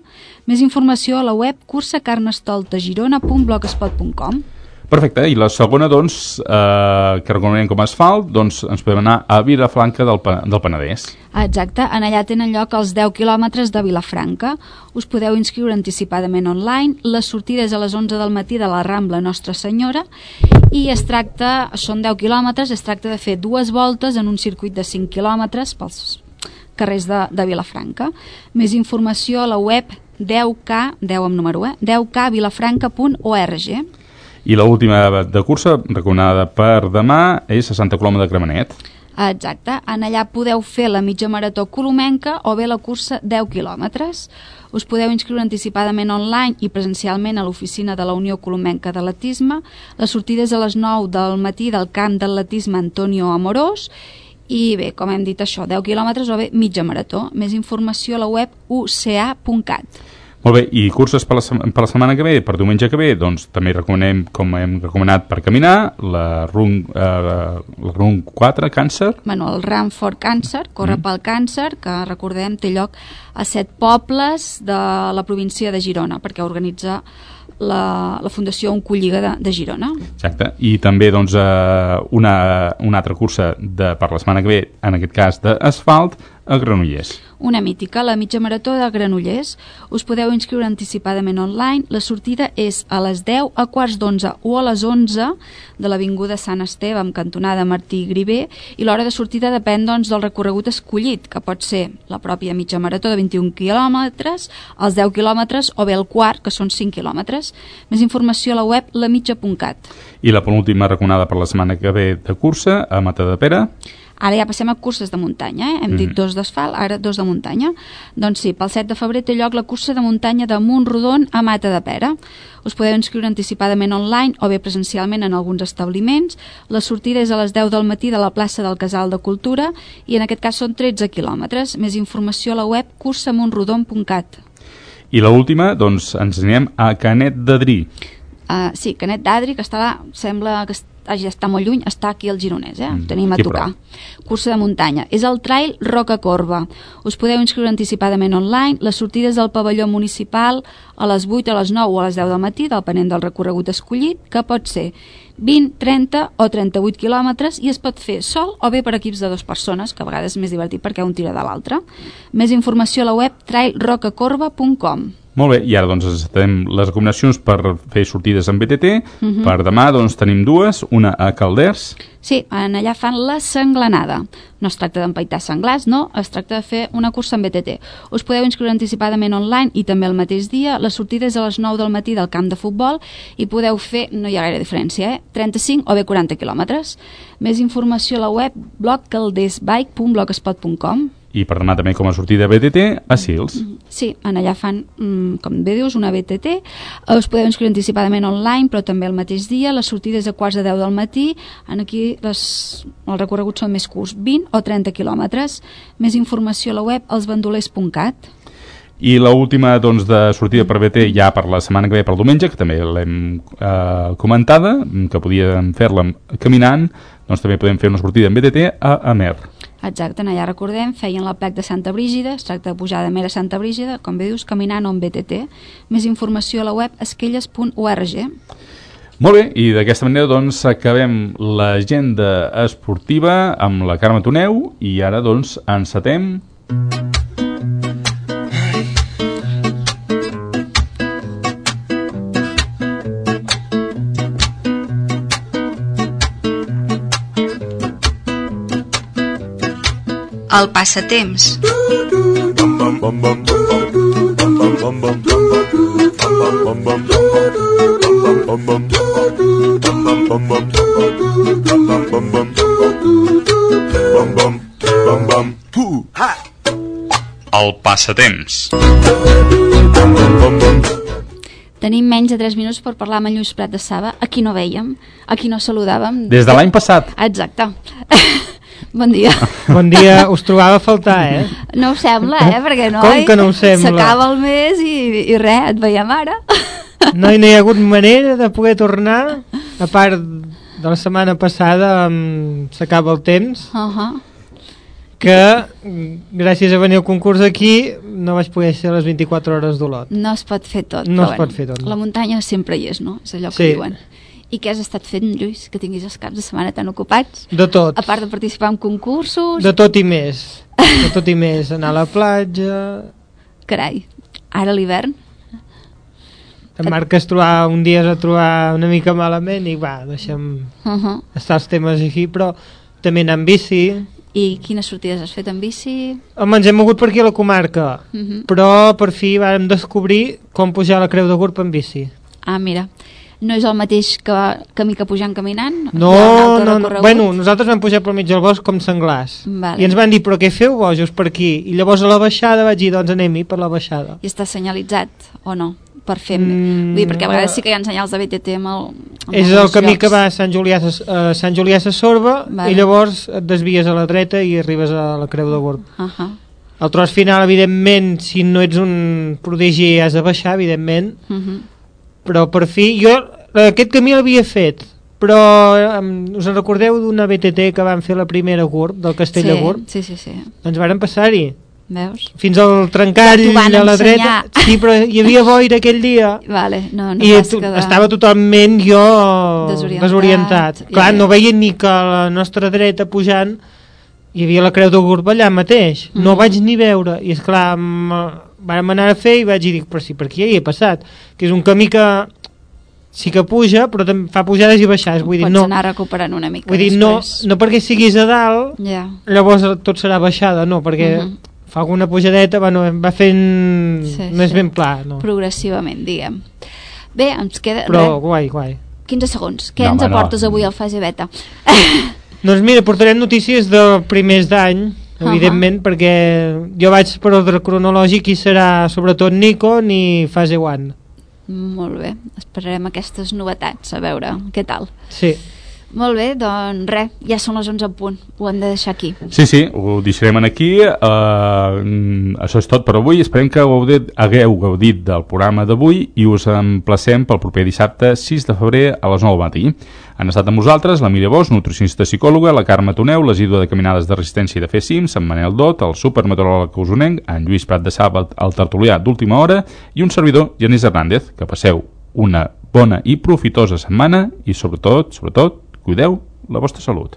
Més informació a la web cursacarnestoltagirona.blogspot.com Perfecte, i la segona, doncs, eh, que recomanem com a asfalt, doncs ens podem anar a Vilafranca del, del Penedès. Exacte, en allà tenen lloc els 10 quilòmetres de Vilafranca. Us podeu inscriure anticipadament online. La sortida és a les 11 del matí de la Rambla Nostra Senyora i es tracta, són 10 quilòmetres, es tracta de fer dues voltes en un circuit de 5 quilòmetres pels carrers de, de Vilafranca. Més informació a la web 10k, 10 amb número, eh? 10kvilafranca.org. I l'última de cursa, recomanada per demà, és a Santa Coloma de Gramenet. Exacte, en allà podeu fer la mitja marató colomenca o bé la cursa 10 quilòmetres. Us podeu inscriure anticipadament online i presencialment a l'oficina de la Unió Colomenca d'Atletisme. La sortida és a les 9 del matí del camp d'atletisme Antonio Amorós i bé, com hem dit això, 10 quilòmetres o bé mitja marató. Més informació a la web uca.cat. Molt bé, i curses per la, per la setmana que ve, per diumenge que ve, doncs també recomanem, com hem recomanat per caminar, la RUN, eh, la RUN 4, càncer, bueno, el Run for Cancer, corre pel càncer, que recordem té lloc a set pobles de la província de Girona, perquè organitza la, la Fundació Oncolliga de, de Girona. exacte, i també doncs, eh, una, una altra cursa de, per la setmana que ve, en aquest cas d'asfalt, a Granollers. Una mítica, la mitja marató de Granollers. Us podeu inscriure anticipadament online. La sortida és a les 10, a quarts d'11 o a les 11 de l'Avinguda Sant Esteve amb cantonada Martí Griver i l'hora de sortida depèn doncs, del recorregut escollit, que pot ser la pròpia mitja marató de 21 quilòmetres, els 10 quilòmetres o bé el quart, que són 5 quilòmetres. Més informació a la web lamitja.cat. I la penúltima recomanada per la setmana que ve de cursa, a Matadepera, Ara ja passem a curses de muntanya, eh? hem Mhm. dit dos d'asfalt, ara dos de muntanya. Doncs sí, pel 7 de febrer té lloc la cursa de muntanya de Montrodon a Mata de Pera. Us podeu inscriure anticipadament online o bé presencialment en alguns establiments. La sortida és a les 10 del matí de la plaça del Casal de Cultura i en aquest cas són 13 quilòmetres. Més informació a la web cursamontrodon.cat. i la última, doncs ens anem a Canet d'Adrí. Uh, sí, Canet d'Adri, que està, sembla que hagi d'estar molt lluny, està aquí al Gironès, eh? Mm, Tenim a tocar. prop. Cursa de muntanya. És el Trail Roca Corba. Us podeu inscriure anticipadament online. Les sortides del pavelló municipal a les 8, a les 9 o a les 10 del matí, depenent del recorregut escollit, que pot ser 20, 30 o 38 quilòmetres i es pot fer sol o bé per equips de dues persones, que a vegades és més divertit perquè un tira de l'altre. Més informació a la web trailrocacorba.com. Molt bé, i ara doncs necessitem les recomanacions per fer sortides en BTT. Mhm. Per demà doncs tenim dues, una a Calders, Sí, en allà fan la senglanada. No es tracta d'empaitar senglars, no, es tracta de fer una cursa en BTT. Us podeu inscriure anticipadament online i també el mateix dia. La sortida és a les 9 del matí del camp de futbol i podeu fer, no hi ha gaire diferència, eh? 35 o bé 40 quilòmetres. Més informació a la web blogcaldesbike.blogspot.com i per demà també com a sortida BTT a Sils. Sí, en allà fan, mm, com bé dius, una BTT. Eh, Us podeu inscriure anticipadament online, però també el mateix dia. Les sortides a quarts de 10 del matí. En aquí les, els recorreguts són més curts, 20 o 30 quilòmetres. Més informació a la web elsbandolers.cat. I l última doncs, de sortida per BT ja per la setmana que ve, pel diumenge, que també l'hem eh, comentada, que podíem fer-la caminant, doncs també podem fer una sortida en BTT a Amer. Exacte, allà recordem, feien la plec de Santa Brígida, es tracta de pujar de Mera Santa Brígida, com bé dius, caminant o en BTT. Més informació a la web esquelles.org. Molt bé, i d'aquesta manera doncs acabem l'agenda esportiva amb la Carme Toneu i ara doncs encetem... El passatemps. El passatemps. Tenim menys de 3 minuts per parlar amb en Lluís Prat de Saba, a qui no veiem, a qui no saludàvem. Des de l'any passat. Exacte. Bon dia. Bon dia, us trobava a faltar, eh? No ho sembla, eh? Perquè no, Com que no ho sembla? S'acaba el mes i, i res, et veiem ara. No, no hi ha hagut manera de poder tornar, a part de la setmana passada um, s'acaba el temps, Uh -huh. que mm, gràcies a venir al concurs aquí no vaig poder ser les 24 hores d'Olot. No es pot fer tot. No es pot fer tot. La muntanya sempre hi és, no? És allò que Sí. diuen. I què has estat fent, Lluís, que tinguis els caps de setmana tan ocupats? De tot. A part de participar en concursos... De tot i més. De tot i més. Anar a la platja... Carai, ara l'hivern? En Marc es trobava, un dia es va trobar una mica malament i va, deixem Uh -huh. estar els temes aquí, però també anar amb bici. I quines sortides has fet en bici? Home, ens hem mogut per aquí a la comarca, Uh -huh. però per fi vam descobrir com pujar a la Creu de Gurb en bici. Ah, mira, no és el mateix que, camí que pujant caminant? No, no, no. Bueno, nosaltres vam pujar pel mig del bosc com senglars. Vale. I ens van dir, però què feu bojos per aquí? I llavors a la baixada vaig dir, doncs anem-hi per la baixada. I està senyalitzat o no? Per fer... Mm, Vull dir, perquè a vegades sí que hi ha senyals de BTT amb el... Amb És el camí llocs. que va a Sant Julià, a Sant Julià a Sorba Vale. i llavors et desvies a la dreta i arribes a la Creu de Gurb. Uh -huh. El tros final, evidentment, si no ets un prodigi has de baixar, evidentment, Uh -huh. Però per fi, jo eh, aquest camí l'havia fet, però um, us en recordeu d'una BTT que van fer la primera GURB, del Castell sí, de Gurb? Sí, sí, sí. Ens varen passar-hi. Veus? Fins al trencall Ja a la ensenyar. dreta. Sí, però hi havia boira aquell dia. Vale, no, no I to quedar... estava totalment jo Desorientat, desorientat. ja, Clar, ja. no veia ni que a la nostra dreta pujant hi havia la Creu de Gurb allà mateix. No Mhm. vaig ni veure. I és clar, vam anar a fer i vaig dir, però si per aquí ja hi he passat. Que és un camí que sí que puja, però també fa pujades i baixades. Vull dir, Pots no, anar recuperant una mica vull dir, no, després. no perquè siguis a dalt, Ja. llavors tot serà baixada, no, perquè Mhm. fa alguna pujadeta, bueno, va fent... Sí, no és sí. ben pla, no. Progressivament, diguem. Bé, ens queda... Però res, guai, guai. 15 segons. Què No, ens home, no. aportes avui al fase beta? Doncs mira, portarem notícies de primers d'any, evidentment, perquè jo vaig per ordre cronològic i serà sobretot Nikon i fase 1. Molt bé, esperarem aquestes novetats, a veure què tal. Sí. Molt bé, doncs res, ja són les 11 en punt, ho hem de deixar aquí. Sí, sí, ho deixarem aquí. Uh, això és tot per avui. Esperem que gaudit, hagueu gaudit del programa d'avui i us emplacem pel proper dissabte 6 de febrer a les 9 del matí. Han estat amb nosaltres la Míria Bosch, nutricionista psicòloga, la Carme Toneu, l'asidua de caminades de resistència i de fer cims, en Manel Dot, el supermeteoròleg usonenc, en Lluís Prat de Sàbat, el tertulià d'última hora i un servidor, Genís Hernández. Que passeu una bona i profitosa setmana i sobretot, sobretot, cuideu la vostra salut.